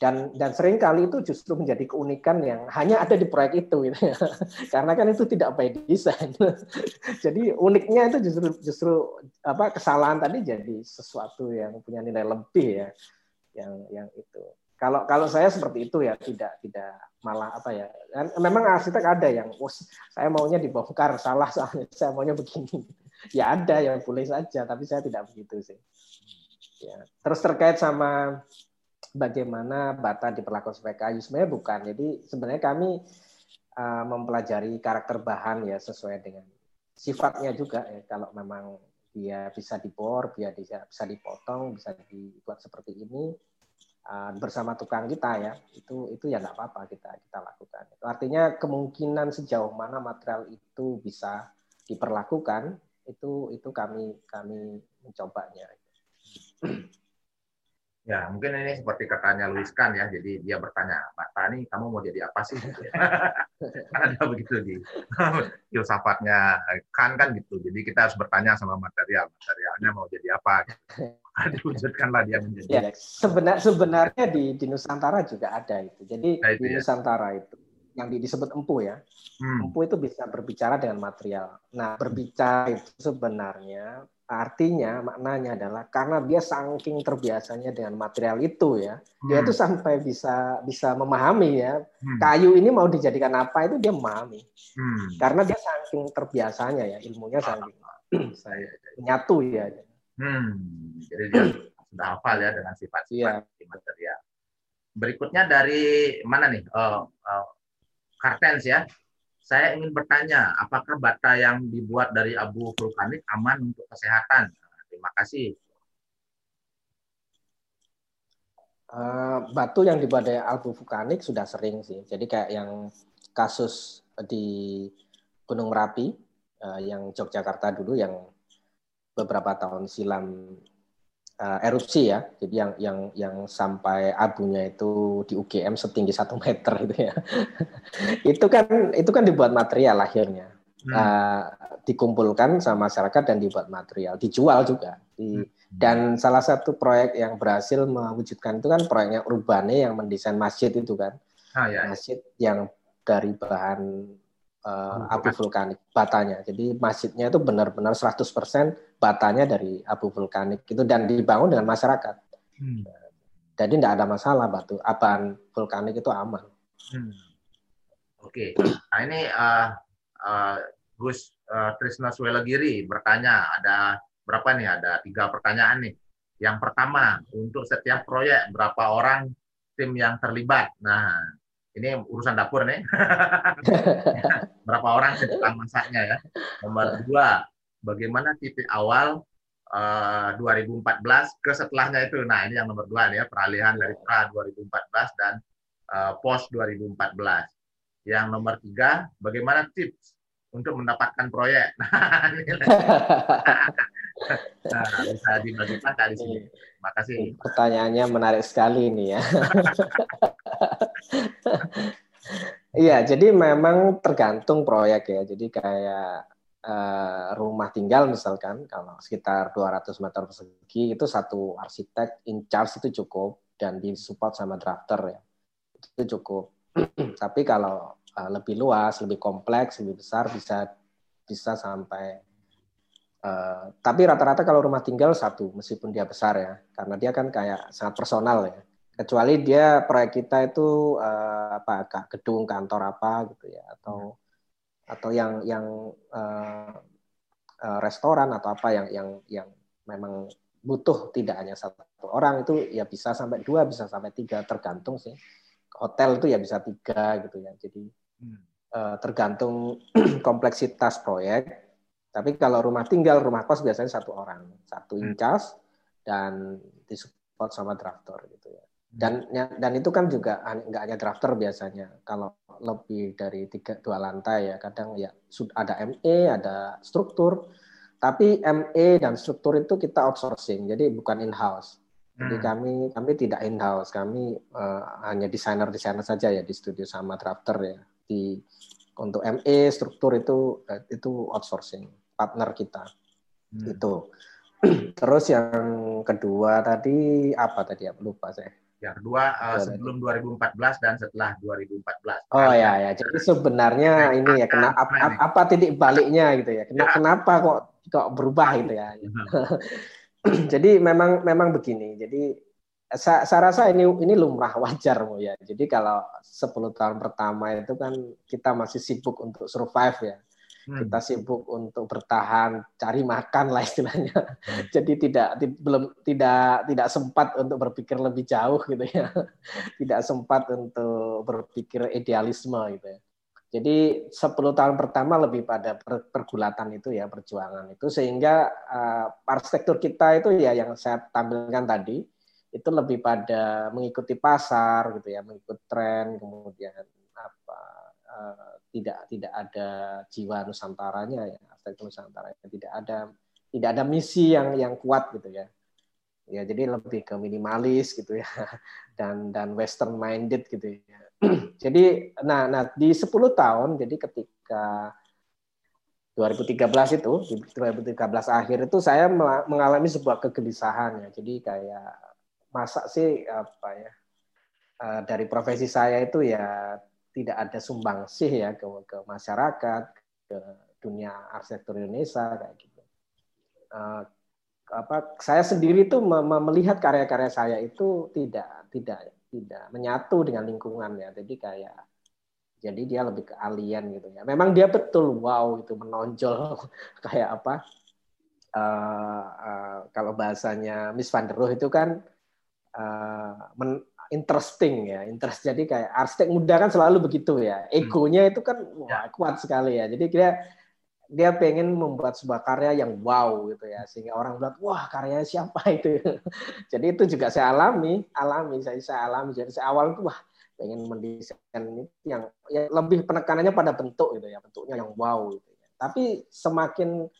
[SPEAKER 2] Dan dan sering kali itu justru menjadi keunikan yang hanya ada di proyek itu gitu ya. karena kan itu tidak by design. Jadi uniknya itu justru justru apa kesalahan tadi jadi sesuatu yang punya nilai lebih ya yang yang itu kalau kalau saya seperti itu ya tidak tidak malah apa ya. Dan memang arsitek ada yang oh, saya maunya dibongkar salah soalnya saya maunya begini. Ya ada yang boleh saja tapi saya tidak begitu sih. Ya. Terus terkait sama bagaimana bata diperlakukan sebagai kayu sebenarnya bukan. Jadi sebenarnya kami uh, mempelajari karakter bahan ya sesuai dengan sifatnya juga ya kalau memang dia bisa dibor, dia bisa bisa dipotong, bisa dibuat seperti ini bersama tukang kita ya itu itu ya nggak apa-apa kita kita lakukan itu artinya kemungkinan sejauh mana material itu bisa diperlakukan itu itu kami kami mencobanya.
[SPEAKER 1] Ya, mungkin ini seperti katanya Luis kan ya. Jadi dia bertanya, Pak Tani, kamu mau jadi apa sih? kan ada begitu di filsafatnya kan kan gitu. Jadi kita harus bertanya sama material, materialnya mau jadi apa? Gitu. Diwujudkanlah dia menjadi.
[SPEAKER 2] Ya, sebenar, sebenarnya di, di Nusantara juga ada itu. Jadi nah, itu di ya. Nusantara itu yang disebut empu ya. Hmm. Empu itu bisa berbicara dengan material. Nah, berbicara itu sebenarnya Artinya maknanya adalah karena dia saking terbiasanya dengan material itu ya, hmm. dia itu sampai bisa bisa memahami ya hmm. kayu ini mau dijadikan apa itu dia memahami. Hmm. Karena dia saking terbiasanya ya ilmunya saking saya nyatu ya.
[SPEAKER 1] Hmm. Jadi dia sudah hafal ya dengan sifat-sifat ya. material. Berikutnya dari mana nih? Uh, uh, Kartens ya. Saya ingin bertanya, apakah bata yang dibuat dari abu vulkanik aman untuk kesehatan? Terima kasih.
[SPEAKER 2] Uh, batu yang dibuat dari abu vulkanik sudah sering sih. Jadi kayak yang kasus di Gunung Merapi, uh, yang Yogyakarta dulu yang beberapa tahun silam uh, erupsi ya, jadi yang yang yang sampai abunya itu di UGM setinggi satu meter itu ya, itu kan itu kan dibuat material akhirnya, hmm. uh, dikumpulkan sama masyarakat dan dibuat material, dijual juga, di, hmm. dan salah satu proyek yang berhasil mewujudkan itu kan proyeknya Urbane yang mendesain masjid itu kan, ah, ya. masjid yang dari bahan uh, abu vulkanik batanya. Jadi masjidnya itu benar-benar 100% batanya dari abu vulkanik itu dan dibangun dengan masyarakat. Hmm. Jadi tidak ada masalah batu aban vulkanik itu aman. Hmm.
[SPEAKER 1] Oke, okay. nah ini uh, uh, Gus uh, Trisna Swelagiri bertanya ada berapa nih? Ada tiga pertanyaan nih. Yang pertama untuk setiap proyek berapa orang tim yang terlibat? Nah ini urusan dapur nih. Berapa orang tukang masaknya ya. Nomor dua, bagaimana titik awal uh, eh, 2014 ke setelahnya itu. Nah ini yang nomor dua nih ya, peralihan dari pra 2014 dan uh, post 2014. Yang nomor tiga, bagaimana tips untuk mendapatkan proyek. nah, bisa dibagikan kali sini. Terima kasih.
[SPEAKER 2] Pertanyaannya menarik sekali ini ya. Iya, jadi memang tergantung proyek ya. Jadi kayak uh, rumah tinggal misalkan, kalau sekitar 200 meter persegi itu satu arsitek in charge itu cukup dan disupport sama drafter ya. Itu cukup. Tapi kalau uh, lebih luas, lebih kompleks, lebih besar bisa bisa sampai uh, tapi rata-rata kalau rumah tinggal satu meskipun dia besar ya karena dia kan kayak sangat personal ya. Kecuali dia proyek kita itu uh, apa gedung kantor apa gitu ya atau atau yang yang uh, uh, restoran atau apa yang yang yang memang butuh tidak hanya satu orang itu ya bisa sampai dua bisa sampai tiga tergantung sih. Hotel itu ya bisa tiga gitu ya. Jadi uh, tergantung kompleksitas proyek. Tapi kalau rumah tinggal, rumah kos biasanya satu orang, satu hmm. incas dan disupport sama drafter gitu ya. Hmm. Dan dan itu kan juga nggak hanya drafter biasanya. Kalau lebih dari tiga dua lantai ya, kadang ya ada ME, ada struktur. Tapi ME dan struktur itu kita outsourcing, jadi bukan in house. Jadi hmm. kami kami tidak in house, kami uh, hanya desainer desainer saja ya di studio sama drafter ya di untuk ME struktur itu eh, itu outsourcing partner kita. Hmm. itu terus yang kedua tadi apa tadi? Ya lupa saya.
[SPEAKER 1] Yang kedua uh, sebelum 2014 dan setelah 2014
[SPEAKER 2] oh ya ya. Jadi sebenarnya nah, ini ya kena apa, apa titik baliknya gitu ya, ya. kenapa kok kok berubah gitu ya? Jadi memang memang begini. Jadi saya, saya rasa ini ini lumrah wajar ya. Jadi kalau 10 tahun pertama itu kan kita masih sibuk untuk survive ya. Hmm. Kita sibuk untuk bertahan, cari makan lah istilahnya. Hmm. Jadi tidak di, belum tidak tidak sempat untuk berpikir lebih jauh gitu ya. Tidak sempat untuk berpikir idealisme gitu ya. Jadi 10 tahun pertama lebih pada per, pergulatan itu ya, perjuangan itu sehingga uh, arsitektur kita itu ya yang saya tampilkan tadi itu lebih pada mengikuti pasar gitu ya, mengikut tren, kemudian apa uh, tidak tidak ada jiwa nusantaranya ya arsitektur nusantara tidak ada tidak ada misi yang yang kuat gitu ya. Ya jadi lebih ke minimalis gitu ya dan dan western minded gitu ya. Jadi nah nah di 10 tahun jadi ketika 2013 itu di 2013 akhir itu saya mengalami sebuah kegelisahan ya. Jadi kayak masa sih apa ya eh, dari profesi saya itu ya tidak ada sumbang sih ya ke, ke masyarakat ke dunia arsitektur Indonesia kayak gitu. Uh, apa saya sendiri tuh melihat karya-karya saya itu tidak tidak tidak menyatu dengan lingkungan ya. Jadi kayak jadi dia lebih ke alien gitu ya. Memang dia betul wow itu menonjol kayak apa uh, uh, kalau bahasanya Miss Van der Rohe itu kan uh, men, interesting ya interest jadi kayak arsitek muda kan selalu begitu ya hmm. egonya itu kan wah, ya. kuat sekali ya jadi dia dia pengen membuat sebuah karya yang wow gitu ya sehingga orang bilang wah karyanya siapa itu jadi itu juga saya alami alami saya saya alami jadi saya awal itu wah pengen mendesain yang ya lebih penekanannya pada bentuk gitu ya bentuknya yang wow gitu ya. tapi semakin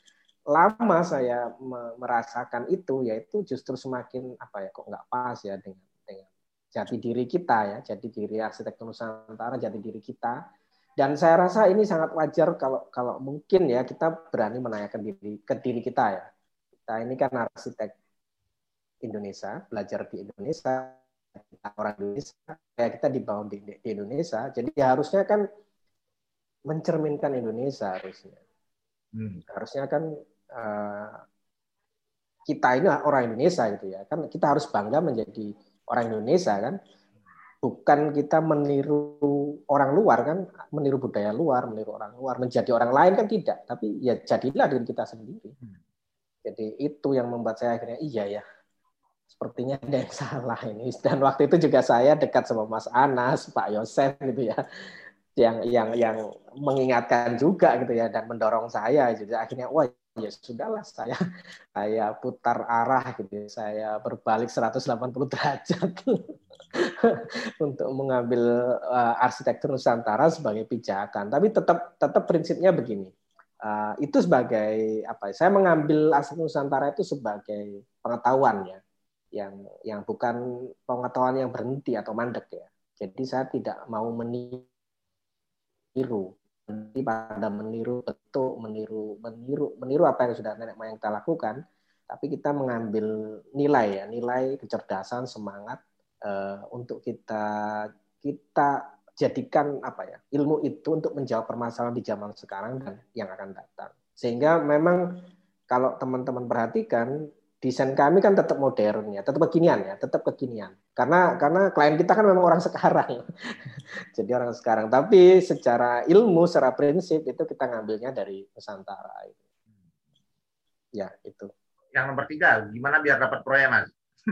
[SPEAKER 2] lama saya merasakan itu ya itu justru semakin apa ya kok nggak pas ya dengan jati diri kita ya jati diri arsitektur nusantara jati diri kita dan saya rasa ini sangat wajar kalau kalau mungkin ya kita berani menanyakan diri ke diri kita ya. Kita ini kan arsitek Indonesia, belajar di Indonesia, kita orang Indonesia, kayak kita dibangun di, di Indonesia. Jadi ya harusnya kan mencerminkan Indonesia harusnya. Hmm. Harusnya kan uh, kita ini orang Indonesia gitu ya. Kan kita harus bangga menjadi orang Indonesia kan bukan kita meniru orang luar kan, meniru budaya luar, meniru orang luar, menjadi orang lain kan tidak, tapi ya jadilah dengan kita sendiri. Hmm. Jadi itu yang membuat saya akhirnya iya ya, sepertinya ada yang salah ini. Dan waktu itu juga saya dekat sama Mas Anas, Pak Yosef gitu ya, yang yang yang mengingatkan juga gitu ya dan mendorong saya. Jadi akhirnya wah ya sudahlah saya saya putar arah gitu saya berbalik 180 derajat untuk mengambil uh, arsitektur Nusantara sebagai pijakan. Tapi tetap tetap prinsipnya begini. Uh, itu sebagai apa ya, saya mengambil arsitektur Nusantara itu sebagai pengetahuan ya. Yang yang bukan pengetahuan yang berhenti atau mandek ya. Jadi saya tidak mau meniru pada meniru bentuk, meniru meniru meniru apa yang sudah nenek moyang kita lakukan, tapi kita mengambil nilai ya, nilai kecerdasan, semangat uh, untuk kita kita jadikan apa ya ilmu itu untuk menjawab permasalahan di zaman sekarang dan yang akan datang. Sehingga memang kalau teman-teman perhatikan desain kami kan tetap modern ya, tetap kekinian ya, tetap kekinian. Karena karena klien kita kan memang orang sekarang. Jadi orang sekarang. Tapi secara ilmu, secara prinsip itu kita ngambilnya dari Nusantara. Ya, itu.
[SPEAKER 1] Yang nomor tiga, gimana biar dapat proyek, Mas?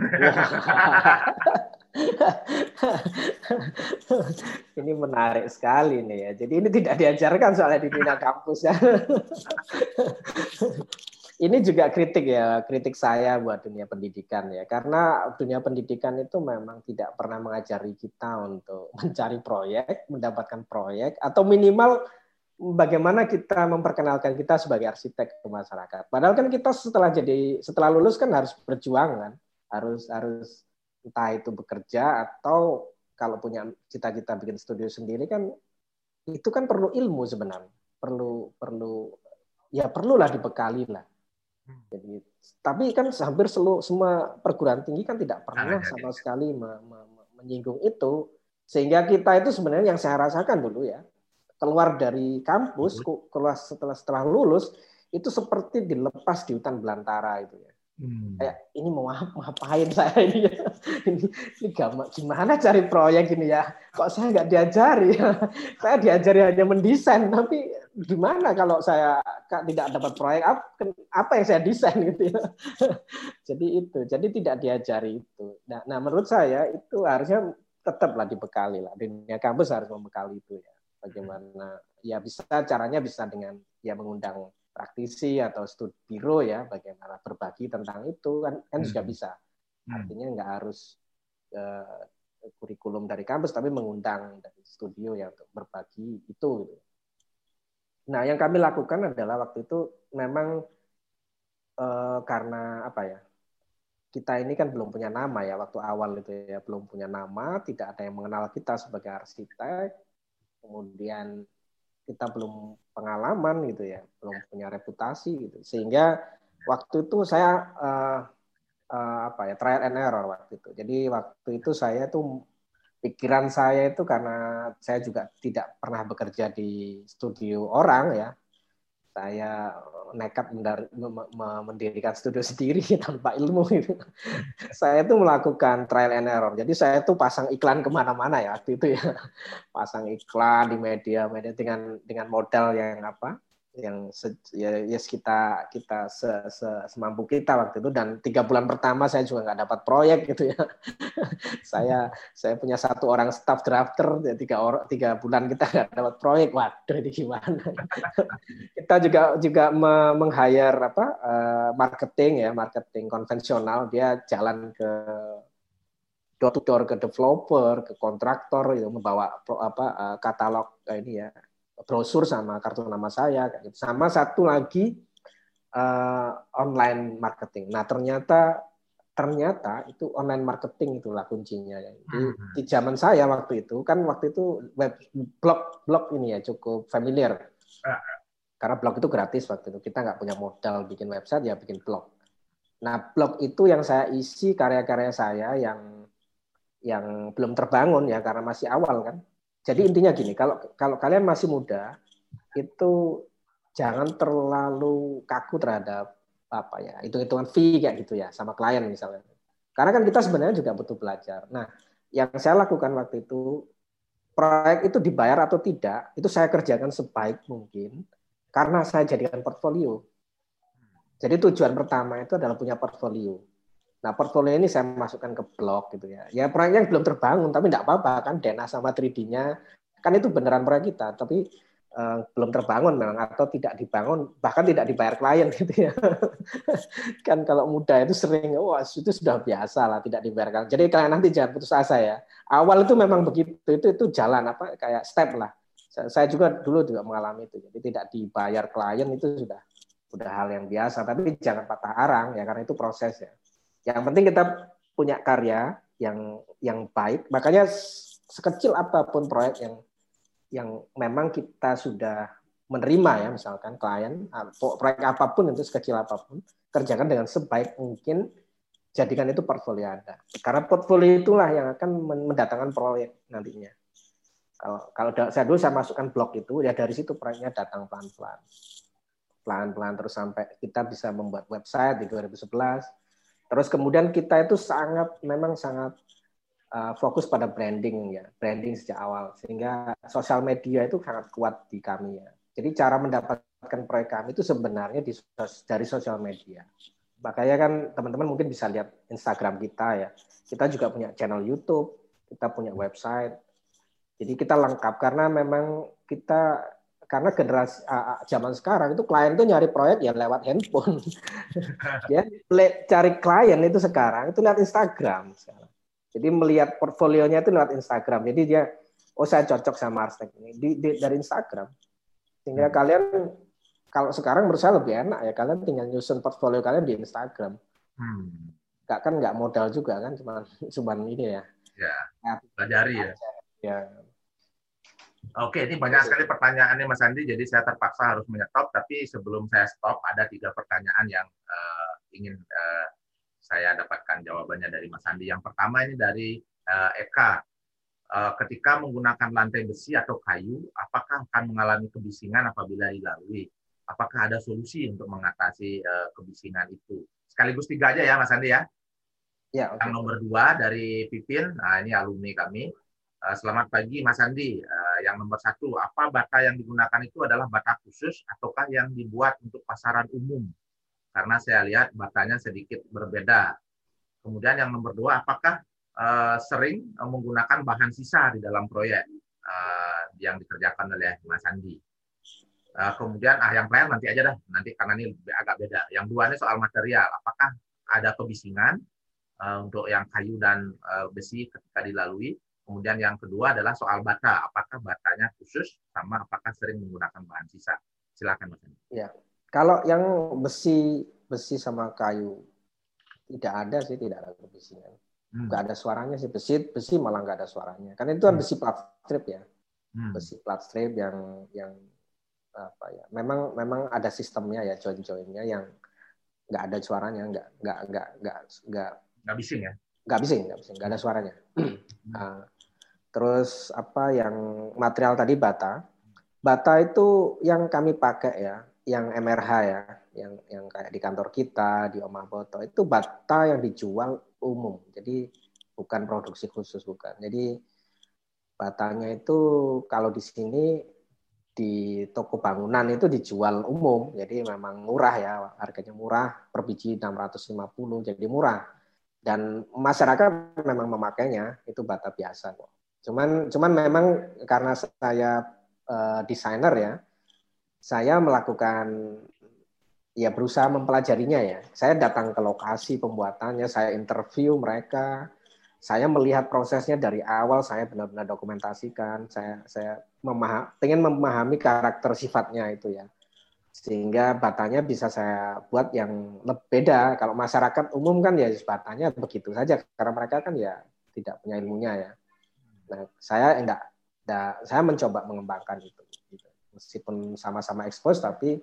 [SPEAKER 2] ini menarik sekali nih ya. Jadi ini tidak diajarkan soalnya di dunia kampus ya ini juga kritik ya, kritik saya buat dunia pendidikan ya. Karena dunia pendidikan itu memang tidak pernah mengajari kita untuk mencari proyek, mendapatkan proyek, atau minimal bagaimana kita memperkenalkan kita sebagai arsitek ke masyarakat. Padahal kan kita setelah jadi setelah lulus kan harus berjuang kan, harus harus entah itu bekerja atau kalau punya cita-cita bikin studio sendiri kan itu kan perlu ilmu sebenarnya, perlu perlu ya perlulah dibekali lah jadi, tapi kan hampir seluruh semua perguruan tinggi kan tidak pernah sama sekali me, me, menyinggung itu, sehingga kita itu sebenarnya yang saya rasakan dulu ya, keluar dari kampus, keluar setelah setelah lulus itu seperti dilepas di hutan belantara itu ya. Hmm. Kayak ini mau ngapain saya ini ya? ini, ini gimana cari proyek ini ya? Kok saya nggak diajari? saya diajari hanya mendesain, tapi gimana kalau saya tidak dapat proyek apa yang saya desain gitu ya? jadi itu, jadi tidak diajari itu. Nah, nah menurut saya itu harusnya tetaplah dibekali lah. Dunia kampus harus membekali itu ya. Bagaimana? Ya bisa caranya bisa dengan ya mengundang praktisi atau studi biro ya bagaimana berbagi tentang itu kan kan hmm. juga bisa hmm. artinya nggak harus uh, kurikulum dari kampus, tapi mengundang dari studio ya untuk berbagi itu. Gitu. Nah, yang kami lakukan adalah waktu itu memang eh, karena apa ya? Kita ini kan belum punya nama ya waktu awal itu ya belum punya nama, tidak ada yang mengenal kita sebagai arsitek. Kemudian kita belum pengalaman gitu ya, belum punya reputasi gitu. Sehingga waktu itu saya uh, uh, apa ya trial and error waktu itu. Jadi waktu itu saya tuh pikiran saya itu karena saya juga tidak pernah bekerja di studio orang ya. Saya nekat mendirikan studio sendiri tanpa ilmu itu. saya itu melakukan trial and error. Jadi saya tuh pasang iklan ke mana-mana ya waktu itu ya, pasang iklan di media media dengan dengan modal yang apa yang se, ya, ya kita kita se, se, semampu kita waktu itu. Dan tiga bulan pertama saya juga nggak dapat proyek gitu ya. Saya saya punya satu orang staff drafter ya tiga orang tiga bulan kita nggak dapat proyek. Waduh ini gimana? Kita juga juga meng hire apa uh, marketing ya marketing konvensional. Dia jalan ke door to door ke developer ke kontraktor itu membawa apa uh, katalog uh, ini ya brosur sama kartu nama saya kayak gitu. Sama satu lagi uh, online marketing. Nah, ternyata ternyata itu online marketing itulah kuncinya. Jadi hmm. di zaman saya waktu itu kan waktu itu web blog blog ini ya cukup familiar. Ah. Karena blog itu gratis waktu itu. Kita nggak punya modal bikin website ya bikin blog. Nah, blog itu yang saya isi karya-karya saya yang yang belum terbangun ya karena masih awal kan. Jadi intinya gini, kalau kalau kalian masih muda itu jangan terlalu kaku terhadap apa ya hitung-hitungan fee kayak gitu ya sama klien misalnya. Karena kan kita sebenarnya juga butuh belajar. Nah, yang saya lakukan waktu itu proyek itu dibayar atau tidak itu saya kerjakan sebaik mungkin karena saya jadikan portfolio. Jadi tujuan pertama itu adalah punya portfolio. Nah, portfolio ini saya masukkan ke blog gitu ya. Ya proyeknya belum terbangun, tapi tidak apa-apa kan Dena sama 3D-nya kan itu beneran proyek kita, tapi uh, belum terbangun memang atau tidak dibangun, bahkan tidak dibayar klien gitu ya. kan kalau muda itu sering, wah itu sudah biasa lah tidak dibayar klien. Jadi kalian nanti jangan putus asa ya. Awal itu memang begitu, itu itu jalan apa kayak step lah. Saya juga dulu juga mengalami itu. Jadi tidak dibayar klien itu sudah sudah hal yang biasa, tapi jangan patah arang ya karena itu proses ya. Yang penting kita punya karya yang yang baik. Makanya sekecil apa pun proyek yang yang memang kita sudah menerima ya misalkan klien proyek apa pun itu sekecil apa pun kerjakan dengan sebaik mungkin jadikan itu portfolio Anda. Karena portfolio itulah yang akan mendatangkan proyek nantinya. Kalau kalau saya dulu saya masukkan blog itu ya dari situ proyeknya datang pelan-pelan. Pelan-pelan terus sampai kita bisa membuat website di 2011 Terus kemudian kita itu sangat memang sangat uh, fokus pada branding ya, branding sejak awal sehingga sosial media itu sangat kuat di kami ya. Jadi cara mendapatkan proyek kami itu sebenarnya di, dari sosial media. Makanya kan teman-teman mungkin bisa lihat Instagram kita ya. Kita juga punya channel YouTube, kita punya website. Jadi kita lengkap karena memang kita karena generasi uh, zaman sekarang itu klien itu nyari proyek ya lewat handphone. ya, cari klien itu sekarang itu lihat Instagram sekarang. Jadi melihat portfolionya itu lewat Instagram. Jadi dia oh saya cocok sama arsitek ini di, di, dari Instagram. Sehingga hmm. kalian kalau sekarang menurut saya lebih enak ya kalian tinggal nyusun portfolio kalian di Instagram. Hmm. Gak kan nggak modal juga kan cuma cuma ini ya.
[SPEAKER 1] Ya. Pelajari ya.
[SPEAKER 2] Ya,
[SPEAKER 1] Oke, ini banyak sekali pertanyaannya Mas Andi, jadi saya terpaksa harus menyetop. Tapi sebelum saya stop, ada tiga pertanyaan yang uh, ingin uh, saya dapatkan jawabannya dari Mas Andi. Yang pertama ini dari uh, Eka. Uh, ketika menggunakan lantai besi atau kayu, apakah akan mengalami kebisingan apabila dilalui? Apakah ada solusi untuk mengatasi uh, kebisingan itu? Sekaligus tiga aja ya, Mas Andi ya.
[SPEAKER 2] Ya, okay.
[SPEAKER 1] Yang nomor dua dari Pipin, nah ini alumni kami selamat pagi Mas Andi. Yang nomor satu, apa bata yang digunakan itu adalah bata khusus ataukah yang dibuat untuk pasaran umum? Karena saya lihat batanya sedikit berbeda. Kemudian yang nomor dua, apakah eh, sering menggunakan bahan sisa di dalam proyek yang dikerjakan oleh Mas Andi? Kemudian, ah yang terakhir nanti aja dah, nanti karena ini agak beda. Yang dua ini soal material, apakah ada kebisingan uh, untuk yang kayu dan uh, besi ketika dilalui. Kemudian yang kedua adalah soal bata. Apakah batanya khusus sama apakah sering menggunakan bahan sisa? Silakan Mas.
[SPEAKER 2] Ya, kalau yang besi besi sama kayu tidak ada sih, tidak ada besinya. Hmm. Nggak ada suaranya sih besi besi malah nggak ada suaranya. Karena itu kan hmm. besi plat strip ya, hmm. besi plat strip yang yang apa ya? Memang memang ada sistemnya ya join-joinnya yang nggak ada suaranya, nggak nggak nggak nggak nggak
[SPEAKER 1] nggak bising ya?
[SPEAKER 2] Nggak bising, nggak bising, nggak ada suaranya. nah, terus apa yang material tadi bata, bata itu yang kami pakai ya, yang MRH ya, yang yang kayak di kantor kita di Omah Boto itu bata yang dijual umum. Jadi bukan produksi khusus bukan. Jadi batanya itu kalau di sini di toko bangunan itu dijual umum, jadi memang murah ya, harganya murah, per biji 650, jadi murah. Dan masyarakat memang memakainya, itu bata biasa kok. Cuman cuman memang karena saya uh, desainer ya, saya melakukan ya berusaha mempelajarinya ya. Saya datang ke lokasi pembuatannya, saya interview mereka, saya melihat prosesnya dari awal saya benar-benar dokumentasikan saya saya memaham pengen memahami karakter sifatnya itu ya. Sehingga batanya bisa saya buat yang beda. Kalau masyarakat umum kan ya batanya begitu saja. Karena mereka kan ya tidak punya ilmunya ya nah saya enggak, enggak saya mencoba mengembangkan itu gitu. meskipun sama-sama ekspos tapi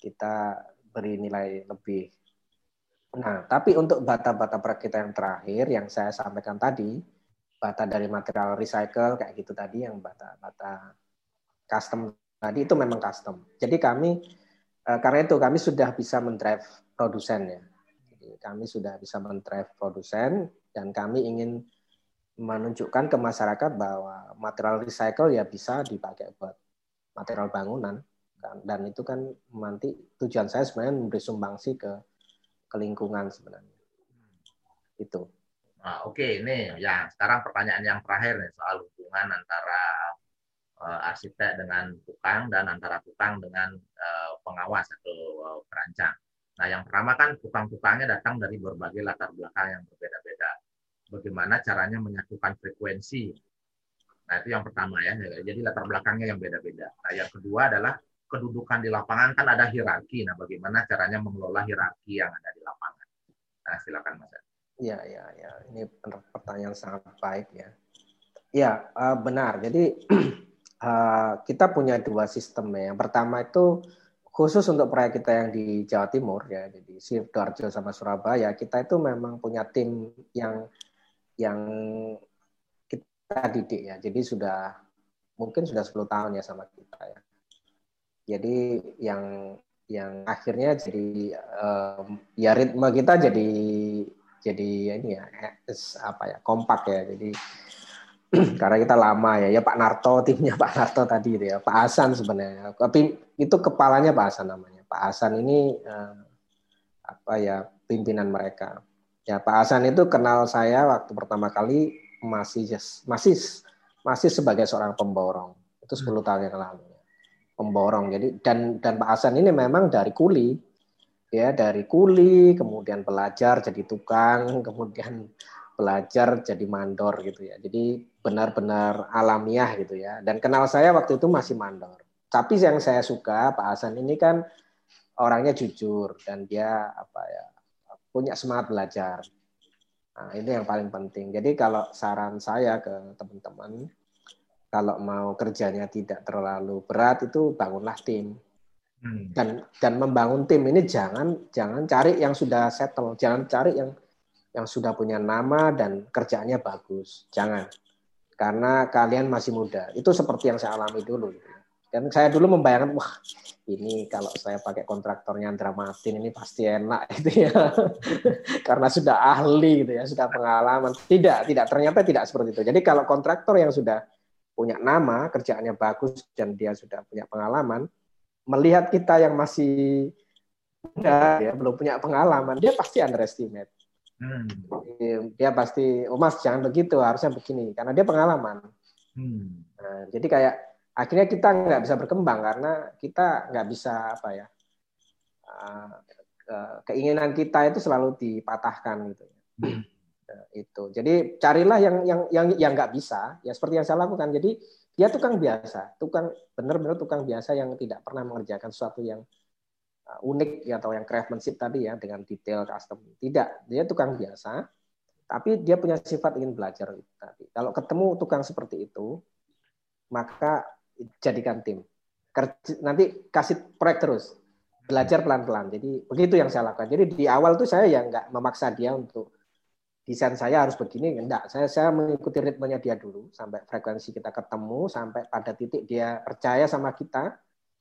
[SPEAKER 2] kita beri nilai lebih Nah, tapi untuk bata-bata kita yang terakhir yang saya sampaikan tadi, bata dari material recycle kayak gitu tadi yang bata-bata custom tadi itu memang custom. Jadi kami eh, karena itu kami sudah bisa mendrive produsen ya. Jadi kami sudah bisa mendrive produsen dan kami ingin menunjukkan ke masyarakat bahwa material recycle ya bisa dipakai buat material bangunan dan itu kan nanti tujuan saya sebenarnya memberi sumbangsi ke ke lingkungan sebenarnya. Itu.
[SPEAKER 1] Nah, Oke, okay. ini ya sekarang pertanyaan yang terakhir nih soal hubungan antara uh, arsitek dengan tukang dan antara tukang dengan uh, pengawas atau uh, perancang. Nah, yang pertama kan tukang-tukangnya datang dari berbagai latar belakang yang berbeda-beda. Bagaimana caranya menyatukan frekuensi? Nah, itu yang pertama ya. Jadi latar belakangnya yang beda-beda. Nah, yang kedua adalah kedudukan di lapangan kan ada hierarki. Nah, bagaimana caranya mengelola hierarki yang ada di lapangan? Nah, silakan Mas.
[SPEAKER 2] Iya, iya, iya. Ini pertanyaan sangat baik ya. Ya, benar. Jadi eh, kita punya dua sistem ya. Yang pertama itu khusus untuk proyek kita yang di Jawa Timur ya, jadi Sidoarjo sama Surabaya, kita itu memang punya tim yang yang kita didik ya. Jadi sudah mungkin sudah 10 tahun ya sama kita ya. Jadi yang yang akhirnya jadi um, ya ritme kita jadi jadi ini ya apa ya kompak ya. Jadi karena kita lama ya. Ya Pak Narto timnya Pak Narto tadi ya. Pak Hasan sebenarnya. Tapi itu kepalanya Pak Hasan namanya. Pak Hasan ini uh, apa ya pimpinan mereka ya Pak Hasan itu kenal saya waktu pertama kali masih masih masih sebagai seorang pemborong. Itu 10 hmm. tahun yang lalu. Pemborong. Jadi dan dan Pak Hasan ini memang dari kuli. Ya dari kuli kemudian belajar jadi tukang kemudian belajar jadi mandor gitu ya. Jadi benar-benar alamiah gitu ya. Dan kenal saya waktu itu masih mandor. Tapi yang saya suka Pak Hasan ini kan orangnya jujur dan dia apa ya punya semangat belajar. Nah ini yang paling penting. Jadi kalau saran saya ke teman-teman kalau mau kerjanya tidak terlalu berat itu bangunlah tim. Hmm. dan dan membangun tim ini jangan jangan cari yang sudah settle. Jangan cari yang yang sudah punya nama dan kerjaannya bagus. Jangan. Karena kalian masih muda. Itu seperti yang saya alami dulu. gitu. Dan saya dulu membayangkan wah ini kalau saya pakai kontraktornya Andra Martin ini pasti enak itu ya karena sudah ahli gitu ya sudah pengalaman tidak tidak ternyata tidak seperti itu jadi kalau kontraktor yang sudah punya nama, kerjaannya bagus dan dia sudah punya pengalaman, melihat kita yang masih muda, ya belum punya pengalaman, dia pasti underestimate. Hmm. Dia pasti, oh mas jangan begitu, harusnya begini, karena dia pengalaman. Hmm. Nah, jadi kayak akhirnya kita nggak bisa berkembang karena kita nggak bisa apa ya, uh, keinginan kita itu selalu dipatahkan gitu. Hmm. Nah, itu. Jadi carilah yang yang yang yang nggak bisa, ya seperti yang saya lakukan. Jadi dia tukang biasa, tukang benar-benar tukang biasa yang tidak pernah mengerjakan sesuatu yang unik ya, atau yang craftsmanship tadi ya dengan detail custom. Tidak, dia tukang biasa, tapi dia punya sifat ingin belajar tadi. Kalau ketemu tukang seperti itu, maka jadikan tim. Nanti kasih proyek terus, belajar pelan-pelan. Jadi begitu yang saya lakukan. Jadi di awal tuh saya ya nggak memaksa dia untuk desain saya harus begini enggak saya saya mengikuti ritmenya dia dulu sampai frekuensi kita ketemu sampai pada titik dia percaya sama kita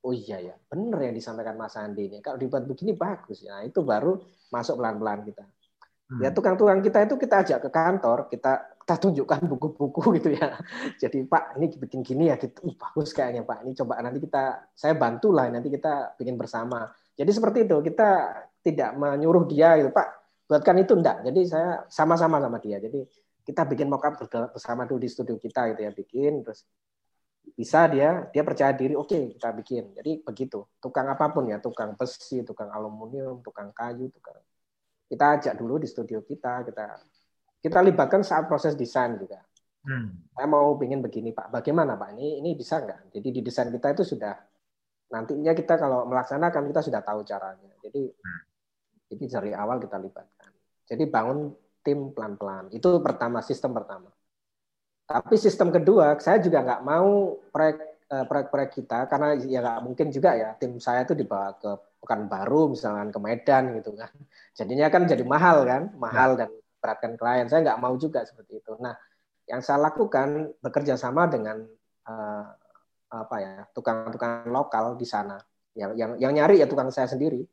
[SPEAKER 2] oh iya ya benar yang disampaikan Mas Andi ini kalau dibuat begini bagus ya itu baru masuk pelan-pelan kita hmm. ya tukang-tukang kita itu kita ajak ke kantor kita kita tunjukkan buku-buku gitu ya. Jadi Pak ini bikin gini ya gitu. Uh, bagus kayaknya Pak. Ini coba nanti kita saya bantulah nanti kita bikin bersama. Jadi seperti itu. Kita tidak menyuruh dia gitu Pak buatkan itu. Enggak. Jadi saya sama-sama sama dia. Jadi kita bikin mockup bersama dulu di studio kita gitu ya bikin. Terus bisa dia dia percaya diri oke okay, kita bikin. Jadi begitu. Tukang apa pun ya tukang besi tukang aluminium tukang kayu tukang kita ajak dulu di studio kita kita kita libatkan saat proses desain juga hmm. saya mau ingin begini pak bagaimana pak ini ini bisa nggak jadi di desain kita itu sudah nantinya kita kalau melaksanakan kita sudah tahu caranya jadi hmm. jadi dari awal kita libatkan jadi bangun tim pelan-pelan. Itu pertama, sistem pertama. Tapi sistem kedua, saya juga nggak mau proyek eh, proyek-proyek kita karena ya nggak mungkin juga ya tim saya itu dibawa ke Pekanbaru misalnya ke Medan gitu kan. Jadinya kan jadi mahal kan, mahal ya. dan beratkan klien. Saya nggak mau juga seperti itu. Nah, yang saya lakukan bekerja sama dengan uh, apa ya tukang-tukang lokal di sana. Yang yang yang nyari ya tukang saya sendiri.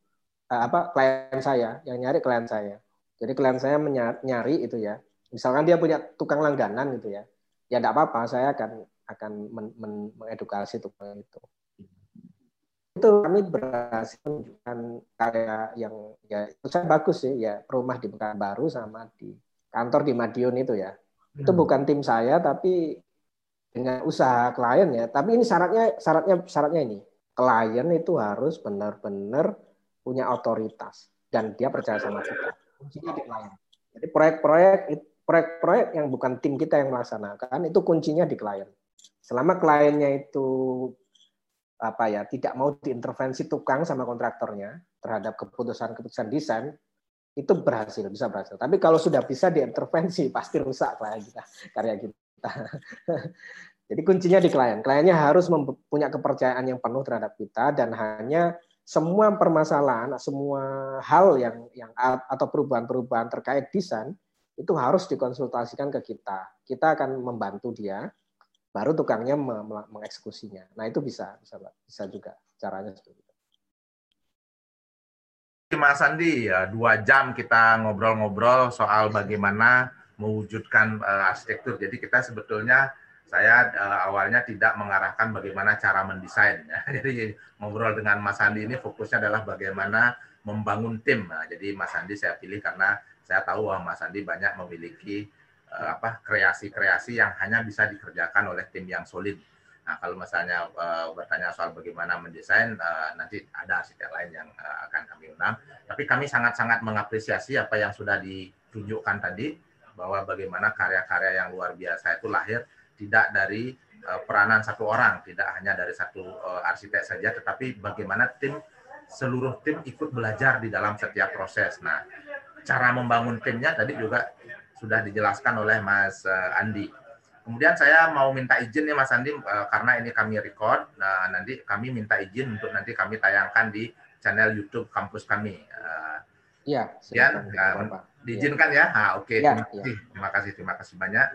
[SPEAKER 2] Uh, apa klien saya, yang nyari klien saya. Jadi klien saya nyari itu ya. Misalkan dia punya tukang langganan gitu ya. Ya tidak apa-apa, saya akan akan men, men, mengedukasi tukang itu. Itu kami berhasil menunjukkan karya yang ya itu saya bagus sih ya rumah di Pekanbaru sama di kantor di Madiun itu ya. Hmm. Itu bukan tim saya tapi dengan usaha klien ya. Tapi ini syaratnya syaratnya syaratnya ini klien itu harus benar-benar punya otoritas dan dia percaya sama kita kuncinya di klien. Jadi proyek-proyek proyek-proyek yang bukan tim kita yang melaksanakan itu kuncinya di klien. Selama kliennya itu apa ya tidak mau diintervensi tukang sama kontraktornya terhadap keputusan-keputusan desain itu berhasil bisa berhasil. Tapi kalau sudah bisa diintervensi pasti rusak klien kita karya kita. Jadi kuncinya di klien. Kliennya harus punya kepercayaan yang penuh terhadap kita dan hanya semua permasalahan, semua hal yang yang atau perubahan-perubahan terkait desain itu harus dikonsultasikan ke kita. Kita akan membantu dia, baru tukangnya mengeksekusinya. Nah itu bisa bisa bisa juga caranya seperti itu.
[SPEAKER 1] Mas Andi, ya, dua jam kita ngobrol-ngobrol soal bagaimana mewujudkan uh, arsitektur. Jadi kita sebetulnya saya uh, awalnya tidak mengarahkan bagaimana cara mendesain. Ya. Jadi ngobrol dengan Mas Andi ini fokusnya adalah bagaimana membangun tim. Nah, jadi Mas Andi saya pilih karena saya tahu bahwa Mas Andi banyak memiliki apa kreasi-kreasi yang hanya bisa dikerjakan oleh tim yang solid. Nah, kalau misalnya uh, bertanya soal bagaimana mendesain, uh, nanti ada arsitek lain yang uh, akan kami undang. Tapi kami sangat-sangat mengapresiasi apa yang sudah ditunjukkan tadi, bahwa bagaimana karya-karya yang luar biasa itu lahir tidak dari uh, peranan satu orang, tidak hanya dari satu uh, arsitek saja, tetapi bagaimana tim seluruh tim ikut belajar di dalam setiap proses. Nah, cara membangun timnya tadi juga sudah dijelaskan oleh Mas uh, Andi. Kemudian saya mau minta izin nih Mas Andi uh, karena ini kami record, nah, nanti kami minta izin untuk nanti kami tayangkan di channel YouTube kampus kami.
[SPEAKER 2] Iya.
[SPEAKER 1] Uh, ya, diizinkan ya. Ah, oke. Okay. Ya, terima, ya. terima kasih, terima kasih banyak.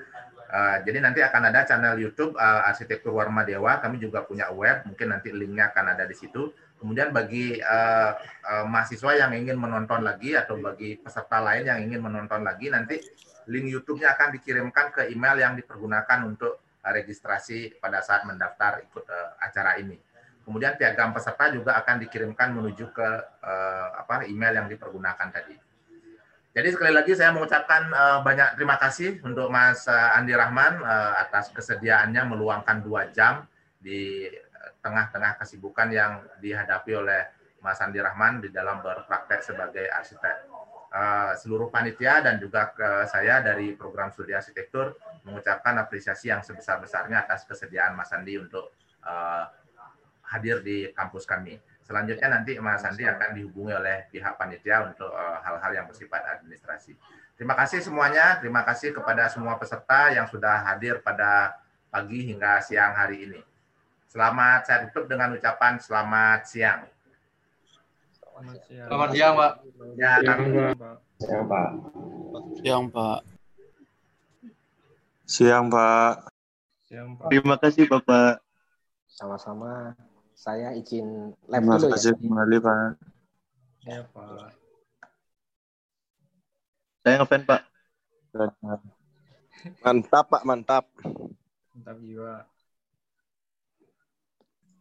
[SPEAKER 1] Uh, jadi nanti akan ada channel YouTube uh, Arsitektur Warma Dewa. Kami juga punya web, mungkin nanti linknya akan ada di situ. Kemudian bagi uh, uh, mahasiswa yang ingin menonton lagi atau bagi peserta lain yang ingin menonton lagi, nanti link YouTube-nya akan dikirimkan ke email yang dipergunakan untuk uh, registrasi pada saat mendaftar ikut uh, acara ini. Kemudian piagam peserta juga akan dikirimkan menuju ke uh, apa email yang dipergunakan tadi. Jadi sekali lagi saya mengucapkan uh, banyak terima kasih untuk Mas Andi Rahman uh, atas kesediaannya meluangkan dua jam di tengah-tengah kesibukan yang dihadapi oleh Mas Andi Rahman di dalam berpraktek sebagai arsitek. Uh, seluruh panitia dan juga ke saya dari program studi arsitektur mengucapkan apresiasi yang sebesar-besarnya atas kesediaan Mas Andi untuk uh, hadir di kampus kami. Selanjutnya nanti Mas Andi akan dihubungi oleh pihak panitia untuk hal-hal uh, yang bersifat administrasi. Terima kasih semuanya. Terima kasih kepada semua peserta yang sudah hadir pada pagi hingga siang hari ini. Selamat saya tutup dengan ucapan selamat siang.
[SPEAKER 4] Selamat siang, selamat siang Pak.
[SPEAKER 1] Ya, siang,
[SPEAKER 2] Pak. Siang, Pak.
[SPEAKER 5] Siang, Pak.
[SPEAKER 6] Siang, Pak.
[SPEAKER 4] Siang, Pak.
[SPEAKER 6] Terima kasih, Bapak.
[SPEAKER 2] Sama-sama. Saya izin live dulu ya.
[SPEAKER 6] Terima kasih kembali, Pak.
[SPEAKER 4] Ya, Pak.
[SPEAKER 6] Saya ngefan, Pak.
[SPEAKER 5] Mantap, Pak. Mantap.
[SPEAKER 4] Mantap jiwa.